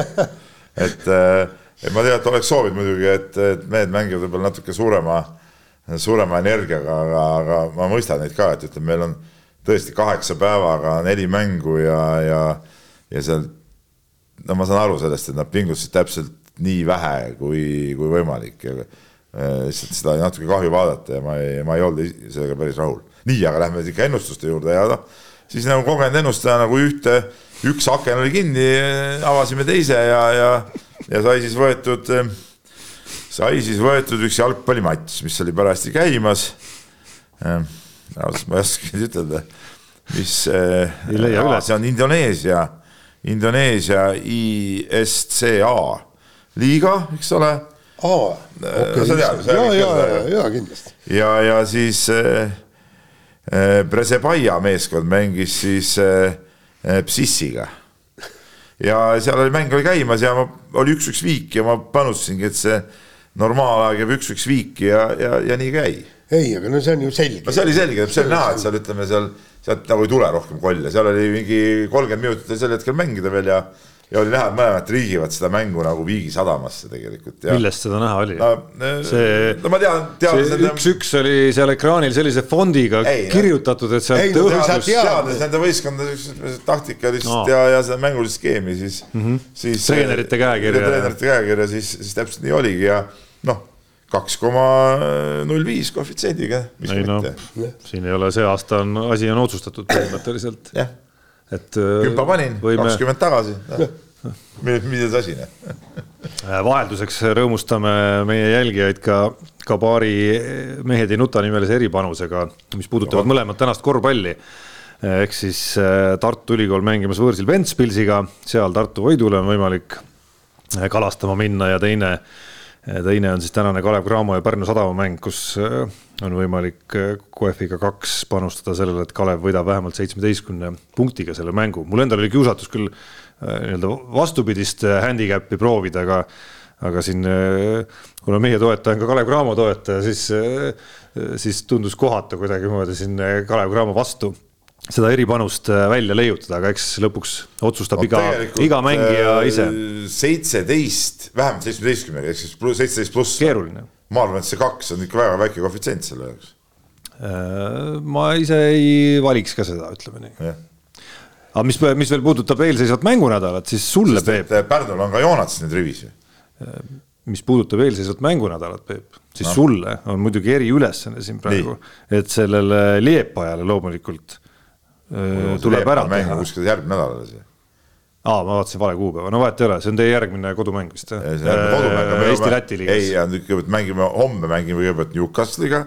et äh, et ma tean, et oleks soovinud muidugi, et, et mehed mängivad võib-olla natuke suurema, suurema energiaga, aga, aga ma mõistan neid ka, et ütleme, meil on tõesti kaheksa päevaga neli mängu ja, ja, ja seal no ma saan aru sellest, et nad pingutasid täpselt nii vähe kui, kui võimalik ja äh, lihtsalt seda oli natuke kahju vaadata ja ma ei, ma ei olnud sellega päris rahul. nii, aga lähme ikka ennustuste juurde ja noh, siis nagu kogenud ennustaja nagu ühte, üks aken oli kinni, avasime teise ja, ja ja sai siis võetud, sai siis võetud üks jalgpallimatš, mis oli parajasti käimas. ausalt ma ei oska nüüd ütelda, mis, see on Indoneesia, Indoneesia ISCA liiga, eks ole. aa, okei, ja, ja, ja, ja kindlasti. ja, ja siis äh, Presebaia meeskond mängis siis äh, Psissiga ja seal oli mäng oli käimas ja ma, oli üks-üks viik ja ma panustasingi, et see normaalaeg jääb üks-üks viiki ja, ja, ja nii käi. ei, aga no see on ju selge. no see oli selge, see oli näha, et seal ütleme seal, sealt nagu ei tule rohkem kolle, seal oli mingi kolmkümmend minutit oli sel hetkel mängida veel ja ja oli näha, et mõlemad triigivad seda mängu nagu Viigi sadamasse tegelikult. millest seda näha oli no,? see, no tean, teades nende. üks-üks oli seal ekraanil sellise fondiga ei, kirjutatud, et sealt õhus. teades nende võistkondade taktikalist no. ja, ja seda mängulist skeemi, siis mm, -hmm. siis. treenerite käekirja. treenerite käekirja, siis, siis täpselt nii oligi ja noh kaks koma null viis koefitsiendiga. ei no, siin ei ole, see aasta on, asi on otsustatud põhimõtteliselt. jah et. Äh, küpa panin, kakskümmend tagasi milles asi. Äh, vahelduseks rõõmustame meie jälgijaid ka, ka paari Mehed ei nuta nimelise eripanusega, mis puudutavad mõlemat tänast korvpalli. ehk siis äh, Tartu Ülikool mängimas võõrsil Ventspilsiga, seal Tartu võidule on võimalik kalastama minna ja teine, teine on siis tänane Kalev Cramo ja Pärnu Sadama mäng, kus on võimalik KOF-iga kaks panustada sellele, et Kalev võidab vähemalt seitsmeteistkümne punktiga selle mängu. mul endal oli kiusatus küll Äh, nii-öelda vastupidist äh, handicap'i proovida, aga aga siin, äh, kuna meie toetaja on ka Kalev Cramo toetaja, siis, siis tundus kohatu kuidagimoodi siin Kalev Cramo vastu seda eripanust välja leiutada, aga eks lõpuks otsustab no, iga, iga mängija ise. seitseteist, vähemalt seitsmeteistkümnega, ehk siis seitseteist pluss. keeruline. ma arvan, et see kaks on ikka väga väike koefitsient selle jaoks. ma ise ei valiks ka seda, ütleme nii aga mis, mis veel puudutab eelseisvat mängunädalat, siis sulle, Peep. Pärnul on ka Joonas nüüd rivis ju. mis puudutab eelseisvat mängunädalat, Peep, siis no. sulle on muidugi eriülesanne siin praegu, et sellele Liepajale loomulikult tuleb ära teha. kuskil järgmine nädal alles ju aa, ma vaatasin vale kuupäeva, no vahet ei ole, see on teie järgmine kodumäng vist jah? Eesti-Läti liigas. ei, kõigepealt mängime, homme mängime kõigepealt Newcastle'iga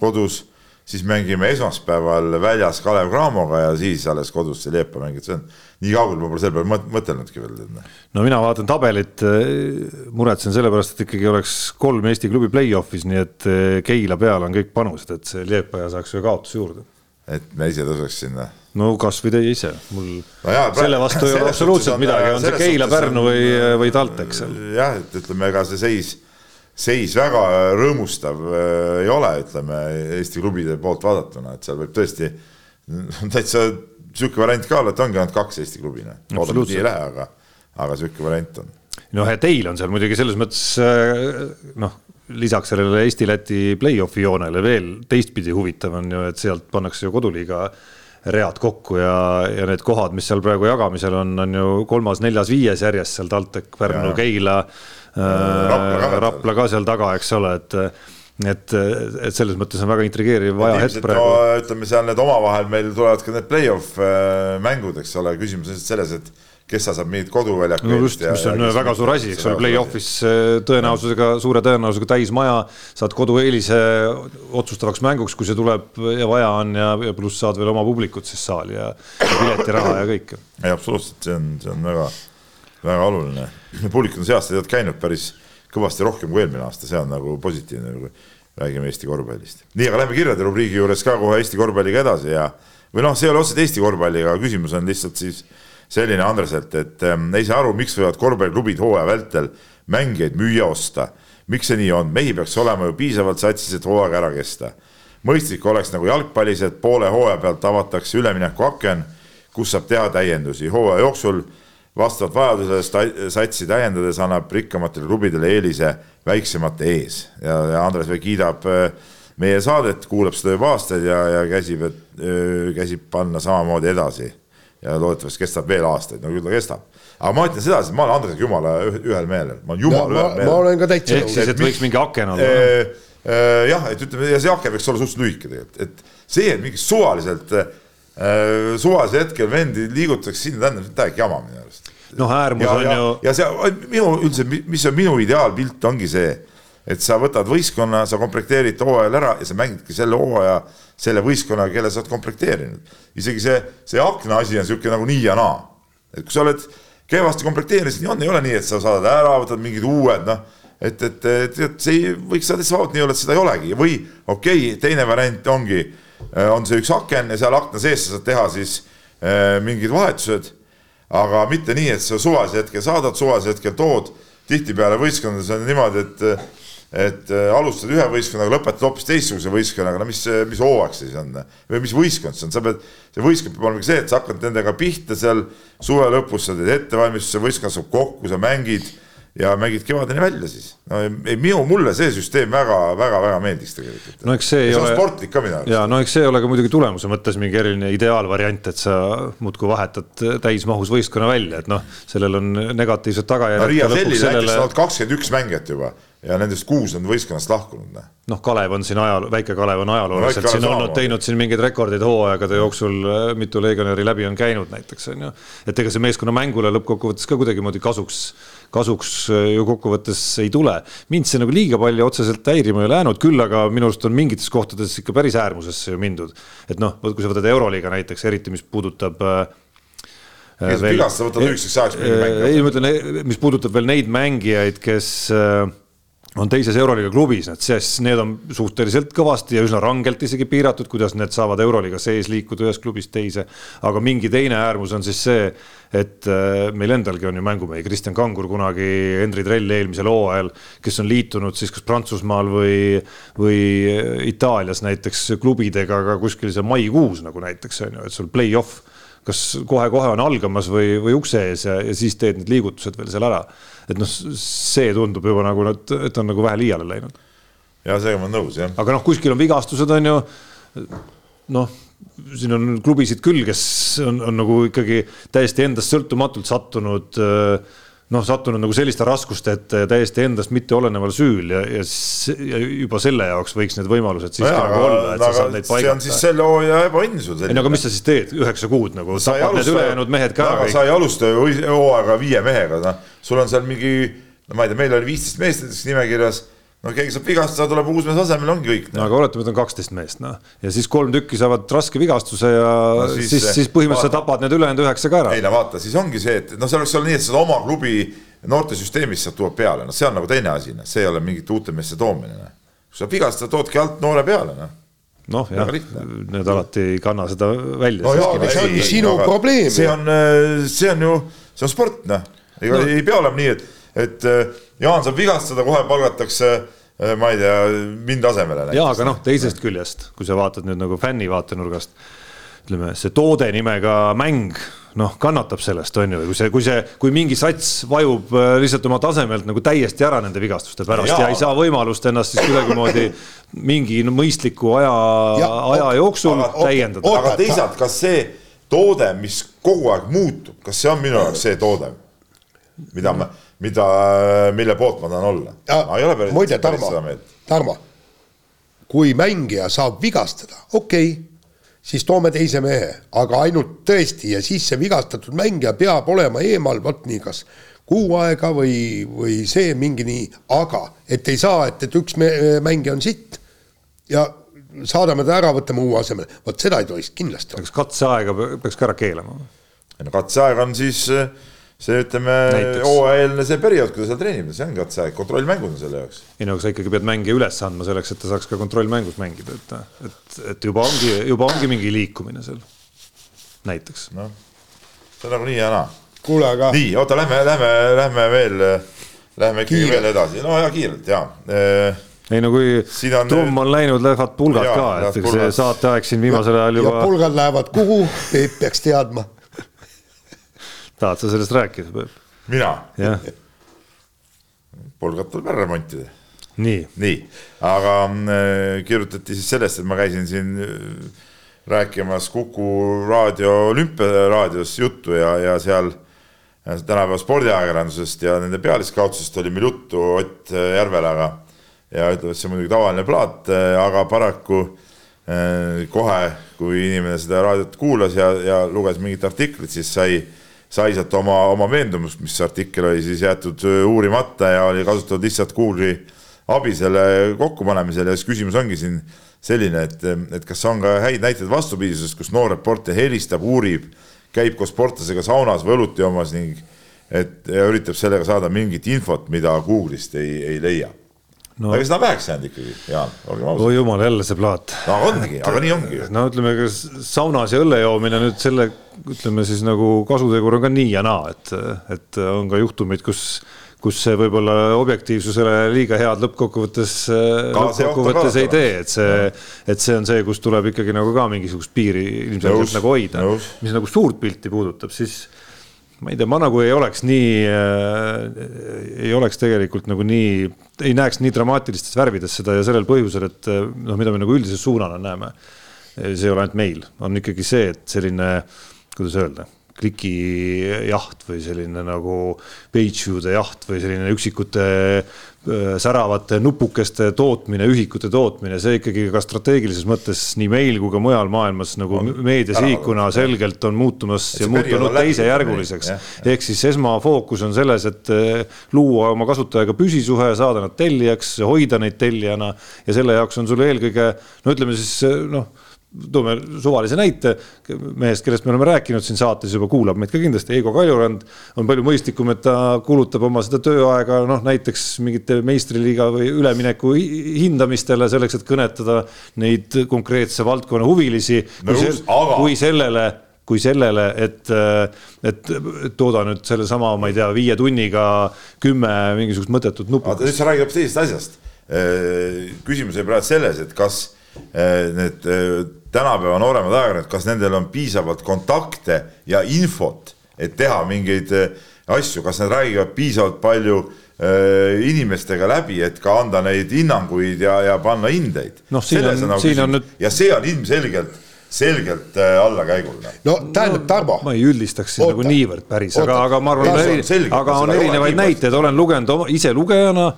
kodus siis mängime esmaspäeval väljas Kalev Cramoga ja siis alles kodus see Leepa mäng, et see on nii kaugel ma pole selle peale mõtelnudki veel. Noh. no mina vaatan tabelit, eh, muretsen sellepärast, et ikkagi oleks kolm Eesti klubi play-off'is, nii et eh, Keila peal on kõik panused, et see Leepa ja saaks ühe kaotuse juurde. et me ise tõuseks sinna? No kasvõi teie ise, mul no jaa, selle vastu ei ole absoluutselt midagi, on see Keila, Pärnu või, või TalTech seal. jah, et ütleme, ega see seis seis väga rõõmustav äh, ei ole, ütleme Eesti klubide poolt vaadatuna, et seal võib tõesti täitsa sihuke variant ka olla, et ongi ainult kaks Eesti klubi, noh. loodame, et nii ei lähe, aga, aga sihuke variant on. noh, ja teil on seal muidugi selles mõttes äh, noh, lisaks sellele Eesti-Läti play-off'i joonele veel teistpidi huvitav on ju, et sealt pannakse ju koduliiga read kokku ja, ja need kohad, mis seal praegu jagamisel on, on ju kolmas, neljas, viies järjest seal TalTech, Pärnu, Keila Rapla ka, Rapla ka seal taga, eks ole, et et, et selles mõttes on väga intrigeeriv ajahetk praegu. no,. ütleme seal need omavahel meil tulevad ka need play-off äh, mängud, eks ole, küsimus on selles, et kes saab mingit koduväljakut. no just, mis on väga suur asi, eks ole, play-off'is äh, tõenäosusega, suure tõenäosusega täismaja, saad kodueelise otsustavaks mänguks, kui see tuleb ja vaja on ja, ja pluss saad veel oma publikut siis saali ja, ja piletiraha ja kõike. ei, absoluutselt, see on, see on väga väga oluline. publik on see aasta tead käinud päris kõvasti rohkem kui eelmine aasta, see on nagu positiivne, kui räägime Eesti korvpallist. nii, aga lähme kirjade rubriigi juures ka kohe Eesti korvpalliga edasi ja või noh, see ei ole otseselt Eesti korvpalliga, küsimus on lihtsalt siis selline Andreselt, et ähm, ei saa aru, miks võivad korvpalliklubid hooaja vältel mängijaid müüa-osta. miks see nii on, mehi peaks olema ju piisavalt satsis, et hooaeg ära kesta. mõistlik oleks nagu jalgpallis, et poole hooaja pealt avatakse üleminekuaken, kus saab teha täiendusi hooaja jooksul vastavalt vajadusele satsi täiendades annab rikkamatele klubidele eelise väiksemate ees ja, ja Andres veel kiidab äh, meie saadet, kuulab seda juba aastaid ja, ja käsib, et äh, käsib panna samamoodi edasi. Ja loodetavasti kestab veel aastaid, no küll ta kestab. aga ma ütlen sedasi, ma olen Andresega jumala ühel meelel, ma olen jumala ühel meelel. ma olen ka täitsa nõus. ehk siis, et võiks mingi aken olla äh,. Äh, jah, et ütleme ja see aken võiks olla suhteliselt lühike tegelikult, et see, et mingi suvaliselt Äh, suvalisel hetkel vendi liigutatakse sinna-tänna, täielik jama minu arust. noh, äärmus ja, on ja, ju. ja see minu üldse, mis on minu ideaalpilt, ongi see, et sa võtad võistkonna, sa komplekteerid hooajal ära ja sa mängidki selle hooaja selle võistkonnaga, kelle sa oled komplekteerinud. isegi see, see akna asi on sihuke nagu nii ja naa. et kui sa oled kehvasti komplekteerinud, siis nii on, ei ole nii, et sa saadad ära, võtad mingid uued, noh et, et, et, et see võiks täitsa vabalt nii olla, et seda ei olegi või okei okay,, teine variant ongi Äh, on see üks aken ja seal akna sees sa saad teha siis äh, mingid vahetused. aga mitte nii, et sa suvalisel hetkel saadad, suvalisel hetkel tood. tihtipeale võistkondades on niimoodi, et, et äh, alustad ühe võistkonnaga, lõpetad hoopis teistsuguse võistkonnaga, no mis, mis hooaeg see siis on või mis võistkond see on, sa pead, see võistkond peab olema see, et sa hakkad nendega pihta seal suve lõpus, sa teed ettevalmistuse, võistkond saab kokku, sa mängid ja mängid kevadeni välja siis. no ei, minu, mulle see süsteem väga-väga-väga meeldiks tegelikult. no eks see ei ja ole. sportlik ka arust. ja no eks see ei ole ka muidugi tulemuse mõttes mingi eriline ideaalvariant, et sa muudkui vahetad täismahus võistkonna välja, et noh, sellel on negatiivsed tagajärjed no,. Riia Sellil sellele... näiteks on kakskümmend üks mängijat juba ja nendest kuus on võistkonnast lahkunud. noh, Kalev on siin ajal, väike Kalev on ajalooliselt no, siin olnud, teinud siin mingeid rekordeid hooaegade jooksul, mitu legionäri läbi on käinud näiteks on ju. et ega see meeskonna mängule lõppkokkuvõttes ka kuidagimoodi kasuks kasuks äh, ju kokkuvõttes ei tule. mind see nagu liiga palju otseselt häirima ei ole jäänud, küll aga minu arust on mingites kohtades ikka päris äärmusesse ju mindud. et noh, kui sa võtad Euroliiga näiteks, eriti mis puudutab äh, kes veel, vigast, sa võtad lühikeseks ajaks mingi mängija. ei, ma ütlen, mis puudutab veel neid mängijaid, kes äh, on teises Euroliiga klubis, et siis need on suhteliselt kõvasti ja üsna rangelt isegi piiratud, kuidas need saavad Euroliiga sees liikuda ühest klubist teise. aga mingi teine äärmus on siis see, et äh, meil endalgi on ju mängumehi, Kristjan Kangur kunagi, Henri Trell eelmisel hooajal, kes on liitunud siis kas Prantsusmaal või, või Itaalias näiteks klubidega ka kuskil seal maikuus nagu näiteks on ju, et sul play-off kas kohe-kohe on algamas või, või ukse ees ja, ja siis teed need liigutused veel seal ära. Et noh, see tundub juba nagu, et on nagu vähe liiale läinud. ja sellega ma olen nõus, jah. aga noh, kuskil on vigastused, on ju. noh, siin on klubisid küll, kes on, on nagu ikkagi täiesti endast sõltumatult sattunud äh, noh, sattunud nagu selliste raskuste ette täiesti endast mitte oleneval süül ja, ja, ja juba selle jaoks võiks need võimalused siiski Nojah, nagu olla, et sa saad neid see on paigata. siis selle hooaja ebaõnn sul ei no aga mis sa siis teed, üheksa kuud nagu, tapad need ülejäänud mehed ka aga kõik. sa ei alusta ju hooaega viie mehega, noh, sul on seal mingi, no ma ei tea, meil oli viisteist meest näiteks nimekirjas no keegi saab vigastada, tuleb uus mees asemele, ongi kõik no aga oletame, et on kaksteist meest, noh, ja siis kolm tükki saavad raske vigastuse ja no, siis, siis, siis põhimõtteliselt sa tapad need ülejäänud üheksa ka ära. ei no vaata, siis ongi see, et noh, see oleks olla nii, et seda oma klubi noortesüsteemis saab tuua peale, noh, see on nagu teine asi, noh, see ei ole mingite uute meeste toomine, noh. kui sa vigastad, toodki alt noore peale, noh noh, jah, need alati ei kanna seda välja no. See on sinu probleem. see on, see on ju, see on sport, noh. ega no. ei pea olema nii, et, et Jaan saab vigastada, kohe palgatakse ma ei tea, mind asemele. jaa, aga noh, teisest küljest, kui sa vaatad nüüd nagu fänni vaatenurgast, ütleme, see toode nimega mäng, noh, kannatab sellest, on ju, kui see, kui see, kui mingi sats vajub lihtsalt oma tasemelt nagu täiesti ära nende vigastuste pärast ja, ja ei saa võimalust ennast siis kuidagimoodi mingi no, mõistliku aja, aja jooksul aga, täiendada. aga teisalt, kas see toode, mis kogu aeg muutub, kas see on minu jaoks see toode, mida ma mida, mille poolt ma tahan olla. muide, Tarmo, Tarmo, kui mängija saab vigastada, okei okay,, siis toome teise mehe, aga ainult tõesti ja siis see vigastatud mängija peab olema eemal, vot nii, kas kuu aega või, või see mingi nii, aga et ei saa, et, et üks mängija on sitt ja saadame ta ära, võtame uue asemele, vot seda ei tohiks kindlasti. kas katseaega peaks ka ära keelama? no katseaeg on siis äh, see ütleme, hooajaeelne see periood, kui ta seal treenib, see ongi katseaeg, kontrollmängud on selle jaoks. ei no aga sa ikkagi pead mängija üles andma selleks, et ta saaks ka kontrollmängus mängida, et, et, et juba ongi, juba ongi mingi liikumine seal, näiteks. noh, see on nagunii ja naa. kuule, aga. nii, oota, lähme, lähme, lähme veel, lähme ikkagi veel edasi, no ja kiirelt ja ei no kui on, trumm on läinud, lähevad pulgad jaa, ka, et see saateaeg siin viimasel ajal juba. ja pulgad lähevad kuhu, Peep peaks teadma tahad sa sellest rääkida? mina? polgad tuleb ära remontida. nii, nii., aga äh, kirjutati siis sellest, et ma käisin siin äh, rääkimas Kuku raadio olümpiaraadios juttu ja, ja seal äh, tänapäeva spordiajakirjandusest ja nende pealiskaudsusest oli meil juttu Ott äh, Järvelaga ja ütleb, et see on muidugi tavaline plaat, äh, aga paraku äh, kohe, kui inimene seda raadiot kuulas ja, ja luges mingit artiklit, siis sai äh, sai sealt oma, oma veendumust, mis artikkel oli siis jäetud uurimata ja oli kasutatud lihtsalt kuulri abi selle kokkupanemisel. Ja siis küsimus ongi siin selline, et, et kas on ka häid näiteid vastupidisusest, kus noor reporter helistab, uurib, käib koos sportlasega saunas või õlut joomas ning et üritab sellega saada mingit infot, mida Google'ist ei, ei leia no.. aga seda on väheks jäänud ikkagi, Jaan, olgem ausad. oi jumal, jälle see plaat. no ongi, aga nii ongi. no ütleme, kas saunas ja õlle joomine nüüd selle ütleme siis nagu kasutegur on ka nii ja naa, et, et on ka juhtumeid, kus kus see võib-olla objektiivsusele liiga head lõppkokkuvõttes, lõppkokkuvõttes ei tee, et see, et see on see, kus tuleb ikkagi nagu ka mingisugust piiri ilmselgelt nagu hoida. mis nagu suurt pilti puudutab, siis ma ei tea, ma nagu ei oleks nii äh,, ei oleks tegelikult nagu nii, ei näeks nii dramaatilistes värvides seda ja sellel põhjusel, et noh, mida me nagu üldise suunana näeme. see ei ole ainult meil, on ikkagi see, et selline äh, kuidas öelda, klikijaht või selline nagu page view'de jaht või selline üksikute säravate nupukeste tootmine, ühikute tootmine, see ikkagi ka strateegilises mõttes nii meil kui ka mujal maailmas nagu meediasihikuna selgelt on muutumas ja muutunud teisejärguliseks. ehk siis esmafookus on selles, et luua oma kasutajaga püsisuhe, saada nad tellijaks, hoida neid tellijana ja selle jaoks on sul eelkõige no ütleme siis noh toome suvalise näite mehest, kellest me oleme rääkinud siin saates juba, kuulab meid ka kindlasti, Eigo Kaljurand on palju mõistlikum, et ta kulutab oma seda tööaega noh, näiteks mingite meistriliiga või ülemineku hindamistele selleks, et kõnetada neid konkreetse valdkonna huvilisi no, kui, aga... kui sellele kui sellele, et, et tooda nüüd sellesama, ma ei tea, viie tunniga kümme mingisugust mõttetut nuppu. nüüd sa räägid hoopis teisest asjast. küsimus oli praegu selles, et kas need tänapäeva nooremad ajakirjanikud, kas nendel on piisavalt kontakte ja infot, et teha mingeid äh, asju, kas nad räägivad piisavalt palju inimestega läbi, et ka anda neid hinnanguid ja, ja panna hindeid. on, nagu nüüd. ja see on ilmselgelt selgelt allakäigul. no tähendab, Tarmo, ma ei üldistaks siin nagu niivõrd päris, aga aga ma arvan, aga on erinevaid näiteid, olen lugenud oma, ise lugejana,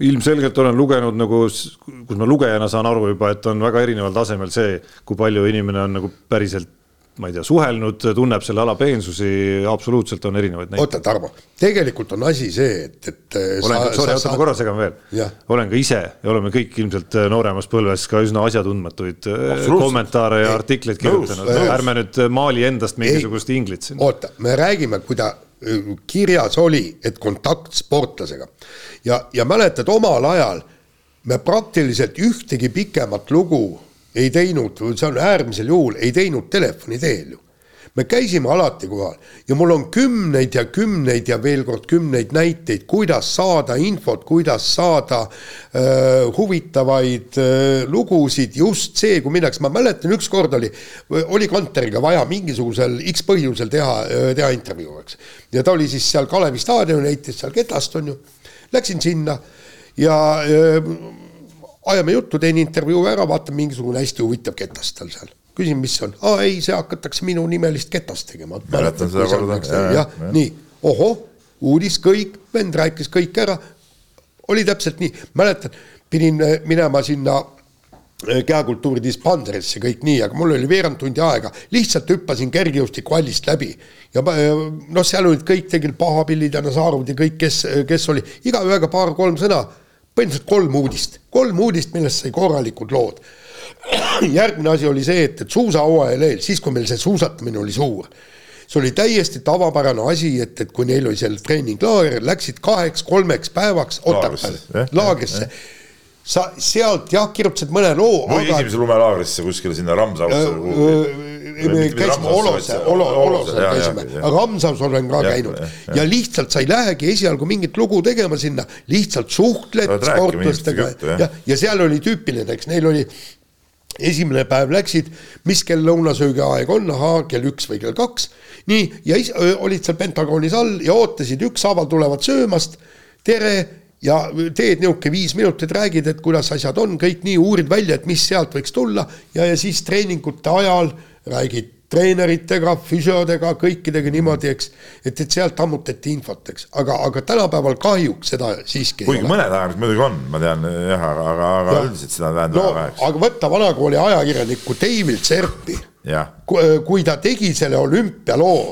ilmselgelt olen lugenud nagu, kus ma lugejana saan aru juba, et on väga erineval tasemel see, kui palju inimene on nagu päriselt ma ei tea, suhelnud, tunneb selle ala peensusi, absoluutselt on erinevaid näiteid. oota, Tarmo, tegelikult on asi see, et, et äh, olen, sorry, oota ma korra segan veel. Olen ka ise ja oleme kõik ilmselt äh, nooremas põlves ka üsna asjatundmatuid äh, kommentaare ja artikleid kirjutanud. Ärme nüüd maali endast mingisugust inglit siin. oota, me räägime, kui ta kirjas oli, et kontakt sportlasega ja, ja mäletad, omal ajal me praktiliselt ühtegi pikemat lugu ei teinud, see on äärmisel juhul, ei teinud telefoni teel ju. Me käisime alati kohal ja mul on kümneid ja kümneid ja veel kord kümneid näiteid, kuidas saada infot, kuidas saada äh, huvitavaid äh, lugusid, just see, kui minnakse, ma mäletan, ükskord oli, oli Kanteriga vaja mingisugusel X põhjusel teha, teha intervjuu, eks. ja ta oli siis seal Kalevi staadionil, heitis seal ketast, on ju. Läksin sinna ja äh, ajame juttu, teen intervjuu ära, vaatan mingisugune hästi huvitav ketast tal seal. küsin, mis see on, aa ei, see hakatakse minu nimelist ketast tegema. Mäletan seda korda, jah jah, ja,, nii, ohoh, uudis kõik, vend rääkis kõik ära. oli täpselt nii, mäletan, pidin äh, minema sinna äh, kehakultuuri dispanserisse kõik nii, aga mul oli veerand tundi aega, lihtsalt hüppasin kergejõustikuvallist läbi. Ja äh, noh, seal olid kõik tegelikult Pahapillid ja Nazarov ja kõik, kes, kes oli. Igaühega paar-kolm sõna, põhimõtteliselt kolm uudist, kolm uudist, millest sai korralikud lood. järgmine asi oli see, et, et suusahooajal eel, siis kui meil see suusatamine oli suur see oli täiesti tavapärane asi, et, et kui neil oli seal treeninglaager, läksid kaheks-kolmeks päevaks Laagrisse, Otepääle laagrisse. Sa sealt jah, kirjutasid mõne loo, aga esimese lumelaagrisse kuskile sinna Ramsausse. me käisime Olose, Olo-, Olose käisime, Ramsaus olen ka Jah, käinud. jah, jah. ja lihtsalt sa ei lähegi esialgu mingit lugu tegema sinna, lihtsalt suhtled rääkima sportlastega. ja, ja seal oli tüüpiline, eks. Neil oli esimene päev läksid, mis kell lõunasöögi aeg on, ahaa, kell üks või kell kaks. nii, ja is, olid seal Pentagonis all ja ootasid, ükshaaval tulevad söömast, tere ja teed niisugune viis minutit, räägid, et kuidas asjad on, kõik nii, uurid välja, et mis sealt võiks tulla ja, ja siis treeningute ajal räägid treeneritega, füsiodega, kõikidega niimoodi, eks, et, et sealt ammutati infot, eks, aga, aga tänapäeval kahjuks seda siiski kuigi mõned ajad muidugi on, ma tean jah, aga, aga, aga Jah. üldiselt seda tähendab no väga väheks. aga võtta vanakooli ajakirjanikku David Serpi, kui ta tegi selle olümpialoo,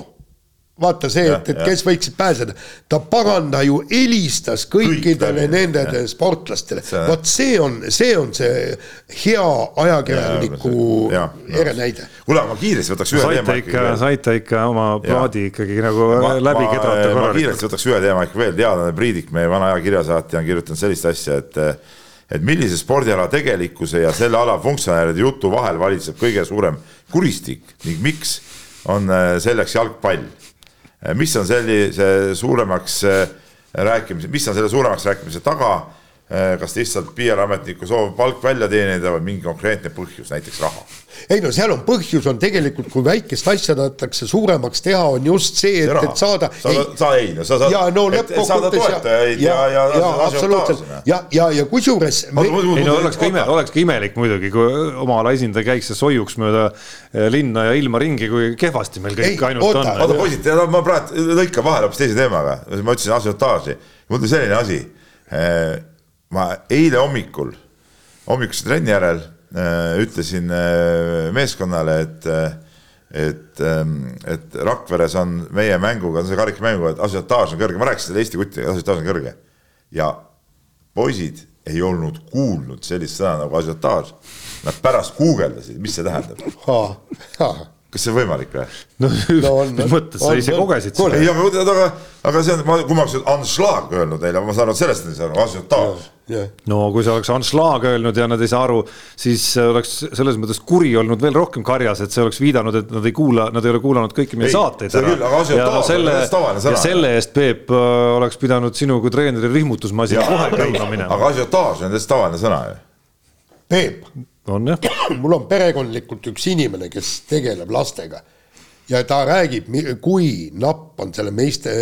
vaata see, et, et kes võiksid pääseda, ta paganda ju helistas kõikidele läbi, nendele sportlastele. See-, vot see on, see on see hea ajakirjaniku ere näide. kuule, aga ma kiiresti võtaks ühe saite teema ikka, saite ikka oma plaadi ikkagi nagu ma, läbi ma, kedrata ma korralikult. kiiresti võtaks ühe teema ikka veel, teadlane Priidik, meie vana ajakirjasaatja on kirjutanud sellist asja, et et millise spordiala tegelikkuse ja selle ala funktsionääride jutu vahel valitseb kõige suurem kuristik ning miks on äh, selleks jalgpall. Mis on sellise suuremaks äh, rääkimise, mis on selle suuremaks rääkimise taga, kas lihtsalt PR-ametniku soov palk välja teenida või mingi konkreetne põhjus, näiteks raha? Ei no seal on põhjus on tegelikult, kui väikest asja tahetakse suuremaks teha, on just see, et, et saada. sa, sa ei, no sa saad, ja no et, et saada toetajaid ja, ja, ja, ja absoluutselt. ja, ja, ja kusjuures me- ei no oleks ka ime, oleks ka imelik muidugi, kui oma ala esindaja käiks ja soiuks mööda eh, linna ja ilma ringi, kui kehvasti meil kõik Ei, ainult oota, on. oota poisid, ma praegu lõikan vahele hoopis teise teemaga, ma ütlesin asiotaaži, mul tuli selline asi. Ma eile hommikul, hommikuse trenni järel äh, ütlesin äh, meeskonnale, et, et, et Rakveres on meie mänguga, see karikamänguga, et asiotaaž on kõrge, ma rääkisin selle Eesti kutiga, asiotaaž on kõrge. ja poisid ei olnud kuulnud sellist sõna nagu asiotaaž. Nad pärast guugeldasid, mis see tähendab. kas see on võimalik või? no, No on, on. mõttes, sa On, ise on. kogesid seda. ei, aga, aga, aga see on, ma, kui ma oleks anšlaag öelnud neile, ma saan aru, sellest ei saa aru, asiotaaž. jah. no kui sa oleks Anschlag öelnud ja nad ei saa aru, siis oleks selles mõttes kuri olnud veel rohkem karjas, et see oleks viidanud, et nad ei kuula, nad ei ole kuulanud kõiki meie Ei, saateid asiotaaž ja on selle ja selle eest, Peep, oleks pidanud sinu kui treeneri rihmutusmasina kohe käima minema. aga asiotaaž on täiesti tavaline sõna ju. Peep, on jah, mul on perekondlikult üks inimene, kes tegeleb lastega. Ja ta räägib, kui napp on selle meeste,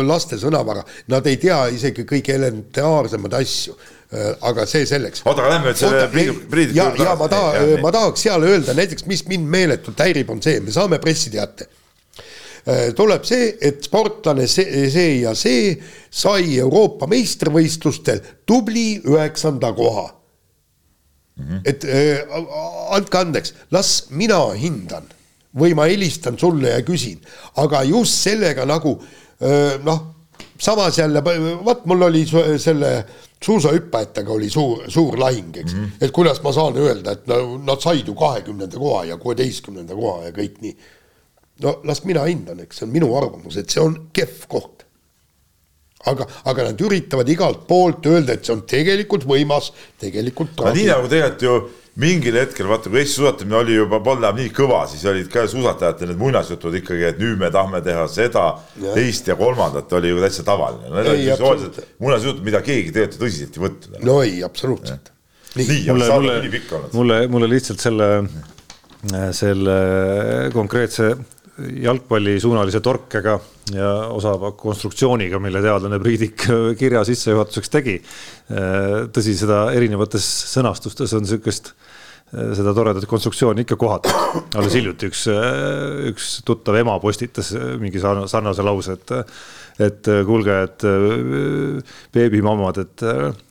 laste sõnavara, nad ei tea isegi kõige elementaarsemaid asju. Aga see selleks. oota, aga lähme nüüd selle Priidu, Priidu ja, ja ma taha, ma tahaks seal öelda näiteks, mis mind meeletult häirib, on see, me saame pressiteate. tuleb see, et sportlane see, see ja see sai Euroopa meistrivõistlustel tubli üheksanda koha mm. -hmm. et äh, andke andeks, las mina hindan või ma helistan sulle ja küsin, aga just sellega nagu noh, samas jälle, vot mul oli selle suusahüppajatega oli suur, suur lahing, eks mm, -hmm. et kuidas ma saan öelda, et no nad said ju kahekümnenda koha ja kuueteistkümnenda koha ja kõik nii. no las mina hindan, eks see on minu arvamus, et see on kehv koht. Aga, aga nad üritavad igalt poolt öelda, et see on tegelikult võimas, tegelikult. aga nii nagu tegelikult ju mingil hetkel vaata, kui Eesti suusatamine oli juba polnud enam nii kõva, siis olid ka suusatajate need muinasjutud ikkagi, et nüüd me tahame teha seda, teist ja kolmandat oli ju täitsa tavaline. Need olid muinasjutud, mida keegi tegelikult tõsiselt ei võtnud. no ei, absoluutselt. nii, nii, mulle, mulle, mulle, mulle lihtsalt selle, selle konkreetse jalgpallisuunalise torkega ja osava konstruktsiooniga, mille teadlane Priidik kirja sissejuhatuseks tegi. tõsi, seda erinevates sõnastustes on niisugust, seda toredat konstruktsiooni ikka kohatud. alles hiljuti üks, üks tuttav ema postitas mingi sarnase lause, et et kuulge, et beebimamad, et,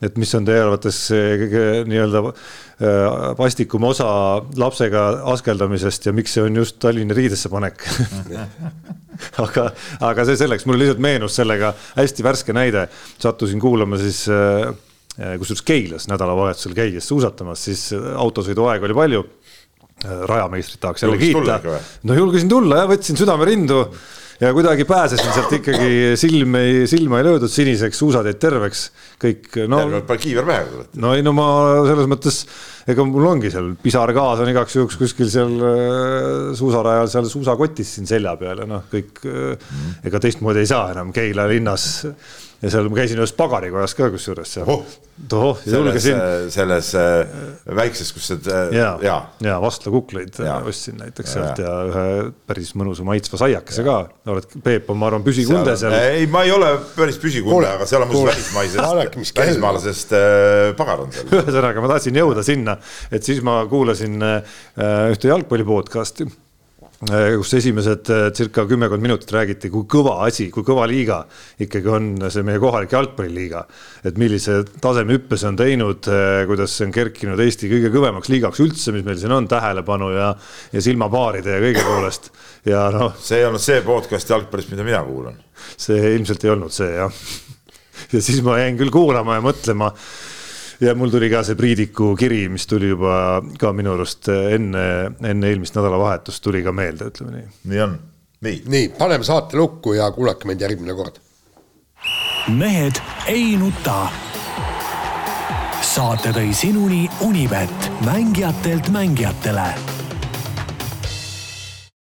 et mis on teie arvates kõige nii-öelda vastikum osa lapsega askeldamisest ja miks see on just Tallinna riidesse panek? Aga, aga see selleks, mulle lihtsalt meenus sellega. Hästi värske näide, sattusin kuulama siis äh, kusjuures Keilas nädalavahetusel käies suusatamas, siis autosõiduaega oli palju. Äh, rajameistrit tahaks jälle kiita. no julgesin tulla ja võtsin südame rindu ja kuidagi pääsesin sealt ikkagi, silm ei, silma ei löödud siniseks, suusad jäid terveks, kõik no. kiiver pähe no ei, no ma selles mõttes, ega mul ongi seal pisargaas on igaks juhuks kuskil seal äh, suusarajal seal suusakotis siin selja peal ja noh, kõik mm., ega teistmoodi ei saa enam Keila linnas ja seal ma käisin ühes pagarikojas ka kusjuures seal oh,. tohoh, julgesin. selles äh, väikses, kus need äh, ja, ja, ja vastlakukleid ostsin näiteks ja, sealt ja ühe päris mõnusa maitsva saiakese ka. oled, Peep on, ma arvan, püsikunde seal, seal.. ei, ma ei ole päris püsikunde, aga seal on muuseas välismaisest, välismaalasest äh, pagar on seal. ühesõnaga, ma tahtsin jõuda sinna, et siis ma kuulasin äh, ühte jalgpalli podcast'i Äh, kus esimesed äh, circa kümmekond minutit räägiti, kui kõva asi, kui kõva liiga ikkagi on see meie kohalik jalgpalliliiga. et millise tasemehüppe see on teinud, äh, kuidas see on kerkinud Eesti kõige kõvemaks liigaks üldse, mis meil siin on, tähelepanu ja, ja silmapaaride ja kõige poolest ja noh. see ei olnud see podcast jalgpallist, mida mina kuulan. see ilmselt ei olnud see jah. ja siis ma jäin küll kuulama ja mõtlema ja mul tuli ka see Priidiku kiri, mis tuli juba ka minu arust enne, enne eelmist nädalavahetust tuli ka meelde, ütleme nii. nii on, nii. nii, paneme saate lukku ja kuulake meid järgmine kord. mehed ei nuta. saate tõi sinuni Unibet, mängijatelt mängijatele